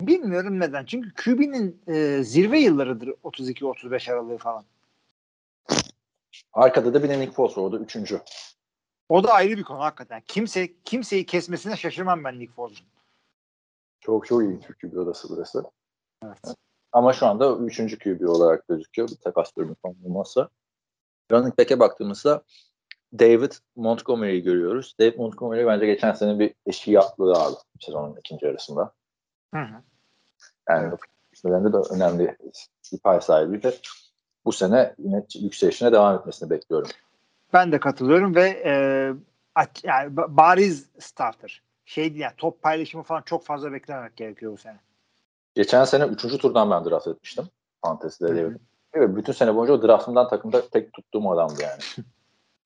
Bilmiyorum neden. Çünkü QB'nin e, zirve yıllarıdır 32-35 aralığı falan. Arkada da bir Nick Foles var. O da üçüncü. O da ayrı bir konu hakikaten. Kimse kimseyi kesmesine şaşırmam ben Nick Foles'un. Çok çok iyi QB odası burası. Evet. Ama şu anda üçüncü QB olarak gözüküyor. Bir takas durumu olmazsa. Running back'e baktığımızda David Montgomery'i görüyoruz. David Montgomery bence geçen sene bir eşiği atladı abi sezonun ikinci yarısında. Hı hı. Yani de önemli bir pay sahibiydi. Bu sene yine yükselişine devam etmesini bekliyorum. Ben de katılıyorum ve e, yani bariz starter. Şey yani top paylaşımı falan çok fazla beklememek gerekiyor bu sene. Geçen sene 3. turdan ben draft etmiştim. Fantesy'de Ve bütün sene boyunca o draftımdan takımda tek tuttuğum adamdı yani.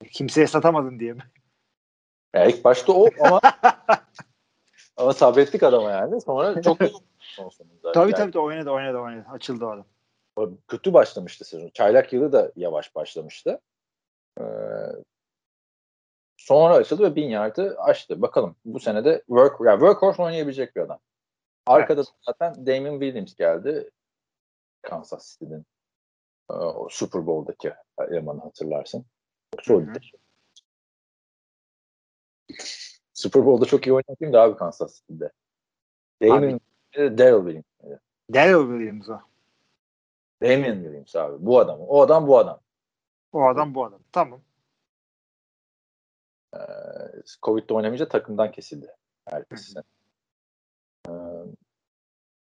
Kimseye satamadın diye mi? Ya ilk başta o ama ama sabrettik adama yani. Sonra çok son sonunda. Tabii yani. tabii oynadı oynadı oynadı. Açıldı o adam. Kötü başlamıştı sezon. Çaylak yılı da yavaş başlamıştı. Ee, sonra açıldı ve bin yardı açtı. Bakalım bu sene de work, yani workhorse oynayabilecek bir adam. Arkada evet. zaten Damon Williams geldi. Kansas City'nin o Super Bowl'daki elemanı hatırlarsın. Çok. Super Bowl'da çok iyi oynayan kim de abi Kansas City'de. Damon Daryl Williams. Daryl Williams o. Damon Williams abi. Bu adam. O adam bu adam. O adam bu adam. Tamam. Ee, Covid'de oynamayınca takımdan kesildi. Herkes. Ee,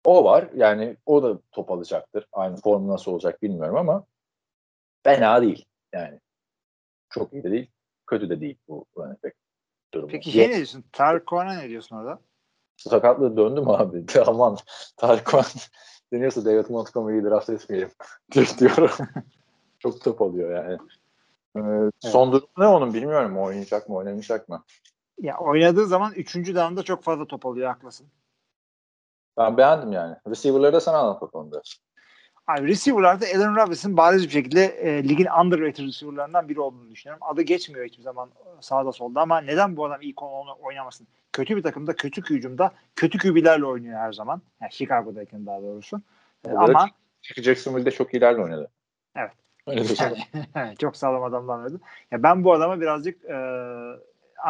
o var. Yani o da top alacaktır. Aynı formu nasıl olacak bilmiyorum ama fena değil. Yani çok iyi de değil. Kötü de değil bu running back durumu. Peki şey ne diyorsun? Tarık ne diyorsun orada? Sakatlığı döndü mü abi? Aman Tarık deniyorsa David Montgomery'i draft etmeyelim diyorum. Çok top alıyor yani. Ee, evet. Son durum ne onun bilmiyorum. Oynayacak mı oynamayacak mı? Ya oynadığı zaman 3. down'da çok fazla top alıyor haklısın. Ben beğendim yani. Receiver'ları da sana anlat bakalım biraz. Abi receiver'larda Allen Robinson bariz bir şekilde e, ligin underrated receiver'larından biri olduğunu düşünüyorum. Adı geçmiyor hiçbir zaman sağda solda ama neden bu adam ilk onu oynamasın? Kötü bir takımda, kötü hücumda, kötü QB'lerle oynuyor her zaman. Yani Chicago'dayken daha doğrusu. E, ama Jacksonville'de çok iyilerle oynadı. Evet. Yani, çok sağlam adamlar oynadı. Ya ben bu adama birazcık e,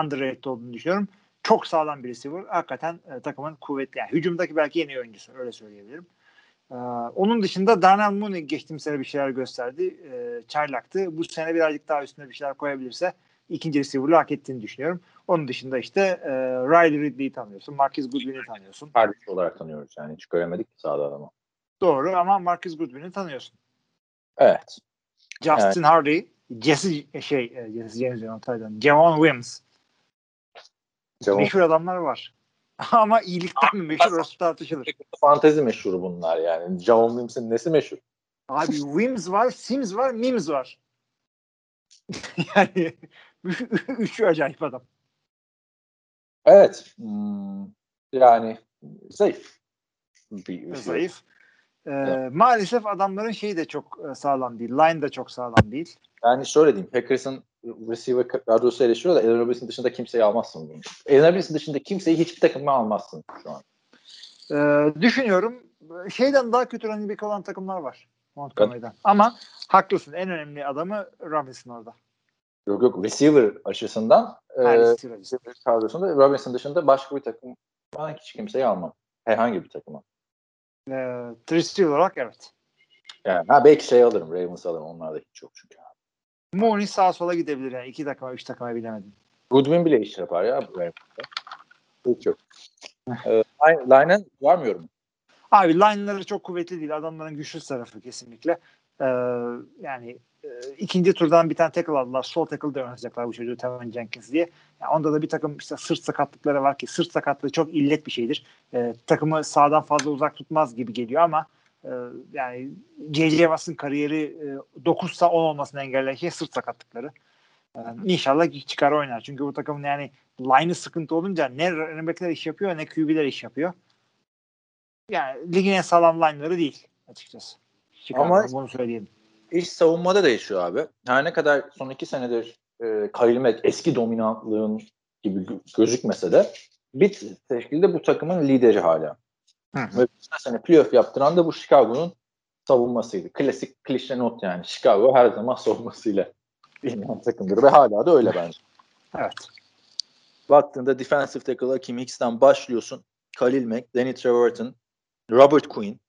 underrated olduğunu düşünüyorum. Çok sağlam bir receiver. Hakikaten e, takımın kuvvetli. Yani hücumdaki belki yeni oyuncusu. Öyle söyleyebilirim. Ee, onun dışında Darnell Mooney geçtiğim sene bir şeyler gösterdi. Ee, çaylaktı. Bu sene birazcık daha üstüne bir şeyler koyabilirse ikinci receiver'ı hak ettiğini düşünüyorum. Onun dışında işte e, Riley Ridley'i tanıyorsun. Marcus Goodwin'i tanıyorsun. Kardeş olarak tanıyoruz yani. Hiç göremedik ki sahada adamı. Doğru ama Marcus Goodwin'i tanıyorsun. Evet. Justin evet. Hardy, Jesse şey, e, Jesse James diyorum Javon Williams. Javon. Meşhur adamlar var. Ama iyilikten mi meşhur orası tartışılır. Fantezi meşhur bunlar yani. Javon Williams'ın nesi meşhur? Abi Wims var, Sims var, Mims var. yani üçü acayip adam. Evet. Hmm, yani zayıf. Bir, Zayıf. Evet. Maalesef adamların şeyi de çok e, sağlam değil. Line de çok sağlam değil. Yani şöyle diyeyim. Packers'ın receiver kadrosu eleştiriyor da Allen Robinson dışında kimseyi almazsın bunu. Allen Robinson dışında kimseyi hiçbir takıma almazsın şu an. Ee, düşünüyorum. Şeyden daha kötü running back olan takımlar var. Montgomery'den. Ama haklısın. En önemli adamı Robinson orada. Yok yok receiver açısından e, Her receiver. receiver kadrosunda Robinson dışında başka bir takım ben hiç kimseyi almam. Herhangi bir takıma. Ee, receiver olarak evet. Yani ha belki şey alırım. Ravens alırım. Onlarda hiç yok çünkü. Mooney sağa sola gidebilir yani. iki takıma, üç takıma bilemedim. Goodwin bile iş yapar ya. Ravens'da. Hiç yok. Ee, Line- Line'ın var mı yorum? Abi line'ları çok kuvvetli değil. Adamların güçlü tarafı kesinlikle. Ee, yani e, ikinci turdan bir tane tackle aldılar. Sol tackle de oynatacaklar bu çocuğu Tevin Jenkins diye. Yani onda da bir takım işte sırt sakatlıkları var ki sırt sakatlığı çok illet bir şeydir. Ee, takımı sağdan fazla uzak tutmaz gibi geliyor ama e, yani J.J. Watt'ın kariyeri e, 9'sa 10 olmasını engelleyen şey sırt sakatlıkları. Ee, inşallah çıkar oynar. Çünkü bu takımın yani line'ı sıkıntı olunca ne running back'ler iş yapıyor ne QB'ler iş yapıyor. Yani ligin en sağlam line'ları değil açıkçası. Chicago'nun, Ama- bunu söyleyelim. İş savunmada değişiyor abi. Her ne kadar son iki senedir e, Mack eski dominantlığın gibi gö- gözükmese de bir şekilde bu takımın lideri hala. Hı hı. Ve geçen sene playoff yaptıran da bu Chicago'nun savunmasıydı. Klasik klişe not yani. Chicago her zaman savunmasıyla bilinen takımdır ve hala da öyle bence. Evet. Baktığında defensive tackle'a Kim Hicks'ten başlıyorsun. Khalil Mack, Danny Trevorton, Robert Quinn,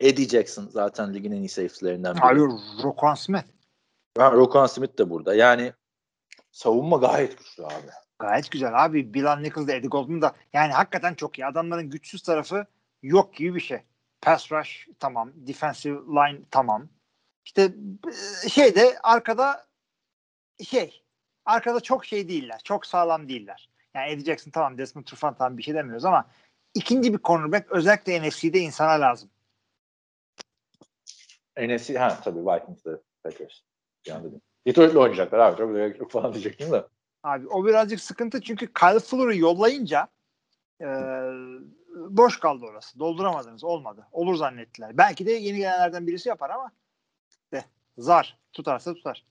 Eddie Jackson zaten ligin en iyi safety'lerinden biri. Abi Roquan Smith Ha, Roquan Smith de burada. Yani savunma gayet güçlü abi. gayet güzel abi. Bilan Nichols da Eddie Goldman da yani hakikaten çok iyi. Adamların güçsüz tarafı yok gibi bir şey. Pass rush tamam. Defensive line tamam. İşte e, şeyde arkada şey arkada çok şey değiller. Çok sağlam değiller. Yani Eddie Jackson tamam Desmond Trufant tamam bir şey demiyoruz ama ikinci bir cornerback özellikle NFC'de insana lazım. NFC ha tabii Vikings'de Packers. Dedim. Detroit'le oynayacaklar abi. Çok gerek yok falan diyecektim de. Abi o birazcık sıkıntı çünkü Kyle Fuller'ı yollayınca e, boş kaldı orası. Dolduramadınız. Olmadı. Olur zannettiler. Belki de yeni gelenlerden birisi yapar ama de, zar. Tutarsa tutar.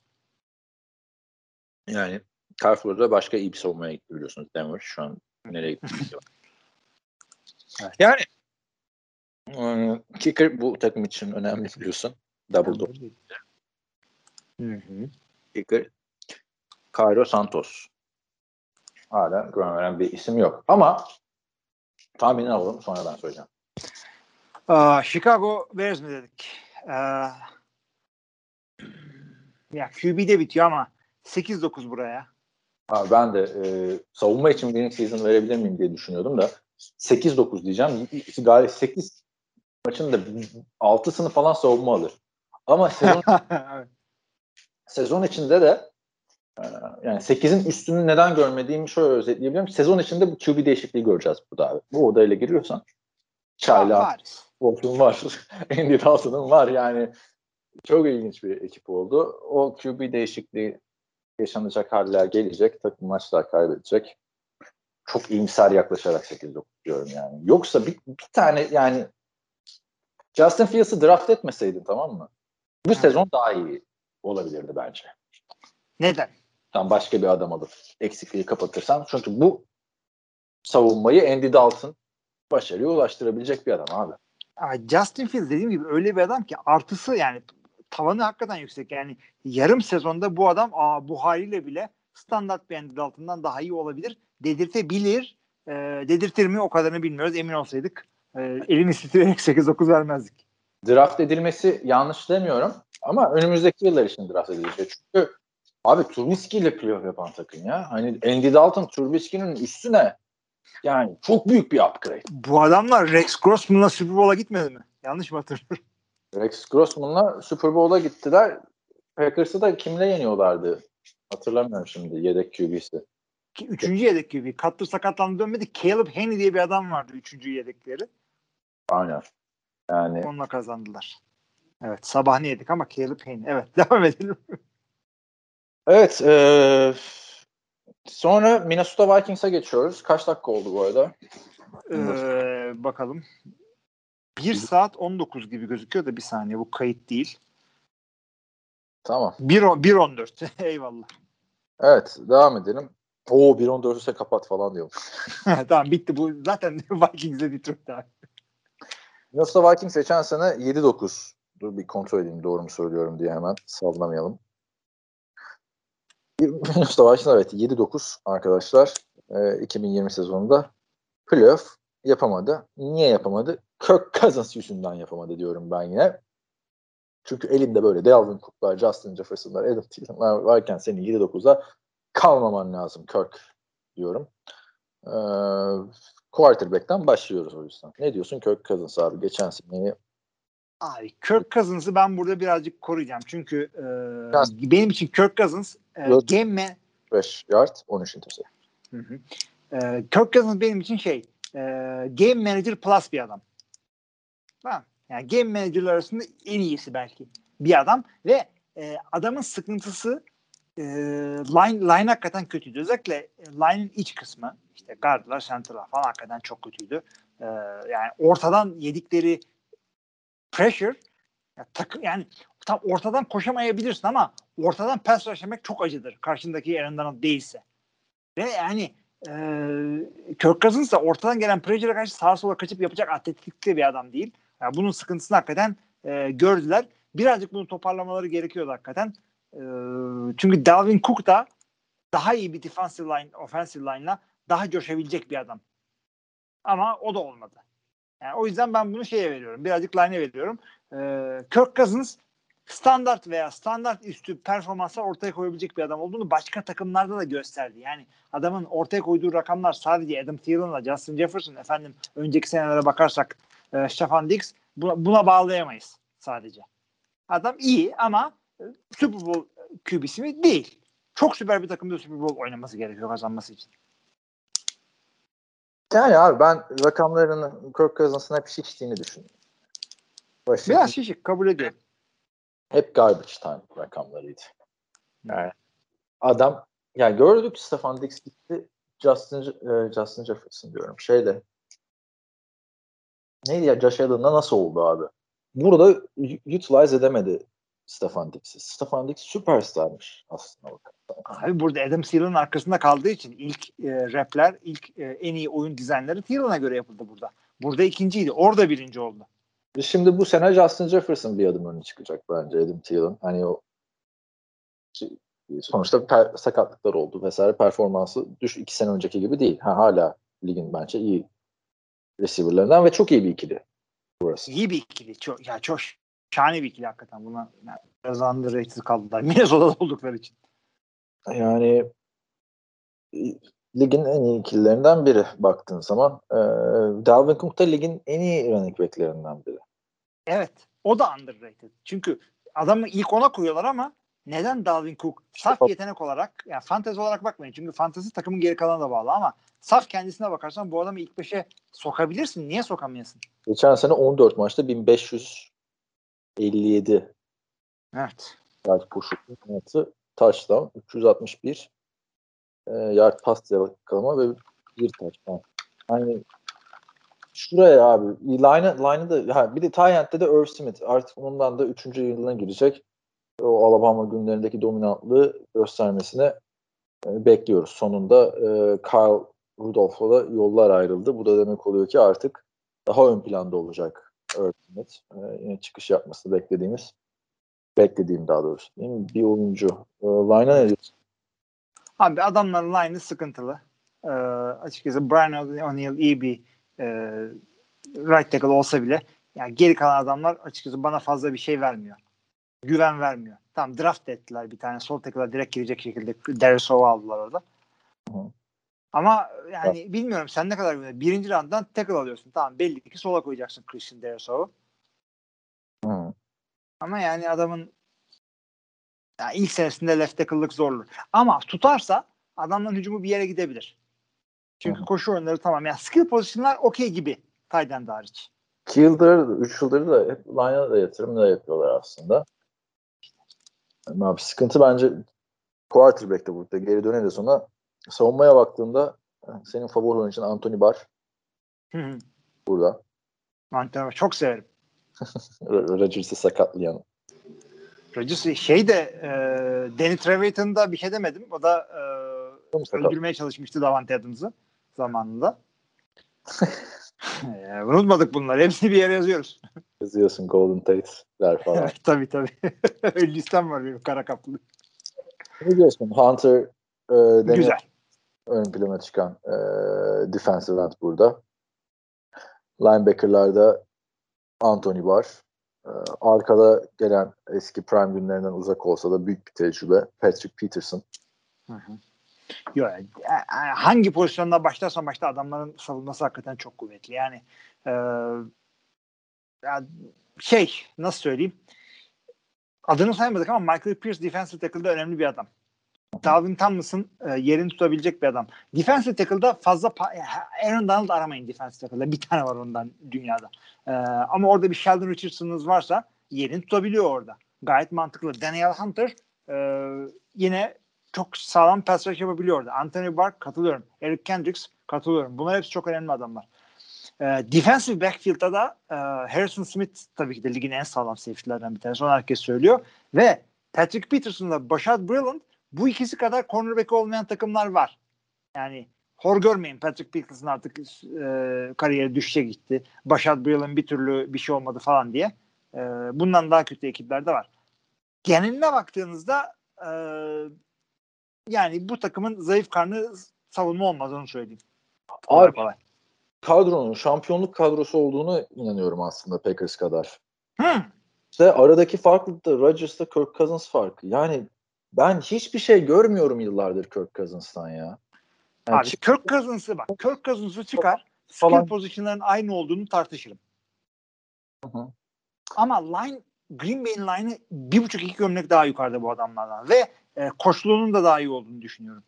Yani Carrefour'da başka iyi bir savunmaya gitti biliyorsunuz Denver. Şu an nereye gitti? Evet. Yani kicker bu takım için önemli biliyorsun. Double double. Hı hı. Kicker Cairo Santos. Hala güven veren bir isim yok. Ama tahmini alalım sonra ben söyleyeceğim. Aa, Chicago Bears mi dedik? Aa, ya QB'de bitiyor ama 8-9 buraya. Abi ben de e, savunma için winning season verebilir miyim diye düşünüyordum da 8-9 diyeceğim. Galiba 8 maçın da 6'sını falan savunma alır. Ama sezon, sezon içinde de e, yani 8'in üstünü neden görmediğimi şöyle özetleyebilirim. Sezon içinde bu QB değişikliği göreceğiz burada abi. Bu odayla giriyorsan Çayla. Wolf'un var. Andy Dalton'un var yani. Çok ilginç bir ekip oldu. O QB değişikliği yaşanacak haller gelecek. Takım maçlar kaybedecek. Çok iyimser yaklaşarak 8-9 diyorum yani. Yoksa bir, bir tane yani Justin Fields'ı draft etmeseydin tamam mı? Bu Evet. sezon daha iyi olabilirdi bence. Neden? Tam başka bir adam alıp eksikliği kapatırsan. Çünkü bu savunmayı Andy Dalton başarıya ulaştırabilecek bir adam abi. Justin Fields dediğim gibi öyle bir adam ki artısı yani tavanı hakikaten yüksek. Yani yarım sezonda bu adam aa, bu haliyle bile standart bir Andy Dalton'dan daha iyi olabilir. Dedirtebilir. E, dedirtir mi o kadarını bilmiyoruz. Emin olsaydık e, elini titreyerek 8-9 vermezdik. draft edilmesi yanlış demiyorum ama önümüzdeki yıllar için draft edilecek. Çünkü abi Trubisky ile playoff yapan takım ya. Hani Andy Dalton Trubisky'nin üstüne yani çok büyük bir upgrade. Bu adamlar Rex Grossman'la Super Bowl'a gitmedi mi? Yanlış mı hatırlıyorum? Rex Grossman'la Super Bowl'a gittiler. Packers'ı da kimle yeniyorlardı? Hatırlamıyorum şimdi yedek QB'si. Üçüncü yedek gibi. Cutler sakatlandı dönmedi. Caleb Haney diye bir adam vardı üçüncü yedekleri. Aynen. Yani Onunla kazandılar. Evet sabah ne yedik ama Caleb Haney. Evet devam edelim. evet eee Sonra Minnesota Vikings'e geçiyoruz. Kaç dakika oldu bu arada? Ee, bakalım. 1 saat 19 gibi gözüküyor da bir saniye bu kayıt değil. Tamam. 1.14 eyvallah. Evet devam edelim. Oo 1.14 ise kapat falan diyorum. tamam bitti bu zaten Vikings'le Detroit abi. Minnesota Vikings geçen sene 7-9. Dur bir kontrol edeyim doğru mu söylüyorum diye hemen sallamayalım. Minnesota Vikings evet 7-9 arkadaşlar. E, 2020 sezonunda playoff yapamadı. Niye yapamadı? Kirk Cousins yüzünden yapamadı diyorum ben yine. Çünkü elinde böyle Dalvin Cook'lar, Justin Jefferson'lar, Adam Thielen'lar varken senin 7-9'a kalmaman lazım Kirk diyorum. Quarterback'ten başlıyoruz o yüzden. Ne diyorsun Kirk Cousins abi? Geçen seneyi Abi Kirk Cousins'ı ben burada birazcık koruyacağım. Çünkü e, benim için Kirk Cousins e, game man 5 yard 13 intercept. Hı hı. E, Kirk Cousins benim için şey e, game manager plus bir adam. Tamam. Yani game manager'lar arasında en iyisi belki bir adam ve e, adamın sıkıntısı e, line line hakikaten kötüydü. Özellikle e, line'in iç kısmı işte guardlar, center'lar falan hakikaten çok kötüydü. E, yani ortadan yedikleri pressure ya takım yani tam ortadan koşamayabilirsin ama ortadan rush yemek çok acıdır. Karşındaki Aaron değilse. Ve yani e, Kirk Cousins da ortadan gelen pressure'a karşı sağa sola kaçıp yapacak atletikli bir adam değil. Yani bunun sıkıntısını hakikaten e, gördüler. Birazcık bunu toparlamaları gerekiyordu hakikaten. E, çünkü Dalvin Cook da daha iyi bir defensive line, offensive line'la daha coşabilecek bir adam. Ama o da olmadı. Yani o yüzden ben bunu şeye veriyorum. Birazcık line'e veriyorum. Ee, Kirk Cousins standart veya standart üstü performanslar ortaya koyabilecek bir adam olduğunu başka takımlarda da gösterdi. Yani adamın ortaya koyduğu rakamlar sadece Adam Thielen'la Justin Jefferson efendim önceki senelere bakarsak e, Stefan Diggs buna, buna bağlayamayız sadece. Adam iyi ama e, Super Bowl QB'si mi? Değil. Çok süper bir takımda Super Bowl oynaması gerekiyor kazanması için. Yani abi ben rakamlarının Kirk Cousins'ın hep şiştiğini düşünüyorum. Başı Biraz şişik kabul ediyorum. hep garbage time rakamlarıydı. Yani adam yani gördük Stefan Diggs gitti Justin e, Justin Jefferson diyorum. Şeyde neydi ya Josh Allen'la nasıl oldu abi? Burada utilize edemedi Stefan Diggs'i. Stefan Diggs süperstarmış aslında bak. Abi burada Adam Thielen'ın arkasında kaldığı için ilk e, rapler, ilk e, en iyi oyun dizaynları Thielen'a göre yapıldı burada. Burada ikinciydi. Orada birinci oldu. Şimdi bu sene Justin Jefferson bir adım öne çıkacak bence Adam Thielen. Hani o şey, sonuçta per- sakatlıklar oldu vesaire performansı düş iki sene önceki gibi değil. Ha, hala ligin bence iyi receiver'larından ve çok iyi bir ikili burası. İyi bir ikili. Çok, ya çok şahane bir ikili hakikaten. Buna yani, biraz underrated kaldılar. Minnesota'da oldukları için. Yani e, ligin en iyi ikililerinden biri baktığın zaman. Ee, Dalvin Cook da ligin en iyi running back'lerinden biri. Evet. O da underrated. Çünkü adamı ilk ona koyuyorlar ama neden Dalvin Cook saf İşte- yetenek olarak yani fantezi olarak bakmayın. Çünkü fantezi takımın geri kalanına da bağlı ama saf kendisine bakarsan bu adamı ilk beşe sokabilirsin. Niye sokamıyorsun? Geçen sene 14 maçta 1557 Evet. yard koşu, 16 touchdown, 361 e, yard pas yakalama ve bir touchdown. Hani şuraya abi line line'ı da ha, bir de Tyent'te de Irv Smith artık ondan da 3. yılına girecek. O Alabama günlerindeki dominantlığı göstermesini e, bekliyoruz. Sonunda e, Kyle Rudolph'la da yollar ayrıldı. Bu da demek oluyor ki artık daha ön planda olacak Irv Smith. E, yine çıkış yapmasını beklediğimiz beklediğim daha doğrusu değil mi? Bir oyuncu. E, line'a ne diyorsun? Abi adamların line'ı sıkıntılı. Ee, açıkçası Brian O'Neill iyi bir e, right tackle olsa bile yani geri kalan adamlar açıkçası bana fazla bir şey vermiyor. Güven vermiyor. Tamam draft ettiler bir tane sol tackle'a direkt girecek şekilde Darius aldılar orada. Hı. Ama yani bilmiyorum sen ne kadar güven. Birinci rounddan tackle alıyorsun. Tamam belli ki sola koyacaksın Christian. Hı. Ama yani adamın yani ilk senesinde left tackle'lık zorlu. Ama tutarsa adamların hücumu bir yere gidebilir. Çünkü Hı. koşu oyunları tamam. Yani skill pozisyonlar okey gibi. Tight hariç. 2 yıldır, 3 yıldır da hep line'a da yatırım da yapıyorlar aslında. Yani abi sıkıntı bence quarterback'te burada. Geri döneriz ona. Savunmaya baktığında senin favori oyuncun Anthony Barr Hı hı. burada. Antrenör çok severim. Rodgers'ı sakatlayan. Rodgers şey de e, Danny Trevathan'da bir şey demedim. O da e, öldürmeye çalışmıştı Davante Adams'ı zamanında. e, unutmadık bunları. Hepsini bir yere yazıyoruz. Yazıyorsun Golden Tate'ler falan. Tabii tabii. Listem var benim kara kaplı. ne diyorsun? Hunter e, Güzel. Ön plana çıkan e, defensive end burada. Linebacker'larda Anthony var. E, arkada gelen eski prime günlerinden uzak olsa da büyük bir tecrübe. Patrick Peterson. Hı. Yo, e, e, hangi pozisyonda başlarsan başta adamların savunması hakikaten çok kuvvetli. Yani e, ya şey nasıl söyleyeyim adını saymadık ama Michael Pierce defensive tackle'da önemli bir adam. Dalvin Tomlinson e, yerini tutabilecek bir adam. Defensive tackle'da fazla e, Aaron Donald aramayın defensive tackle'da. Bir tane var ondan dünyada. E, ama orada bir Sheldon Richardson'ınız varsa yerini tutabiliyor orada. Gayet mantıklı. Daniel Hunter e, yine çok sağlam pass rush yapabiliyor orada. Anthony Barr katılıyorum. Eric Kendricks katılıyorum. Bunlar hepsi çok önemli adamlar. E, defensive backfield'da da e, Harrison Smith tabii ki de ligin en sağlam safety'lerden bir tanesi. Onu herkes söylüyor. Ve Patrick Peterson'la Bashad Breeland bu ikisi kadar cornerback olmayan takımlar var. Yani hor görmeyin Patrick Peterson artık e, kariyeri düşüşe gitti. Bashad Breeland bir türlü bir şey olmadı falan diye. E, bundan daha kötü ekipler de var. Geneline baktığınızda e, yani bu takımın zayıf karnı savunma olmaz onu söyleyeyim. Abi kolay. kadronun şampiyonluk kadrosu olduğunu inanıyorum aslında Packers kadar. Hı. İşte aradaki farklılık da Rodgers'la Kirk Cousins farkı. Yani ben hiçbir şey görmüyorum yıllardır Kirk Cousins'tan ya. Yani Abi Kirk Cousins'ı bak. Kirk Cousins'ı çıkar. Skill Falan. pozisyonların aynı olduğunu tartışırım. Hı hı. Ama line Green Bay'in line'ı bir buçuk iki gömlek daha yukarıda bu adamlardan ve e, koçluğunun da daha iyi olduğunu düşünüyorum.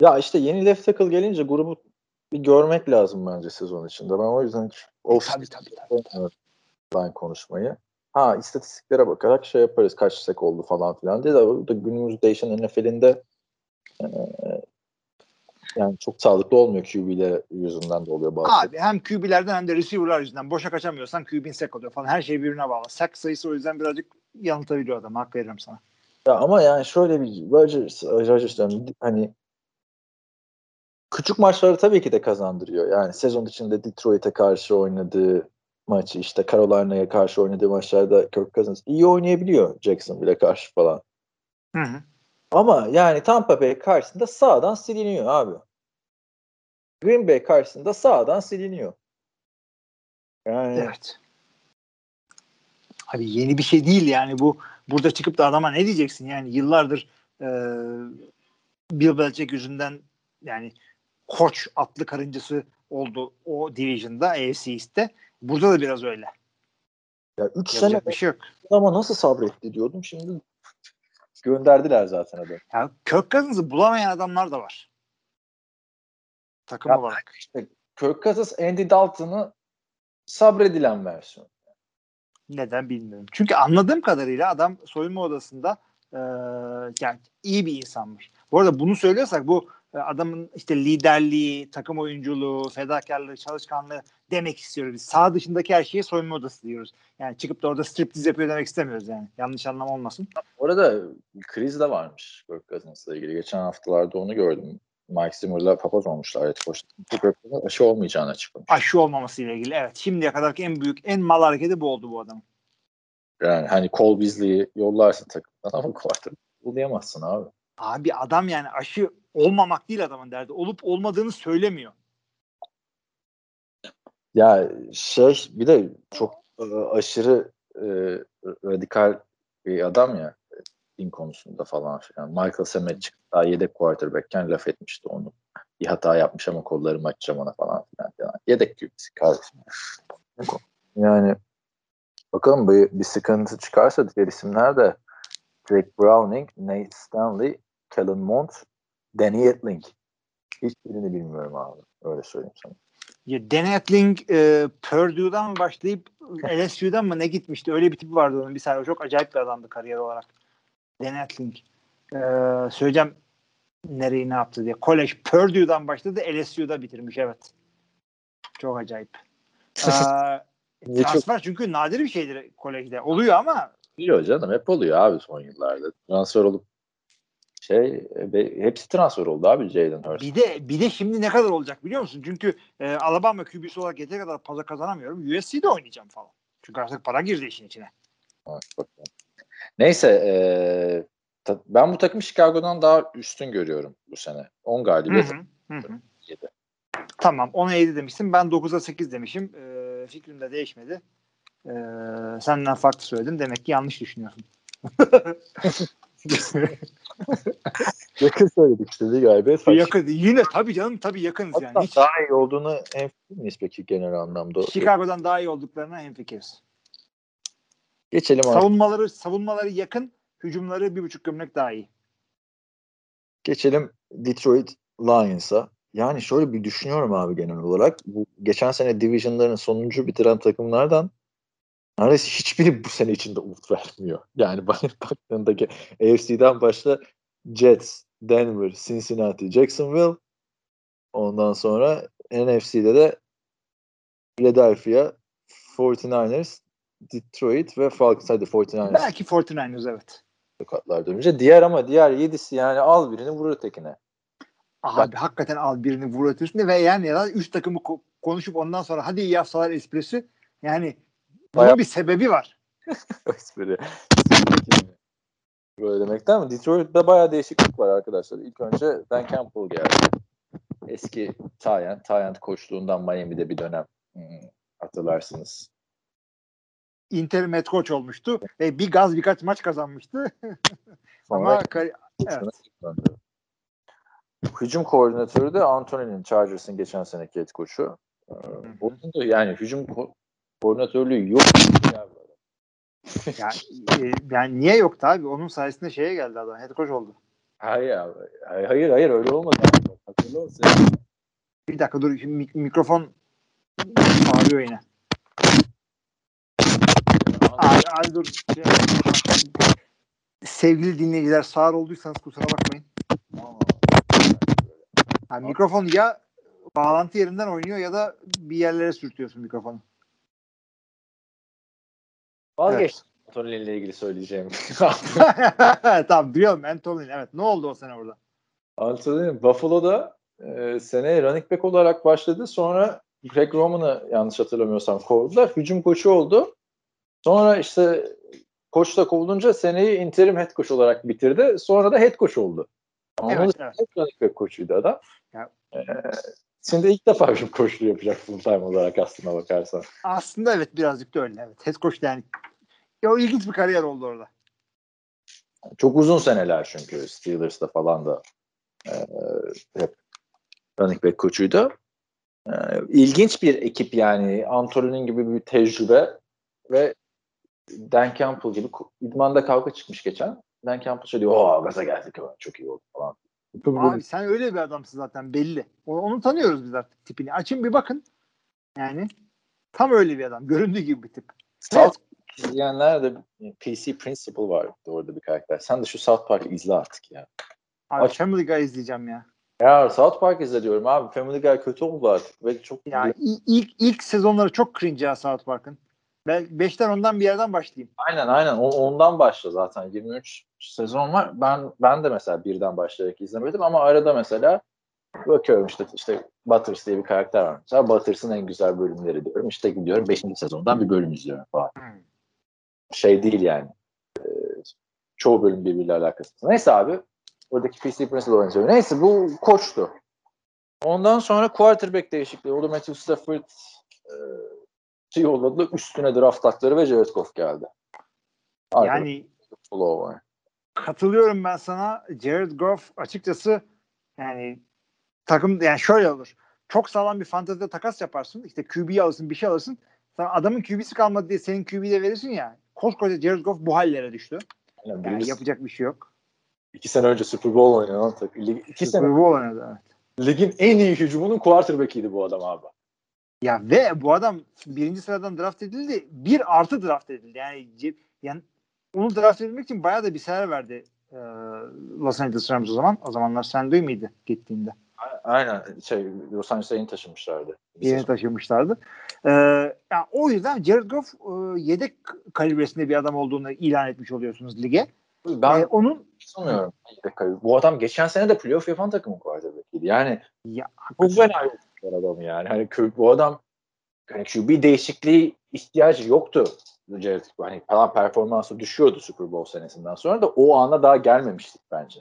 Ya işte yeni left tackle gelince grubu bir görmek lazım bence sezon içinde. Ben o yüzden hiç off Tabii tabii tabii. Evet, line konuşmayı. Ha istatistiklere bakarak şey yaparız kaç sek oldu falan filan diye de da günümüz değişen NFL'inde e, yani çok sağlıklı olmuyor QB'ler yüzünden de oluyor bazen. Abi hem QB'lerden hem de receiver'lar yüzünden boşa kaçamıyorsan QB'in sek oluyor falan. Her şey birbirine bağlı. Sack sayısı o yüzden birazcık yanıltabiliyor adam. Hak veririm sana. Ya ama yani şöyle bir Rodgers, Rodgers hani küçük maçları tabii ki de kazandırıyor. Yani sezon içinde Detroit'e karşı oynadığı maçı işte Carolina'ya karşı oynadığı maçlarda Kirk Cousins iyi oynayabiliyor Jacksonville'e karşı falan. Hı hı. Ama yani Tampa Bay karşısında sağdan siliniyor abi. Green Bay karşısında sağdan siliniyor. Yani Evet. Abi yeni bir şey değil yani bu burada çıkıp da adama ne diyeceksin yani yıllardır e, Bill Belichick yüzünden yani koç atlı karıncası oldu o division'da AFC East'te. Burada da biraz öyle. ya 3 sene bir şey yok. ama nasıl sabretti diyordum. Şimdi gönderdiler zaten adamı. Ya Kirk Cousins'ı bulamayan adamlar da var. Takım Ya olarak. İşte Kirk Cousins Andy Dalton'ı sabredilen versiyon. Neden bilmiyorum. Çünkü anladığım kadarıyla adam soyunma odasında e, yani iyi bir insanmış. Bu arada bunu söylüyorsak bu adamın işte liderliği, takım oyunculuğu, fedakarlığı, çalışkanlığı demek istiyoruz. Biz sağ dışındaki her şeye soyunma odası diyoruz. Yani çıkıp da orada striptiz yapıyor demek istemiyoruz yani. Yanlış anlam olmasın. Orada kriz de varmış Kirk Cousins'la ilgili. Geçen haftalarda onu gördüm. Mike Zimmer'la papaz olmuşlar. Evet, Cousins'ın aşı olmayacağını açıklamış. Aşı olmaması ile ilgili. Evet. Şimdiye kadarki en büyük, en mal hareketi bu oldu bu adamın. Yani hani Cole Beasley'i yollarsın takımdan ama quarterback yollayamazsın abi. Abi adam yani aşı olmamak değil adamın derdi. Olup olmadığını söylemiyor. Ya şey bir de çok e, aşırı e, radikal bir adam ya din konusunda falan filan. Michael Samet çıktı daha yedek quarterback'ken laf etmişti onu. Bir hata yapmış ama kollarımı açacağım ona falan filan. Yani yedek QB'si kardeşim. Yani bakalım bir, bir sıkıntı çıkarsa diğer isimler de Drake Browning, Nate Stanley, Kellen Mond, Danny Etling. Hiçbirini bilmiyorum abi. Öyle söyleyeyim sana. Ya Dan Etling e, Purdue'dan mı başlayıp LSU'dan mı ne gitmişti? Öyle bir tipi vardı onun bir saniye. Çok acayip bir adamdı kariyer olarak. Dan Etling. E, söyleyeceğim nereyi ne yaptı diye. Kolej Purdue'dan başladı LSU'da bitirmiş evet. Çok acayip. Ee, çok transfer çünkü nadir bir şeydir kolejde. Oluyor ama biliyor canım hep oluyor abi son yıllarda. Transfer olup şey e, hepsi transfer oldu abi Jalen Hurst. bir de bir de şimdi ne kadar olacak biliyor musun? Çünkü e, Alabama QB'si olarak yeteri kadar fazla kazanamıyorum. USC'de oynayacağım falan. Çünkü artık para girdi işin içine. Evet, bakalım. Neyse eee, ta- ben bu takım Chicago'dan daha üstün görüyorum bu sene. 10 Hı galibiyet. hı, hı. Tamam 10'a 7 demişsin. Ben 9'a 8 demişim. E, fikrim de değişmedi. E, senden farklı söyledim. Demek ki yanlış düşünüyorsun. Yakın söyledik işte bir galibiyet. var. Yakın. Yine tabii canım tabii yakınız yani. Hatta Hiç daha iyi olduğunu en miyiz peki genel anlamda? Chicago'dan daha iyi olduklarına hemfikiriz. Geçelim abi. Savunmaları savunmaları yakın, hücumları bir buçuk gömlek daha iyi. Geçelim Detroit Lions'a. Yani şöyle bir düşünüyorum abi genel olarak. Bu geçen sene division'ların sonuncu bitiren takımlardan neredeyse hiçbiri bu sene içinde umut vermiyor. Yani bana baktığında ge- AFC'den başla Jets, Denver, Cincinnati, Jacksonville. Ondan sonra NFC'de de Philadelphia, 49ers, Detroit ve Falcons. Hadi 49ers Belki 49ers evet. katlar dönünce. Diğer ama diğer yedisi yani al birini vur ötekine. Abi hakikaten al birini vur ötesinde ve yani ya da üç takımı ko- konuşup ondan sonra hadi iyi yapsalar esprisi yani bunun Bayağı- bir sebebi var. espri. Böyle demekten mi? Detroit'te bayağı değişiklik var arkadaşlar. İlk önce Dan Campbell geldi. Eski Tyent. Tyent koçluğundan Miami'de bir dönem hmm, hatırlarsınız. Inter head coach olmuştu ve bir gaz birkaç maç kazanmıştı. Ama kar- evet. Hücum koordinatörü de Anthony'nin Chargers'ın geçen seneki head koçu. Ee, Onun da yani hücum ko- koordinatörlüğü yok. Yani, e, yani niye yoktu abi? Onun sayesinde şeye geldi adam. Head coach oldu. Hayır abi. Hayır hayır, öyle olmadı. Abi. Musun? Bir dakika dur. Şimdi mik- mikrofon ağrıyor yine. Abi, abi dur. Şey- Sevgili dinleyiciler sağır olduysanız kusura bakmayın. Yani mikrofon ya bağlantı yerinden oynuyor ya da bir yerlere sürtüyorsun mikrofonu. Vazgeç. Anthony ile ilgili söyleyeceğim. tamam duyuyorum Anthony. Evet ne oldu o sene orada? Anthony Buffalo'da e, seneye running back olarak başladı. Sonra Greg Roman'ı yanlış hatırlamıyorsam kovdular. Hücum koçu oldu. Sonra işte koç da kovulunca seneyi interim head coach olarak bitirdi. Sonra da head coach oldu. Ama Evet, onun evet. running back koçuydu adam. Ya- E, şimdi ilk defa hücum koçluğu yapacak full time olarak aslına bakarsan. Aslında evet birazcık da öyle. Evet. Head coach yani. Ya, o ilginç bir kariyer oldu orada. Çok uzun seneler çünkü Steelers'ta falan da e, hep running back koçuydu. E, ilginç bir ekip yani. Anthony'nin gibi bir tecrübe ve Dan Campbell gibi idmanda kavga çıkmış geçen. Dan Campbell söylüyor, o gaza geldik çok iyi oldu falan. Abi sen öyle bir adamsın zaten belli. Onu, onu tanıyoruz biz artık tipini. Açın bir bakın. Yani tam öyle bir adam. Göründüğü gibi bir tip. South izleyenler de PC Principal var orada bir karakter. Sen de şu South Park'ı izle artık ya. Abi Aç. Family Guy izleyeceğim ya. Ya South Park izle diyorum abi. Family Guy kötü oldu artık. Ve çok Ya ilk ilk sezonları çok cringe ya South Park'ın. Ben 5'ten ondan bir yerden başlayayım. Aynen aynen. O, ondan başla zaten. 23 sezon var. Ben ben de mesela birden başlayarak izlemedim ama arada mesela bakıyorum işte işte Butters diye bir karakter var. Mesela Butters'ın en güzel bölümleri diyorum. İşte gidiyorum 5. sezondan bir bölüm izliyorum falan. Şey değil yani. Ee, çoğu bölüm birbiriyle alakasız. Neyse abi. Oradaki PC Principal oynuyor. Neyse bu koçtu. Ondan sonra quarterback değişikliği oldu. Matthew Stafford e, yolladı. Üstüne draft takları ve Jared Goff geldi. Arkada Yani. Katılıyorum ben sana. Jared Goff açıkçası yani takım yani şöyle olur. Çok sağlam bir fantezide takas yaparsın. İşte QB'yi alırsın, bir şey alırsın. Sonra adamın QB'si kalmadı diye senin QB'yi de verirsin ya. Koskoca Jared Goff bu hallere düştü. Yani Yani yapacak bir şey yok. iki sene önce Super Bowl oynayan takım. Lig, iki Super sene Bowl oynadı. Evet. ligin en iyi hücumunun quarterback'iydi bu adam abi. Ya ve bu adam birinci sıradan draft edildi. Bir artı draft edildi. Yani, yani onu draft edilmek için bayağı da bir sefer verdi e, Los Angeles Rams o zaman. O zamanlar San Luis miydi gittiğinde? Aynen şey Los Angeles'a yeni taşınmışlardı. Yeni taşımışlardı. Ee, yani o yüzden Jared Goff e, yedek kalibresinde bir adam olduğunu ilan etmiş oluyorsunuz lige. Ben Ee, onun sanmıyorum. Bu adam geçen sene de playoff yapan takımın quarterback'iydi. Yani ya, bu fena adamı yani. Hani bu adam hani QB değişikliği ihtiyacı yoktu. Jared, hani falan performansı düşüyordu Super Bowl senesinden sonra da o ana daha gelmemiştik bence.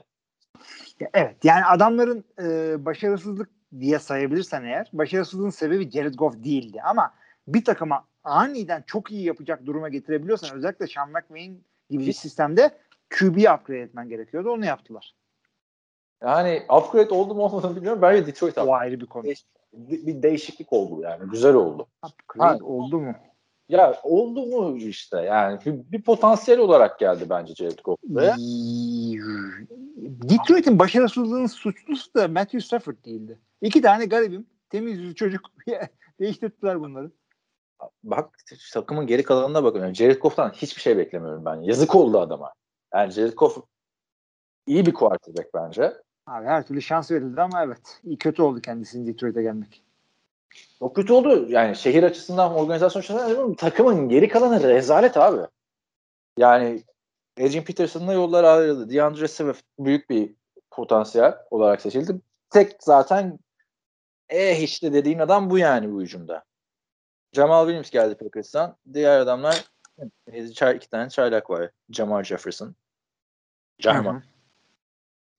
Evet yani adamların e, başarısızlık diye sayabilirsen eğer başarısızlığın sebebi Jared Goff değildi ama bir takıma aniden çok iyi yapacak duruma getirebiliyorsan özellikle Sean McVay'in gibi bir sistemde QB'yi upgrade etmen gerekiyordu. Onu yaptılar. Yani upgrade oldu mu olmadı bilmiyorum. Bence Detroit O upgrade. ayrı bir konu. bir değişiklik oldu yani. Güzel oldu. Upgrade Ha. oldu mu? Ya oldu mu işte yani bir, bir potansiyel olarak geldi bence Jared Goff. Detroit'in başarısızlığının suçlusu da Matthew Stafford değildi. İki tane garibim. Temiz yüzlü çocuk. Değiştirdiler bunları. Bak takımın geri kalanına bakın. Yani Jared Goff'tan hiçbir şey beklemiyorum ben. Yazık oldu adama. Yani Jared Goff iyi bir quarterback bence. Abi her türlü şans verildi ama evet. iyi kötü oldu kendisinin Detroit'e gelmek. O kötü oldu. Yani şehir açısından, organizasyon açısından takımın geri kalanı rezalet abi. Yani Adrian Peterson'la yollar ayrıldı. DeAndre Swift büyük bir potansiyel olarak seçildi. Tek zaten eh işte dediğin adam bu yani bu hücumda. Jamal Williams geldi Packers'tan. Diğer adamlar çay, iki tane çaylak var. Jamar Jefferson. Jamar.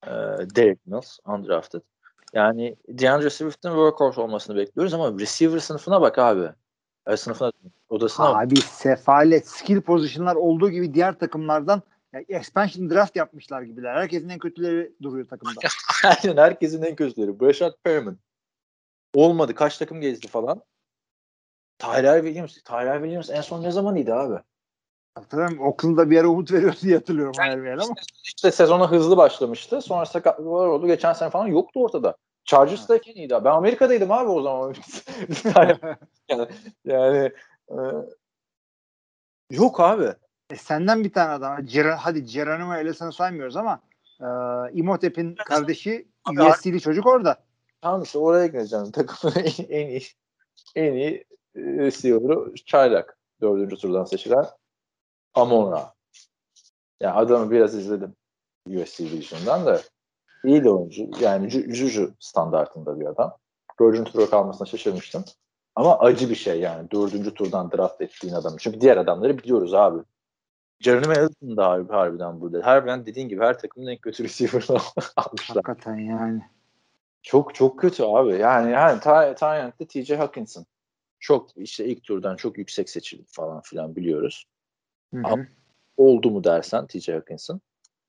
Ee, Derek Mills undrafted. Yani DeAndre Swift'in workhorse olmasını bekliyoruz ama receiver sınıfına bak abi. E, sınıfına odasına bak. Abi sefalet skill pozisyonlar olduğu gibi diğer takımlardan ya expansion draft yapmışlar gibiler. Herkesin en kötüleri duruyor takımda. Aynen herkesin en kötüleri. Brashad Perriman. Olmadı. Kaç takım gezdi falan. Tyler Williams. Tyler Williams en son ne zamanıydı abi? Hatırlıyorum Oakland'da bir ara umut veriyor diye hatırlıyorum hayal meyal ama. İşte sezona hızlı başlamıştı. Sonra sakatlıklar oldu. Geçen sene falan yoktu ortada. Chargers'tayken iyiydi. Ben Amerika'daydım abi o zaman. yani yani e, yok abi. E, senden bir tane adam. Ger hadi Geronimo Ellison'ı saymıyoruz ama e, Imhotep'in kardeşi USC'li çocuk orada. Tamam işte oraya gireceğim. Takımın en, en iyi en iyi e, receiver'ı Çaylak. Dördüncü turdan seçilen Amon-Ra. Yani adamı biraz izledim USC Division'dan da iyi de oyuncu. Yani Ju- Juju standartında bir adam. Dördüncü tura kalmasına şaşırmıştım. Ama acı bir şey yani. Dördüncü turdan draft ettiğin adamı. Çünkü diğer adamları biliyoruz abi. Jeremy Ellison da harbi, harbiden burada. Harbiden dediğin gibi her takımın en kötü receiver'ını almışlar. Hakikaten yani. Çok çok kötü abi. Yani yani Ty- Tyent'te TJ Hawkinson. Çok işte ilk turdan çok yüksek seçildi falan filan biliyoruz. Hı hı. Ama- Oldu mu dersen TJ Hawkinson.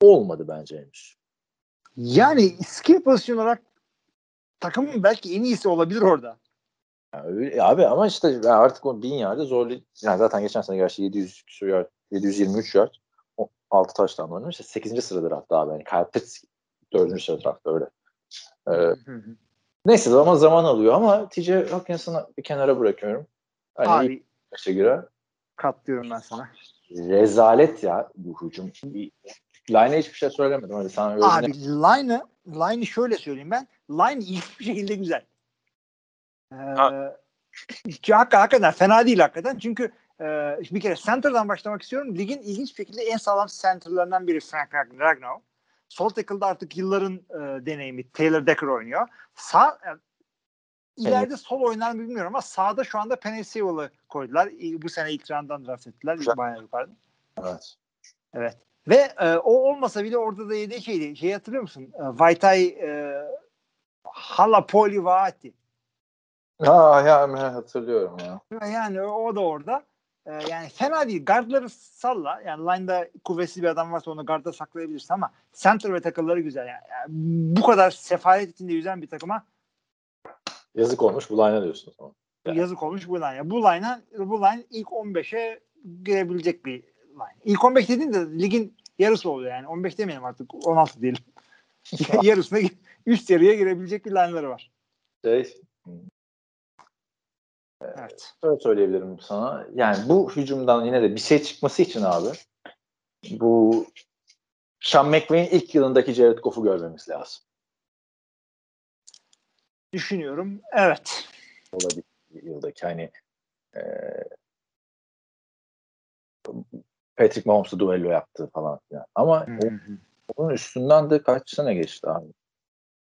Olmadı bence henüz. Yani skill pozisyon olarak takımın belki en iyisi olabilir orada. Yani abi ama işte yani artık o bin yerde zorlu. Yani zaten geçen sene gerçi 700 küsur yard, 723 yard. 6 taştan oynamış. İşte 8. sırada draft abi. Yani Kyle Pitts 4. sırada draft öyle. Ee, Hı hı. neyse ama zaman alıyor ama TJ Hawkinson'ı bir kenara bırakıyorum. Hani Abi göre katlıyorum ben sana. Rezalet ya bu hücum. Line'e hiçbir şey söylemedim. Hadi sana öyle Abi line'ı line'ı şöyle söyleyeyim ben. Line ilk bir şekilde güzel. Ee, Ha. hakikaten, hakikaten fena değil hakikaten. Çünkü e, bir kere center'dan başlamak istiyorum. Ligin ilginç bir şekilde en sağlam center'larından biri Frank Ragnow. Sol tackle'da artık yılların e, deneyimi Taylor Decker oynuyor. Sağ ileride sol oynar mı bilmiyorum ama sağda şu anda Penny koydular. Bu sene ilk round'dan draft ettiler. Güzel. Bayağı yukarıda. Evet. Evet. Ve e, o olmasa bile orada da yediği şeydi. Şey hatırlıyor musun? E, Vaytay e, Halapoli Vaati. Ha ya ben hatırlıyorum ya. Yani o da orada. E, yani fena değil. Guardları salla. Yani line'da kuvvetli bir adam varsa onu guardda saklayabilirsin ama center ve takılları güzel. Yani, yani bu kadar sefalet içinde yüzen bir takıma Yazık olmuş bu line'a diyorsun. o zaman. Evet. yazık olmuş bu line. Bu line, bu line ilk 15'e girebilecek bir line. İlk 15 dediğin de ligin yarısı oluyor yani. 15 demeyelim artık 16 diyelim. Yarısına üst yarıya girebilecek bir line'ları var. Şey, Evet. Öyle söyleyebilirim sana. Yani bu hücumdan yine de bir şey çıkması için abi bu Sean McVay'in ilk yılındaki Jared Goff'u görmemiz lazım. Düşünüyorum. Evet. Olabilir yıldaki hani e, Patrick Mahomes'la duello yaptı falan filan. Ama o, onun üstünden de kaç sene geçti abi?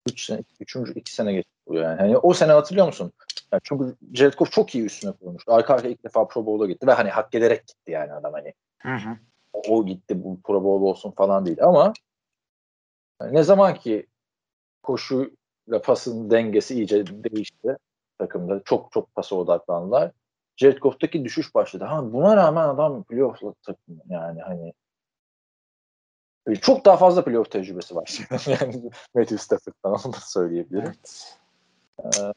3 sene, 3. 2 sene geçti yani. Hani o sene hatırlıyor musun? Yani çünkü Jared Goff çok iyi üstüne kurulmuştu. Arka arkaya ilk defa Pro Bowl'a gitti ve hani hak ederek gitti yani adam hani. Hı hı. O, o gitti bu Pro Bowl olsun falan değil ama yani ne zaman ki koşuyla pasın dengesi iyice değişti takımda. Çok çok pasa odaklandılar. Jared Goff'taki düşüş başladı. Ha, buna rağmen adam playoff'la takım yani hani çok daha fazla playoff tecrübesi var. yani Matthew Stafford'dan onu da söyleyebilirim. Evet. Ee,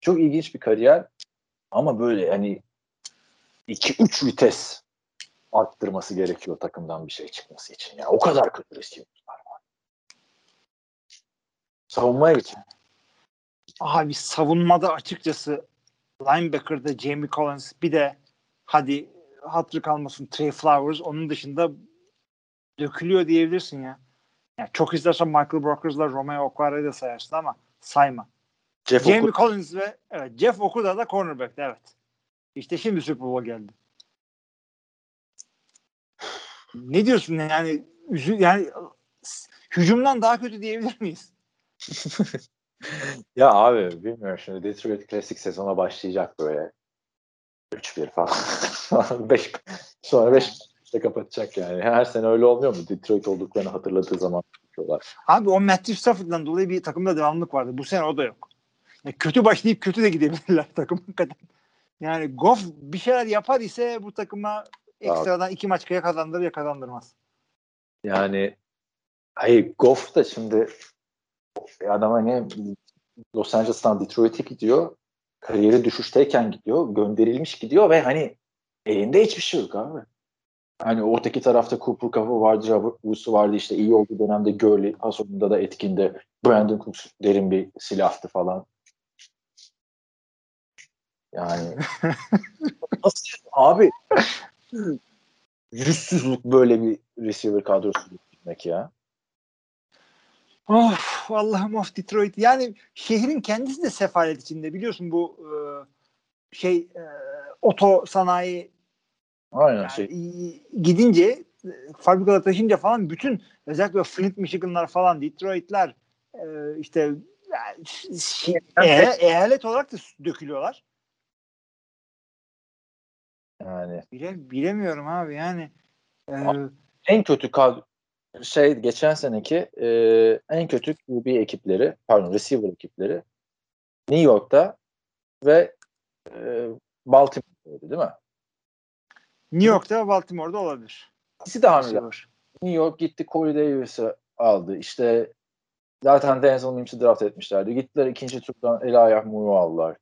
çok ilginç bir kariyer ama böyle hani 2-3 vites arttırması gerekiyor takımdan bir şey çıkması için. Ya o kadar kötü var. Savunmaya geçin. Abi savunmada açıkçası linebacker'da Jamie Collins bir de hadi hatırı kalmasın Trey Flowers onun dışında dökülüyor diyebilirsin ya. Yani çok istersen Michael Brokers'la Romeo Okwara'yı da sayarsın ama sayma. Jeff Jamie Okuda, Collins ve evet, Jeff Okuda da cornerback'ti evet. İşte şimdi Super Bowl geldi. Ne diyorsun yani üzü, yani hücumdan daha kötü diyebilir miyiz? ya abi bilmiyorum şimdi Detroit klasik sezona başlayacak böyle 3-1 falan. 5 sonra 5 işte kapatacak yani. Her sene öyle olmuyor mu? Detroit olduklarını hatırladığı zaman yapıyorlar. Abi o Matthew Stafford'dan dolayı bir takımda devamlık vardı. Bu sene o da yok. Yani kötü başlayıp kötü de gidebilirler takım hakikaten. Yani Goff bir şeyler yapar ise bu takıma ekstradan iki maç ya kazandırır ya kazandırmaz. Yani hayır Goff da şimdi adam hani Los Angeles'tan Detroit'e gidiyor. Kariyeri düşüşteyken gidiyor. Gönderilmiş gidiyor ve hani elinde hiçbir şey yok abi. Hani ortaki tarafta Cooper Cuff'ı vardı, Robert Woods'u vardı işte iyi olduğu dönemde Gurley, pas oyununda da etkinde. Brandon Cooks derin bir silahtı falan. Yani nasıl abi yüzsüzlük böyle bir receiver kadrosu gitmek ya. Of Allah'ım of Detroit. Yani şehrin kendisi de sefalet içinde biliyorsun bu e, şey e, oto sanayi Aynen yani şey. gidince e, fabrikalar taşınca falan bütün özellikle Flint Michigan'lar falan Detroit'ler e, işte şi, e, eyalet olarak da dökülüyorlar. Yani Bile, bilemiyorum abi yani. E, en kötü kad şey geçen seneki e, en kötü QB ekipleri, pardon receiver ekipleri New York'ta ve e, Baltimore'da değil mi? New York'ta ve Baltimore'da olabilir. İkisi de hamile. New York gitti Corey Davis'i aldı. İşte zaten Denzel Mims'i draft etmişlerdi. Gittiler ikinci turdan Elijah Moore'u aldılar.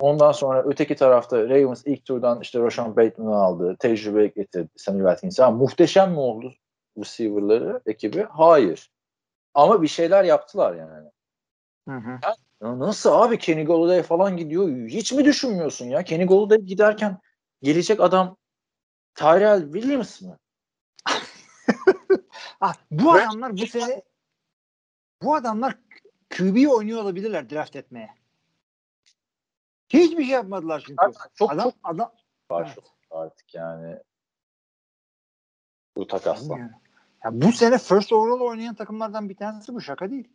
Ondan sonra öteki tarafta Ravens ilk turdan işte Roshan Bateman'ı aldı. Tecrübe getirdi Sammy Watkins'i. Ama muhteşem mi oldu receiver'ları ekibi? Hayır. Ama bir şeyler yaptılar yani. Hı hı. Ya nasıl abi Kenny Golladay falan gidiyor? Hiç mi düşünmüyorsun ya? Kenny Golladay giderken gelecek adam Tyrell Williams mı? ah, bu adamlar bu sene bu adamlar QB oynuyor olabilirler draft etmeye. Hiçbir şey yapmadılar çünkü. Çok adam çok adam evet. artık yani. Bu takasla. Yani. Ya bu sene first overall oynayan takımlardan bir tanesi bu şaka değil.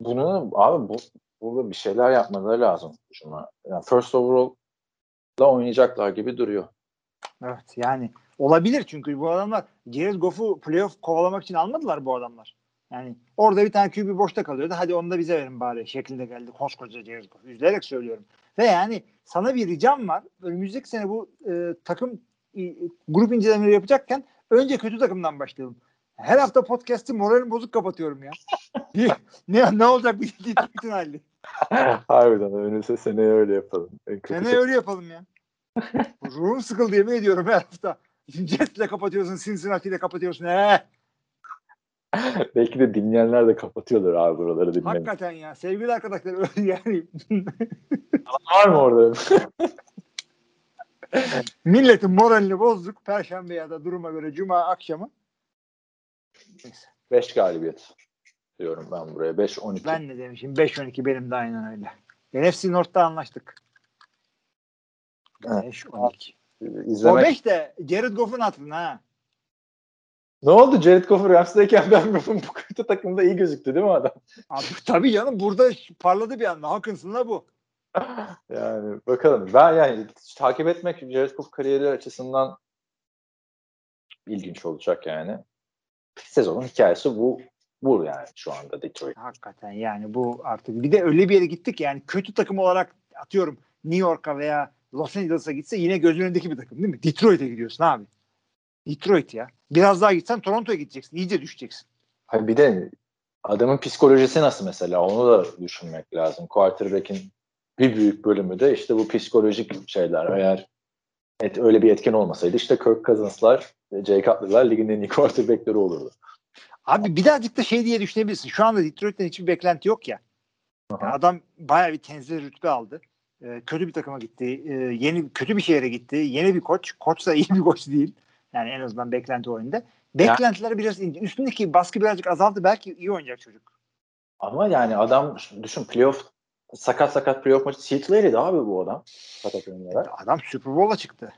Bunu abi bu burada bir şeyler yapmaları lazım şuna. Yani first overall da oynayacaklar gibi duruyor. Evet yani olabilir çünkü bu adamlar Jared Goff'u playoff kovalamak için almadılar bu adamlar. Yani orada bir tane QB boşta kalıyordu. Hadi onu da bize verin bari şeklinde geldi. Koskoca Jared Goff. Üzülerek söylüyorum. Ve yani sana bir ricam var. Önümüzdeki sene bu e, takım e, grup incelemeleri yapacakken önce kötü takımdan başlayalım. Her hafta podcast'ı moralim bozuk kapatıyorum ya. ne, ne olacak bir bütün halde. Harbiden önümüzde seneye öyle yapalım. Seneye öyle yapalım ya. Ruhum sıkıldı yemin ediyorum her hafta. Jets'le kapatıyorsun, Cincinnati'yle kapatıyorsun. Ee. Belki de dinleyenler de kapatıyordur abi buraları dinlemeyi. Hakikaten ya. Sevgili arkadaşlar yani. Var mı orada? Milletin moralini bozduk. Perşembe ya da duruma göre cuma akşamı. Neyse. 5 galibiyet diyorum ben buraya. 5-12. Ben ne demişim? 5-12 benim de aynen öyle. NFC North'ta anlaştık. Evet. 5-12. O İzlemek. 5 de Jared Goff'un hatırına ha. Ne oldu? Jared Goff Rams'dayken Ben Goff'un bu kötü takımda iyi gözüktü değil mi adam? Abi, tabii canım burada parladı bir anda. Hawkins'ın da bu. Yani bakalım. Ben yani takip etmek Jared Goff kariyeri açısından ilginç olacak yani. Sezonun hikayesi bu bu yani şu anda Detroit. Hakikaten yani bu artık bir de öyle bir yere gittik yani kötü takım olarak atıyorum New York'a veya Los Angeles'a gitse yine gözün önündeki bir takım değil mi? Detroit'e gidiyorsun abi. Detroit ya. Biraz daha gitsen Toronto'ya gideceksin. İyice düşeceksin. Hayır bir de adamın psikolojisi nasıl mesela onu da düşünmek lazım. Quarterback'in bir büyük bölümü de işte bu psikolojik şeyler. Eğer et, öyle bir etken olmasaydı işte Kirk Cousins'lar Jay Cutler'lar ligin en iyi quarterback'leri olurdu. Abi birazcık da şey diye düşünebilirsin. Şu anda Detroit'ten hiçbir beklenti yok ya. Yani adam bayağı bir tenzil rütbe aldı. Ee, kötü bir takıma gitti. Ee, yeni kötü bir şehre gitti. Yeni bir koç. Koç da iyi bir koç değil. Yani en azından beklenti oyunda. Beklentiler biraz ince. Üstündeki baskı birazcık azaldı. Belki iyi oynayacak çocuk. Ama yani adam düşün playoff sakat sakat playoff maçı Seattle'ydı abi bu adam. Sakat oynayarak. Adam Super Bowl'a çıktı.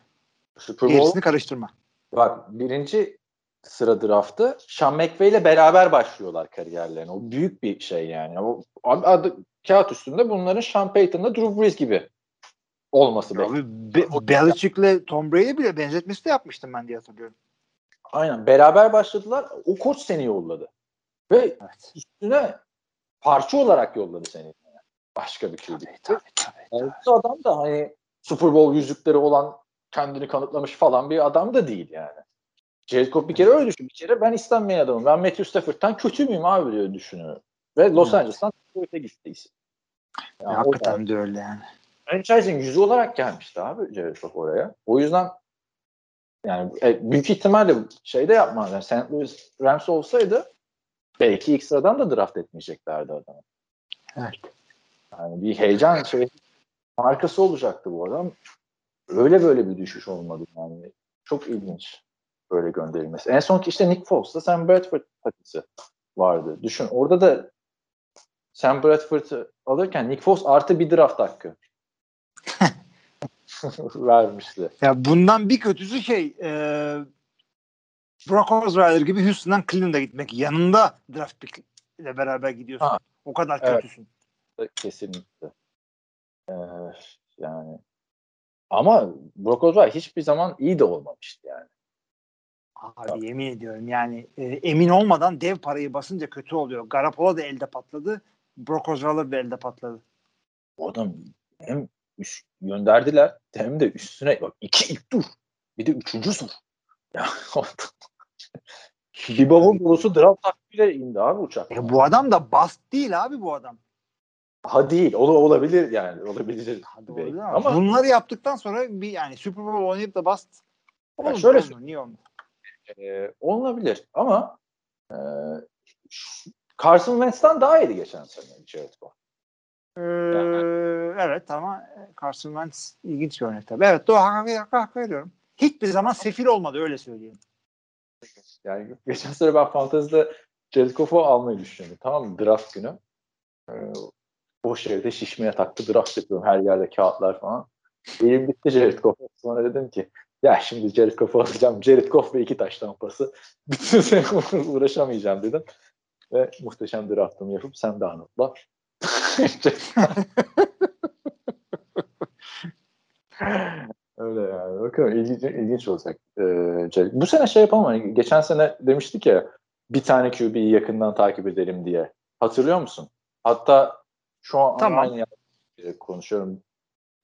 Super Bowl Gerisini karıştırma. bak birinci sıra draftı Sean McVay ile beraber başlıyorlar kariyerlerine. O büyük bir şey yani. O abi adı, kağıt üstünde bunların Sean Payton'la Drew Brees gibi olması. Abi Be- Belichick'le Tom Brady bile benzetmesi de yapmıştım ben diye hatırlıyorum. Aynen. Beraber başladılar. O koç seni yolladı. Ve Evet. üstüne parça olarak yolladı seni. Başka bir QB. Tabii tabii. tabii. Yani bu adam da hani Super Bowl yüzükleri olan kendini kanıtlamış falan bir adam da değil yani. Jared Goff bir kere öyle düşün. Bir kere ben istenmeyen adamım. Ben Matthew Stafford'dan kötü müyüm abi diyor düşünüyor. Ve Los Evet. Angeles'tan Detroit'e gittiyse. Ya, Yani hakikaten de öyle yani. franchising yüzü olarak gelmişti abi Jared Goff oraya. O yüzden yani e, büyük ihtimalle şeyde yapmaz. Yani St. Louis Rams olsaydı belki ilk sıradan da draft etmeyeceklerdi adamı. Evet. Yani bir heyecan şey markası olacaktı bu adam. Öyle böyle bir düşüş olmadı yani. Çok ilginç böyle gönderilmesi. En son ki işte Nick Foles'ta Sam Bradford takısı vardı. Düşün orada da Sam Bradford'ı alırken Nick Foles artı bir draft hakkı vermişti. Ya bundan bir kötüsü şey e, Brock Osweiler gibi Houston'dan Cleveland'a gitmek. Yanında draft pick ile beraber gidiyorsun. Ha. O kadar Evet. kötüsün. Kesinlikle. Ee, yani ama Brock Osweiler hiçbir zaman iyi de olmamıştı yani. Abi Tabii. yemin ediyorum yani e, emin olmadan dev parayı basınca kötü oluyor. Garoppolo da elde patladı. Brock Osweiler da elde patladı. O adam hem üst, gönderdiler hem de üstüne bak iki ilk tur bir de üçüncü tur. Ya bavul dolusu draft takviyle indi abi uçak. E, bu adam da bast değil abi bu adam. Ha değil. O da olabilir yani. Olabilir. Hadi belki. ama, Ama bunları yaptıktan sonra bir yani Super Bowl oynayıp da bast. Olur, şöyle olur, niye olmaz? e, olabilir. Ama e, şu- Carson Wentz'ten daha iyiydi geçen sene Jared Goff. Ee, evet ama Carson Wentz ilginç bir örnek tabii. Evet doğru hak, hak, hak veriyorum. Hiçbir zaman sefil olmadı öyle söyleyeyim. Yani geçen sene ben fantezide Jared Goff'u almayı düşünüyordum. Tamam mı? Draft günü. Ee, boş yerde şişmeye taktı draft yapıyorum. Her yerde kağıtlar falan. Elim bitti Jared Goff'a. Sonra dedim ki ya şimdi Jared Goff'u alacağım. Jared Goff ve iki taş tampası. Bütün sene uğraşamayacağım dedim. Ve muhteşem draftımı yapıp sen de anlatla. Öyle yani. Bakalım ilginç, ilginç olacak. Ee, Jared- Bu sene şey yapalım. Hani geçen sene demiştik ya bir tane QB'yi yakından takip edelim diye. Hatırlıyor musun? Hatta şu an Tamam. aynı yer- konuşuyorum.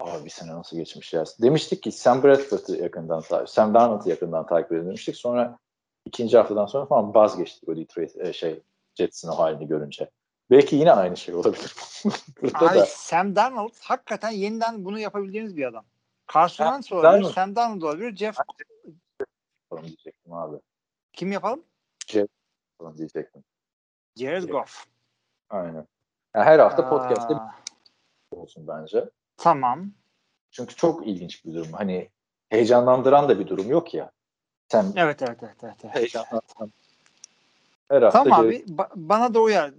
Abi bir sene nasıl geçmiş ya. Demiştik ki Sam Bradford'ı yakından takip, Sam Darnold'u yakından takip edelim demiştik. Sonra ikinci haftadan sonra falan vazgeçtik o Detroit e, şey Jets'in o halini görünce. Belki yine aynı şey olabilir. Abi da. Sam Darnold hakikaten yeniden bunu yapabildiğiniz bir adam. Carson Wentz olabilir, Darnold. Sam Darnold olabilir, Jeff Falan diyecektim abi. kim yapalım? Falan diyecektim. Jared Goff. Aynen. Yani her hafta podcast'te bir olsun bence. Tamam. Çünkü çok ilginç bir durum. Hani heyecanlandıran da bir durum yok ya. Sen Evet evet evet evet. evet. heyecanlandıran Her hafta Tamam abi ba- bana da uyar.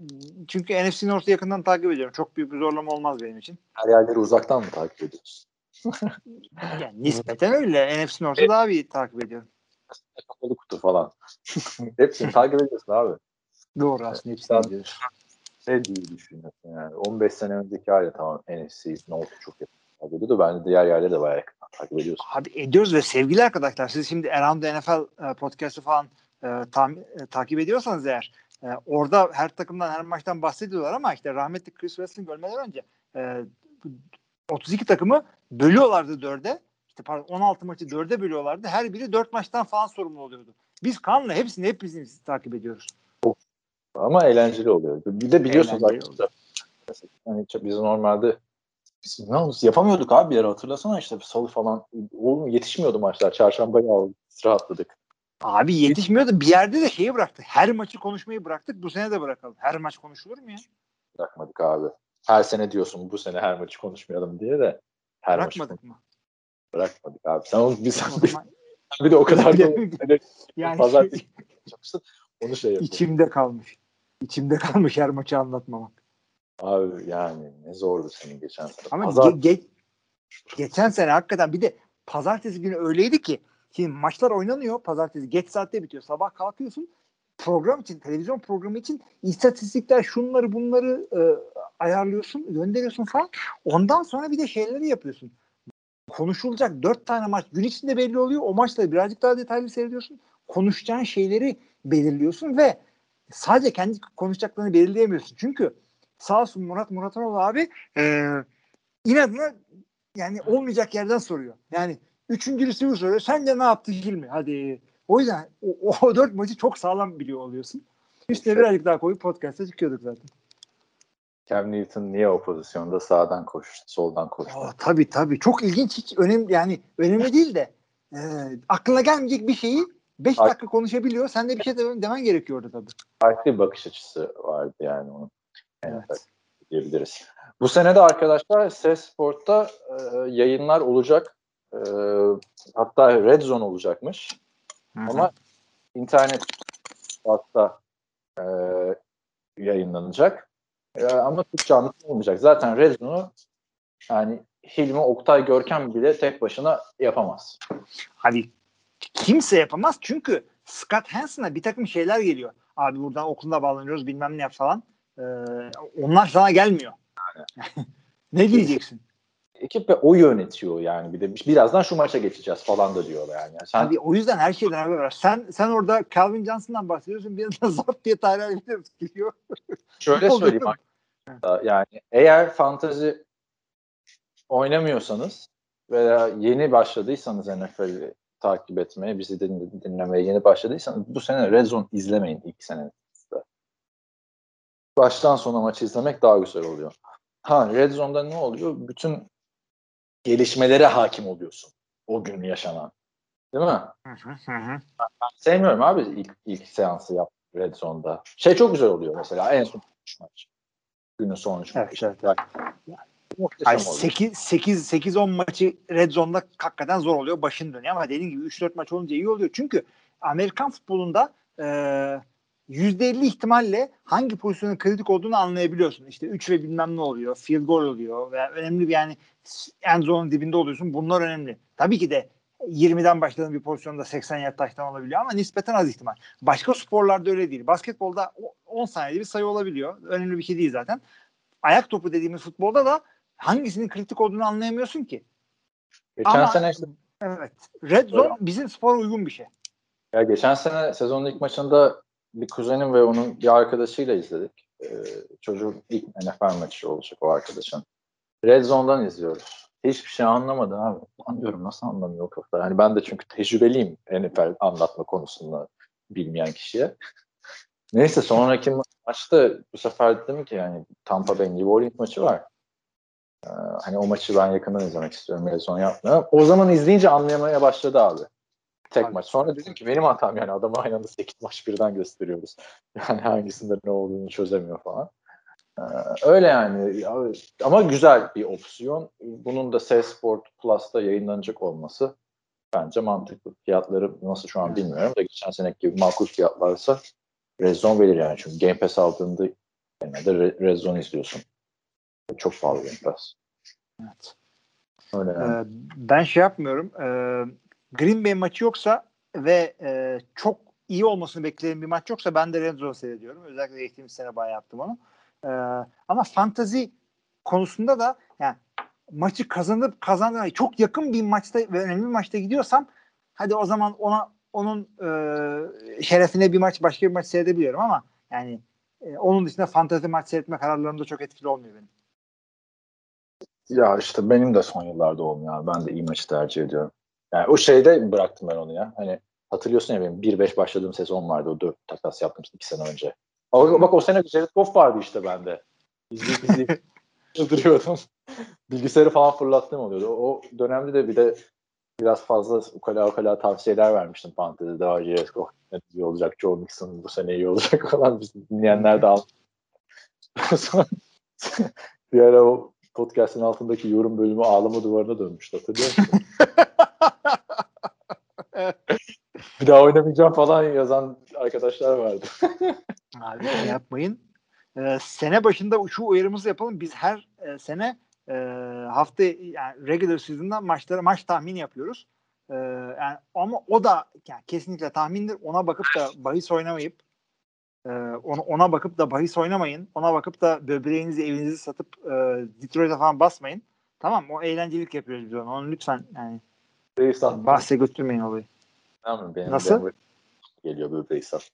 Çünkü NFC North'u yakından takip ediyorum. Çok büyük bir zorlama olmaz benim için. her yerleri uzaktan mı takip ediyorsun? Yani nispeten öyle. NFC North'u daha iyi takip ediyorum. Kapalı kutu falan. Hepsini takip ediyorsun abi. Doğru aslında hepsini. Ne diye düşünüyorsun yani? 15 sene önceki hali tamam NFC North'u çok yakın takip ediyordu. Bence diğer yerleri de bayağı yakından takip ediyorsun. Abi ediyoruz ve sevgili arkadaşlar siz şimdi Around the NFL e, podcast'ı falan e, tam- e, takip ediyorsanız eğer e, orada her takımdan her maçtan bahsediyorlar ama işte rahmetli Chris Wrestling ölmeden önce e, 32 takımı bölüyorlardı dörde. İşte pardon 16 maçı dörde bölüyorlardı. Her biri dört maçtan falan sorumlu oluyordu. Biz Kaan'la hepsini hepimiz takip ediyoruz. Ama eğlenceli oluyor. Bir de biliyorsunuz arkadaşlar. Hani biz normalde biz ne oldu? yapamıyorduk abi bir ara hatırlasana işte salı falan. Oğlum yetişmiyordu maçlar. Çarşambaya aldık. Rahatladık. Abi yetişmiyordu. Bir yerde de şeyi bıraktık. Her maçı konuşmayı bıraktık. Bu sene de bırakalım. Her maç konuşulur mu ya? Bırakmadık abi. Her sene diyorsun bu sene her maçı konuşmayalım diye de her maçı Bırakmadık mı? bırakmadık abi. Sen onu bir, sen bir, zaman bir de o kadar da yani pazartesi yapacaksın. Onu şey yapıyor. içimde kalmış. İçimde kalmış her maçı anlatmamak. Abi yani ne zordu senin geçen sene. Ama Pazar- ge- ge- geçen sene hakikaten bir de pazartesi günü öyleydi ki şimdi maçlar oynanıyor pazartesi geç saatte bitiyor. Sabah kalkıyorsun program için televizyon programı için istatistikler şunları bunları e, ayarlıyorsun gönderiyorsun falan. Ondan sonra bir de şeyleri yapıyorsun. Konuşulacak dört tane maç gün içinde belli oluyor. O maçları birazcık daha detaylı seyrediyorsun. Konuşacağın şeyleri belirliyorsun ve sadece kendi konuşacaklarını belirleyemiyorsun. Çünkü sağ olsun Murat Muratanoğlu abi e, inadına yani olmayacak yerden soruyor. Yani üçüncülüsü bu soruyor. Sence ne yaptı Hilmi? Hadi. O yüzden o, o dört maçı çok sağlam biliyor oluyorsun. Üstüne birazcık daha koyup podcast'a çıkıyorduk zaten. Cam Newton niye o pozisyonda sağdan koştu, soldan koştu? Aa, tabii tabii. Çok ilginç. Hiç önemli yani önemli değil de e, aklına gelmeyecek bir şeyi 5 Ay- dakika konuşabiliyor. Sen de bir şey demen, demen gerekiyor orada tabii. Farklı bir bakış açısı vardı yani onun. Evet. Evet. Diyebiliriz. Bu sene de arkadaşlar Ses Sport'ta e, yayınlar olacak. E, hatta Red Zone olacakmış. Ama internet hatta e, yayınlanacak. E, ama Türkçe anlatım olmayacak. Zaten Red Zone'u yani Hilmi Oktay Görkem bile tek başına yapamaz. Abi kimse yapamaz çünkü Scott Hansen'a bir takım şeyler geliyor. Abi buradan okulda bağlanıyoruz bilmem ne yap falan. Ee, onlar sana gelmiyor. ne diyeceksin? Ekip ve o yönetiyor yani. Bir de birazdan şu maça geçeceğiz falan da diyorlar yani. Yani sen Abi o yüzden her şeyden haber var. Sen sen orada Calvin Johnson'dan bahsediyorsun. Bir yandan zart diye Williams geliyor. şöyle söyleyeyim. Yani eğer fantazi oynamıyorsanız veya yeni başladıysanız NFL'i takip etmeye, bizi din- dinlemeye yeni başladıysanız bu sene Red Zone izlemeyin ilk senenizde. Baştan sona maçı izlemek daha güzel oluyor. Ha Red Zone'da ne oluyor? Bütün gelişmelere hakim oluyorsun. O gün yaşanan. Değil mi? Sevmiyorum abi ilk, ilk seansı yap Red Zone'da. Şey çok güzel oluyor mesela en son maç. Günün son üç Evet, maçı. evet. Yani, muhteşem Ay oluyor. 8 8 8 10 maçı Red Zone'da hakikaten zor oluyor. Başın dönüyor ama dediğim gibi 3 4 maç olunca iyi oluyor. Çünkü Amerikan futbolunda e, %50 ihtimalle hangi pozisyonun kritik olduğunu anlayabiliyorsun. İşte 3 ve bilmem ne oluyor. Field goal oluyor. Veya önemli bir yani end zone'un dibinde oluyorsun. Bunlar önemli. Tabii ki de 20'den başladığın bir pozisyonda 80 yard taştan olabiliyor ama nispeten az ihtimal. Başka sporlarda öyle değil. Basketbolda o- 10 saniyede bir sayı olabiliyor. Önemli bir şey değil zaten. Ayak topu dediğimiz futbolda da hangisinin kritik olduğunu anlayamıyorsun ki. Geçen Ama- sene işte Evet. Red zone Öyle. bizim spora uygun bir şey. Ya geçen sene sezonun ilk maçında bir kuzenim ve onun bir arkadaşıyla izledik. Ee, çocuğun ilk NFL maçı olacak o arkadaşın. Red Zone'dan izliyoruz. Hiçbir şey anlamadı abi. Anlıyorum nasıl anlamıyor o kafa. Yani ben de çünkü tecrübeliyim NFL anlatma konusunda bilmeyen kişiye. Neyse sonraki ma- maçta bu sefer dedim ki yani Tampa Bay New Orleans maçı var. Ee, hani o maçı ben yakından izlemek istiyorum. Red Zone yapmıyorum. O zaman izleyince anlayamaya başladı abi. Tek Abi. maç. Sonra dedim ki benim hatam yani adamı aynı anda 8 maç birden gösteriyoruz. Yani hangisinde ne olduğunu çözemiyor falan. Ee, öyle yani. Ya, Ama güzel bir opsiyon. Bunun da C-Sport Plus'ta yayınlanacak olması bence mantıklı. Fiyatları nasıl şu an bilmiyorum da geçen seneki gibi makul fiyatlarsa Red Zone verir yani. Çünkü Game Pass aldığında Red, Red Zone izliyorsun. Çok pahalı Game Pass. Evet. Öyle yani. Ee, ben şey yapmıyorum. Ee, Green Bay maçı yoksa ve e, çok iyi olmasını bekleyen bir maç yoksa ben de Red Zone seyrediyorum. Özellikle geçtiğimiz sene bayağı yaptım onu. Ee, ama fantazi konusunda da yani maçı kazanıp kazandığına çok yakın bir maçta ve önemli bir maçta gidiyorsam hadi o zaman ona onun e, şerefine bir maç başka bir maç seyredebiliyorum ama yani e, onun dışında fantazi maç seyretme kararlarımda çok etkili olmuyor benim. Ya işte benim de son yıllarda olmuyor. Ben de iyi maçı tercih ediyorum. Yani o şeyde bıraktım ben onu ya. Hani hatırlıyorsun ya benim 1-5 başladığım sezon vardı. O 4 takas yaptım 2 sene önce. Bak, bak o sene Jared Goff vardı işte bende. İzleyip izleyip çıldırıyordum. Bilgisayarı falan fırlattığım oluyordu. O dönemde de bir de biraz fazla ukala ukala tavsiyeler vermiştim fantezide. Daha Jared Goff iyi olacak, Joe Mixon bu sene iyi olacak falan. Biz dinleyenler de al. Sonra bir ara o podcast'ın altındaki yorum bölümü ağlama duvarına dönmüştü hatırlıyor musun? bir daha oynamayacağım falan yazan arkadaşlar vardı. Abi şey yapmayın. Ee, sene başında şu uyarımızı yapalım. Biz her e, sene e, hafta yani regular season'da maçları maç tahmini yapıyoruz. E, yani ama o da yani kesinlikle tahmindir. Ona bakıp da bahis oynamayıp e, ona, ona bakıp da bahis oynamayın. Ona bakıp da böbreğinizi evinizi satıp e, Detroit'e falan basmayın. Tamam o eğlencelik yapıyoruz biz onu. Onu lütfen yani Reisat. bahse götürmeyin olayı. Tamam, benim Nasıl? Denver geliyor böyle Reisat.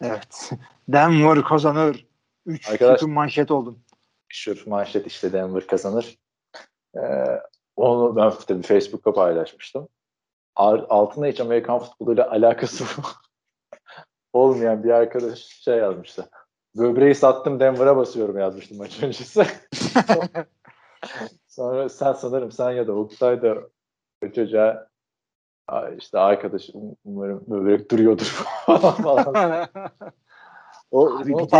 Evet. Denver kazanır. 3 Arkadaş- sütun manşet oldun. Meşhur manşet işte Denver kazanır. Ee, onu ben tabii Facebook'ta paylaşmıştım. Altına hiç Amerikan futboluyla alakası olmayan bir arkadaş şey yazmıştı. Böbreği sattım Denver'a basıyorum yazmıştım maç öncesi. Sonra sen sanırım sen ya da Oktay da çocuğa "Aa, işte arkadaş um- umarım böbrek duruyordur falan. O, Abi o bir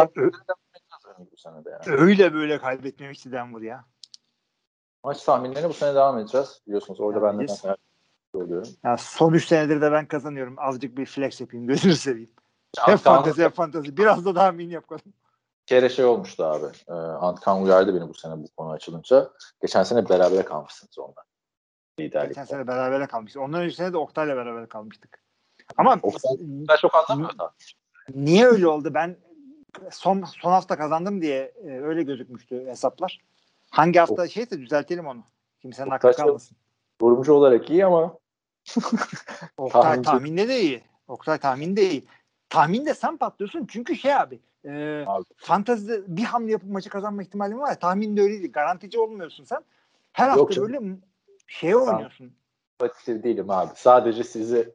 de yani. öyle böyle kaybetmemişti Denver ya. Maç tahminlerine bu sene devam edeceğiz. Biliyorsunuz orada Devam ben de oluyorum. Ya son 3 senedir de ben kazanıyorum. Azıcık bir flex yapayım. Gözünü seveyim. Hep fantezi hep fantezi. Biraz da tahmin yapalım. bir kere şey olmuştu abi. Ee, Antkan uyardı beni bu sene bu konu açılınca. Geçen sene berabere kalmışsınız onunla. Liderlikte. Geçen sene berabere kalmıştık. Ondan önceki sene de Oktay'la beraber kalmıştık. Ama Oktay- Ben çok anlamıyorum da. niye öyle oldu? Ben son son hafta kazandım diye e, öyle gözükmüştü hesaplar. Hangi hafta şeyse düzeltelim onu. Kimsenin Oktay aklı kalmasın. Yorumcu olarak iyi ama Oktay Tahminci- tahminde de iyi. Oktay tahminde iyi. Tahminde sen patlıyorsun çünkü şey abi. E, Abi. fantezide bir hamle yapıp maçı kazanma ihtimalin var ya tahminde öyle değil. Garantici olmuyorsun sen. Her Yok hafta canım. böyle şeye oynuyorsun. pozitif değilim abi. Sadece sizi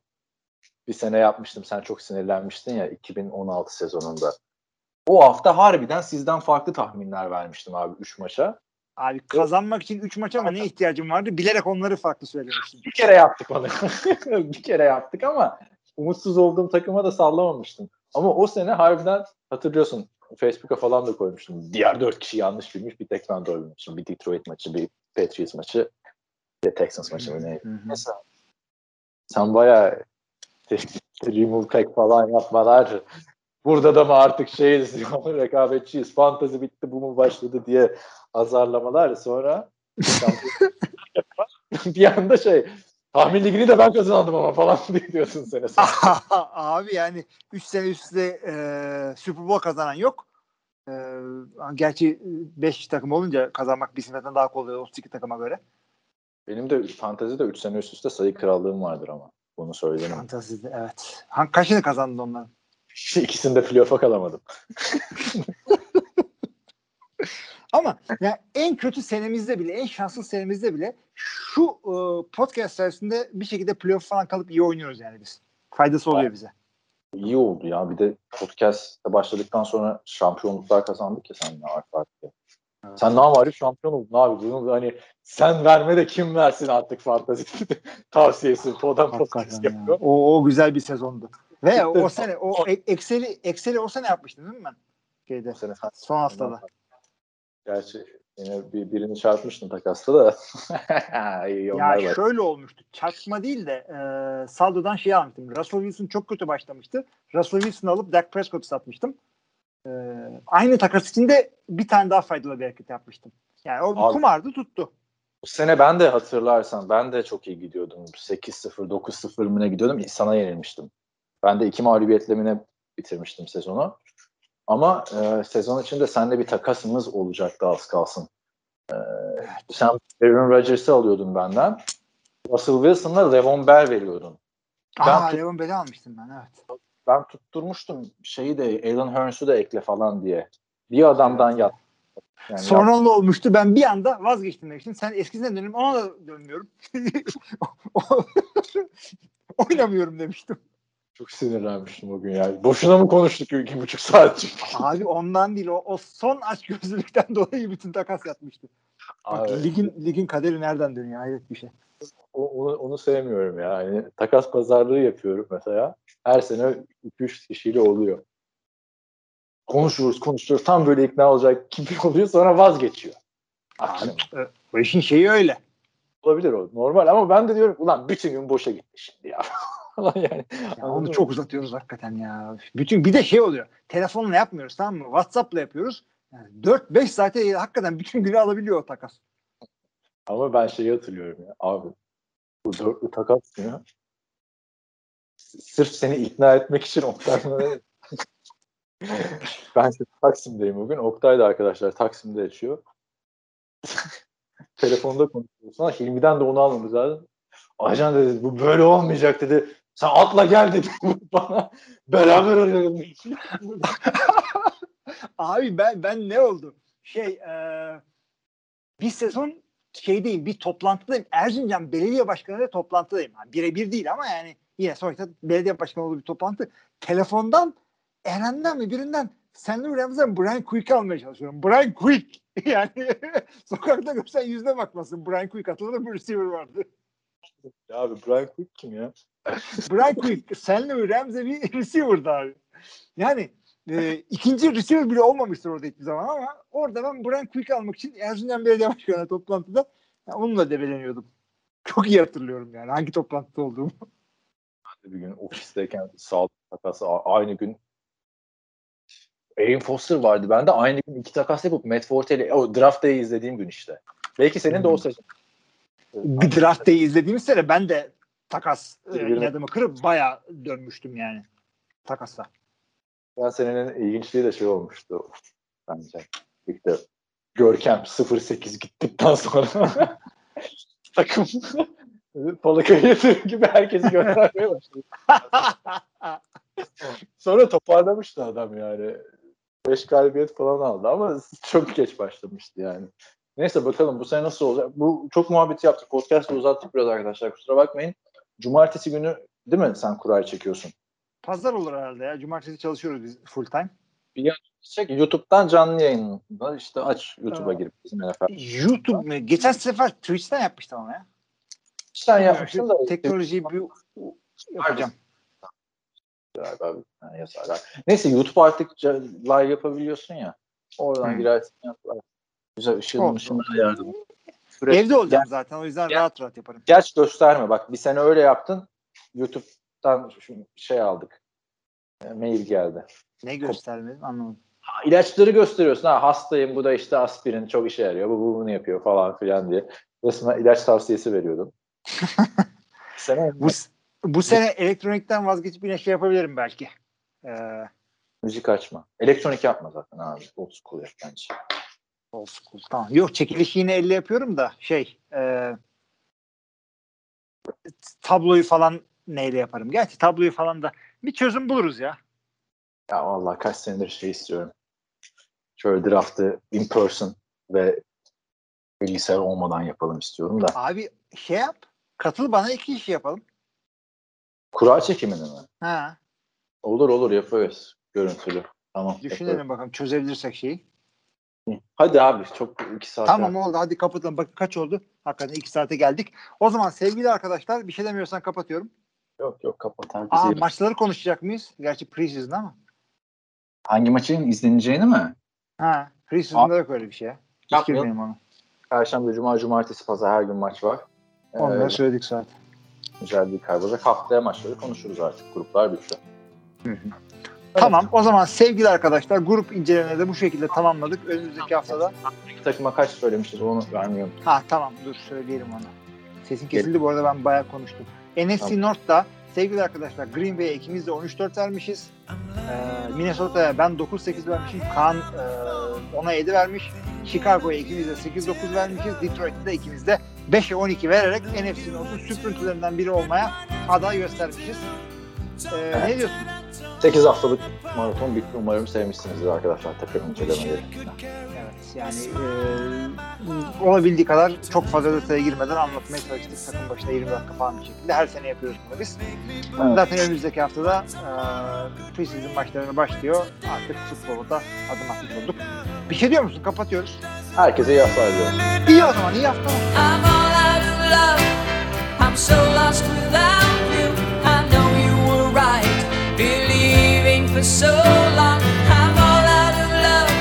bir sene yapmıştım. Sen çok sinirlenmiştin ya 2016 sezonunda. O hafta harbiden sizden farklı tahminler vermiştim abi 3 maça. Abi kazanmak için 3 maç ama ne ihtiyacın vardı? Bilerek onları farklı söylemiştin. Bir kere yaptık onu. bir kere yaptık ama umutsuz olduğum takıma da sallamamıştım. Ama o sene harbiden hatırlıyorsun Facebook'a falan da koymuştum. Diğer dört kişi yanlış bilmiş. Bir tek ben doğru bilmişim. Bir Detroit maçı, bir Patriots maçı, bir Texans maçı mı neydi? Mesela sen bayağı remove pack falan yapmalar burada da mı artık şeyiz rekabetçiyiz fantazi bitti bu mu başladı diye azarlamalar sonra bir anda şey tahmin ligini de ben kazandım ama falan diyorsun sene sonra. Abi yani 3 sene üst üste e, Super Bowl kazanan yok. E, gerçi 5 takım olunca kazanmak bir nispeten daha kolay 32 takıma göre. Benim de fantezide 3 sene üst üste sayı krallığım vardır ama. Bunu söyledim. Fantazide evet. Hangi kaçını kazandın onların? İkisini de playoff'a kalamadım. Ama yani en kötü senemizde bile, en şanslı senemizde bile şu e, podcast sayesinde bir şekilde playoff falan kalıp iyi oynuyoruz yani biz. Faydası oluyor bize. İyi oldu ya. Bir de podcast'e başladıktan sonra şampiyonluklar kazandık ya seninle arka arkaya. Evet. Sen ne var şampiyon oldun abi. Bunu hani sen verme de kim versin artık fantezi tavsiyesi. Podan podcast yapıyor. O, o güzel bir sezondu. Ve o sene o e- Excel'i Excel'i o sene yapmıştım değil mi ben? Şeyde sene sen- son haftada. Gerçi Yine bir, birini çarpmıştın takasta da. Ya var. şöyle olmuştu. Çarpma değil de e, saldodan şey almıştım. Russell Wilson çok kötü başlamıştı. Russell Wilson'ı alıp Dak Prescott'u satmıştım. E, aynı takas içinde bir tane daha faydalı bir hareket yapmıştım. Yani o Abi- kumardı tuttu. Bu sene ben de hatırlarsan ben de çok iyi gidiyordum. 8-0, 9-0 mı ne gidiyordum. Sana yenilmiştim. Ben de iki mağlubiyetle bitirmiştim sezonu. Ama e, sezon içinde seninle bir takasımız olacaktı az kalsın. E, sen Aaron Rodgers'ı alıyordun benden. Russell Wilson'la Levon Bell veriyordun. Ben Aa tut- Levan Bell'i almıştım ben evet. Ben tutturmuştum şeyi de Alan Hearns'u da ekle falan diye. Bir adamdan Evet. yat. Yani Sonra ne olmuştu? Ben bir anda vazgeçtim demiştim. Sen eskisine dönüyorum ona da dönmüyorum. Oynamıyorum demiştim. Çok sinirlenmiştim o gün ya. Boşuna mı konuştuk iki buçuk saat? Abi ondan değil o, o son açgözlülükten dolayı bütün takas yatmıştı. Bak, Abi, ligin ligin kaderi nereden dönüyor hayret bir şey. o- onu, onu sevmiyorum ya. Yani takas pazarlığı yapıyorum mesela. Her sene 2-3 kişiyle oluyor. Konuşuruz konuşuruz. Tam böyle ikna olacak gibi oluyor sonra vazgeçiyor. Abi, e, bu işin şeyi öyle. Olabilir o. Normal ama ben de diyorum ulan bütün gün boşa gitti şimdi ya. Falan yani. Ya onu çok uzatıyoruz hakikaten ya. Bütün bir de şey oluyor. Telefonla yapmıyoruz tamam mı? WhatsApp'la yapıyoruz. Yani 4-5 saate hakikaten bütün günü alabiliyor o takas. Ama ben şeyi hatırlıyorum ya. Abi bu dörtlü takas ya. Sırf seni ikna etmek için Oktay'la ben işte Taksim'deyim bugün. Oktay da arkadaşlar Taksim'de yaşıyor. Telefonda konuşuyoruz. Hilmi'den de onu almamız lazım. Ajan dedi bu böyle olmayacak dedi. Sen atla gel dedi bana. Beraber arayalım. Abi ben ben ne oldu? Şey e, bir sezon şeydeyim bir toplantıdayım. Erzincan Belediye Başkanı'yla toplantıdayım. Yani birebir değil ama yani yine sonuçta belediye başkanı olduğu bir toplantı. Telefondan Eren'den mi birinden Senle Williams'dan Brian Quick almaya çalışıyorum. Brian Quick. Yani sokakta görsen yüzüne bakmasın. Brian Quick hatırladın mı? Receiver vardı. Ya abi Brian Cook kim ya? Brian Quick, Stanley Ramsey bir receiver'dı abi. Yani e, ikinci receiver bile olmamıştır orada hiçbir zaman ama orada ben Brian Quick almak için Erzincan Belediye Başkanı toplantıda ya onunla debeleniyordum. Çok iyi hatırlıyorum yani hangi toplantıda olduğumu. bir gün ofisteyken sağlık takası aynı gün Aaron Foster vardı. Ben de aynı gün iki takas yapıp Matt Forte ile o draft izlediğim gün işte. Belki senin de o sezon. Bir draft day'i izlediğimiz sene ben de takas e, inadımı kırıp bayağı dönmüştüm yani takasla. Ben senenin ilginçliği de şey olmuştu bence. İşte Görkem 0-8 gittikten sonra takım Palaka'ya yatırım gibi herkesi göndermeye başladı. Sonra toparlamıştı adam yani. 5 galibiyet falan aldı ama çok geç başlamıştı yani. Neyse bakalım bu sene nasıl olacak. Bu çok muhabbet yaptık. Podcast'ı uzattık biraz arkadaşlar. Kusura bakmayın. Cumartesi günü değil mi sen kurayı çekiyorsun? Pazar olur herhalde ya. Cumartesi çalışıyoruz biz full time. Çek YouTube'dan canlı yayında işte aç YouTube'a girip bizim NFL. YouTube mu? Geçen sefer Twitch'ten yapmıştım ama ya. Sen yapmışsın da Teknolojiyi bir yapacağım. galiba bir tane yazarlar. Neyse YouTube artık live yapabiliyorsun ya. Oradan Hmm. girersin yapar. Güzel ışığın ışığına yardım. Evde olacağım zaten o yüzden Gel. rahat rahat yaparım. Geç gösterme bak bir sene öyle yaptın. YouTube'dan şu şey aldık. E, mail geldi. Ne göstermedim anlamadım. Ha, İlaçları gösteriyorsun. Ha hastayım bu da işte aspirin çok işe yarıyor. Bu, bu bunu yapıyor falan filan diye. Resmen ilaç tavsiyesi veriyordum. sene Bu, bu sene elektronikten vazgeçip yine şey yapabilirim belki. Ee, müzik açma. Elektronik yapma zaten abi. Old school yap bence. Old school. Tamam. Yok çekiliş yine elle yapıyorum da şey e, tabloyu falan neyle yaparım? Gerçi tabloyu falan da bir çözüm buluruz ya. Ya vallahi kaç senedir şey istiyorum. Şöyle draftı in person ve bilgisayar olmadan yapalım istiyorum da. Abi şey yap. Katıl bana iki kişi yapalım. Kura çekimini mi? Ha, Olur olur yaparız. Görüntülü. Tamam. düşünelim bakalım çözebilirsek şeyi. Hadi abi çok iki saat. Tamam oldu hadi kapatalım. Bakın kaç oldu? Hakikaten iki saate geldik. O zaman sevgili arkadaşlar bir şey demiyorsan kapatıyorum. Yok yok kapat. Herkese Aa iyi maçları konuşacak mıyız? Gerçi preseason ama. Hangi maçın izleneceğini mi? Ha, preseason'da yok öyle bir şey. Hiç girmeyelim ona. Perşembe, Cuma, Cumartesi, Pazar her gün maç var. Onları Ee, söyledik zaten. mücadele kaybedecek. Haftaya maçları konuşuruz artık. Gruplar bitti. Tamam o zaman sevgili arkadaşlar grup incelemeleri de bu şekilde tamamladık. Önümüzdeki haftada. İki takıma kaç söylemişiz onu vermiyorum. Ha tamam dur söyleyelim onu. Sesin kesildi bu arada ben bayağı konuştum. NFC North'ta sevgili arkadaşlar Green Bay'e ikimiz de 13-4 vermişiz. Ee, Minnesota'ya ben 9-8 vermişim. Kaan e, 10'a 7 vermiş. Chicago'ya ikimiz de 8-9 vermişiz. Detroit'te de ikimiz de 5'e 12 vererek NFC North'un süprüntülerinden biri olmaya aday göstermişiz. Ee, Ne diyorsun? 8 haftalık maraton bitti. Umarım sevmişsinizdir arkadaşlar takım incelemeleri. Evet yani e, olabildiği kadar çok fazla detaya girmeden anlatmaya çalıştık takım başına 20 dakika falan bir şekilde. Her sene yapıyoruz bunu biz. Evet. Zaten önümüzdeki haftada e, preseason maçlarına başlıyor. Artık futbola da adım atmış olduk. Bir şey diyor musun? Kapatıyoruz. Herkese iyi haftalar diliyorum. İyi o zaman iyi haftalar. I'm all out of love. I'm so lost without you. I know you were right, believing for so long. I'm all out of love.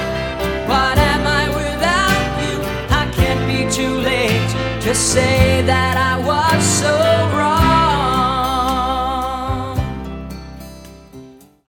What am I without you? I can't be too late to say that I was so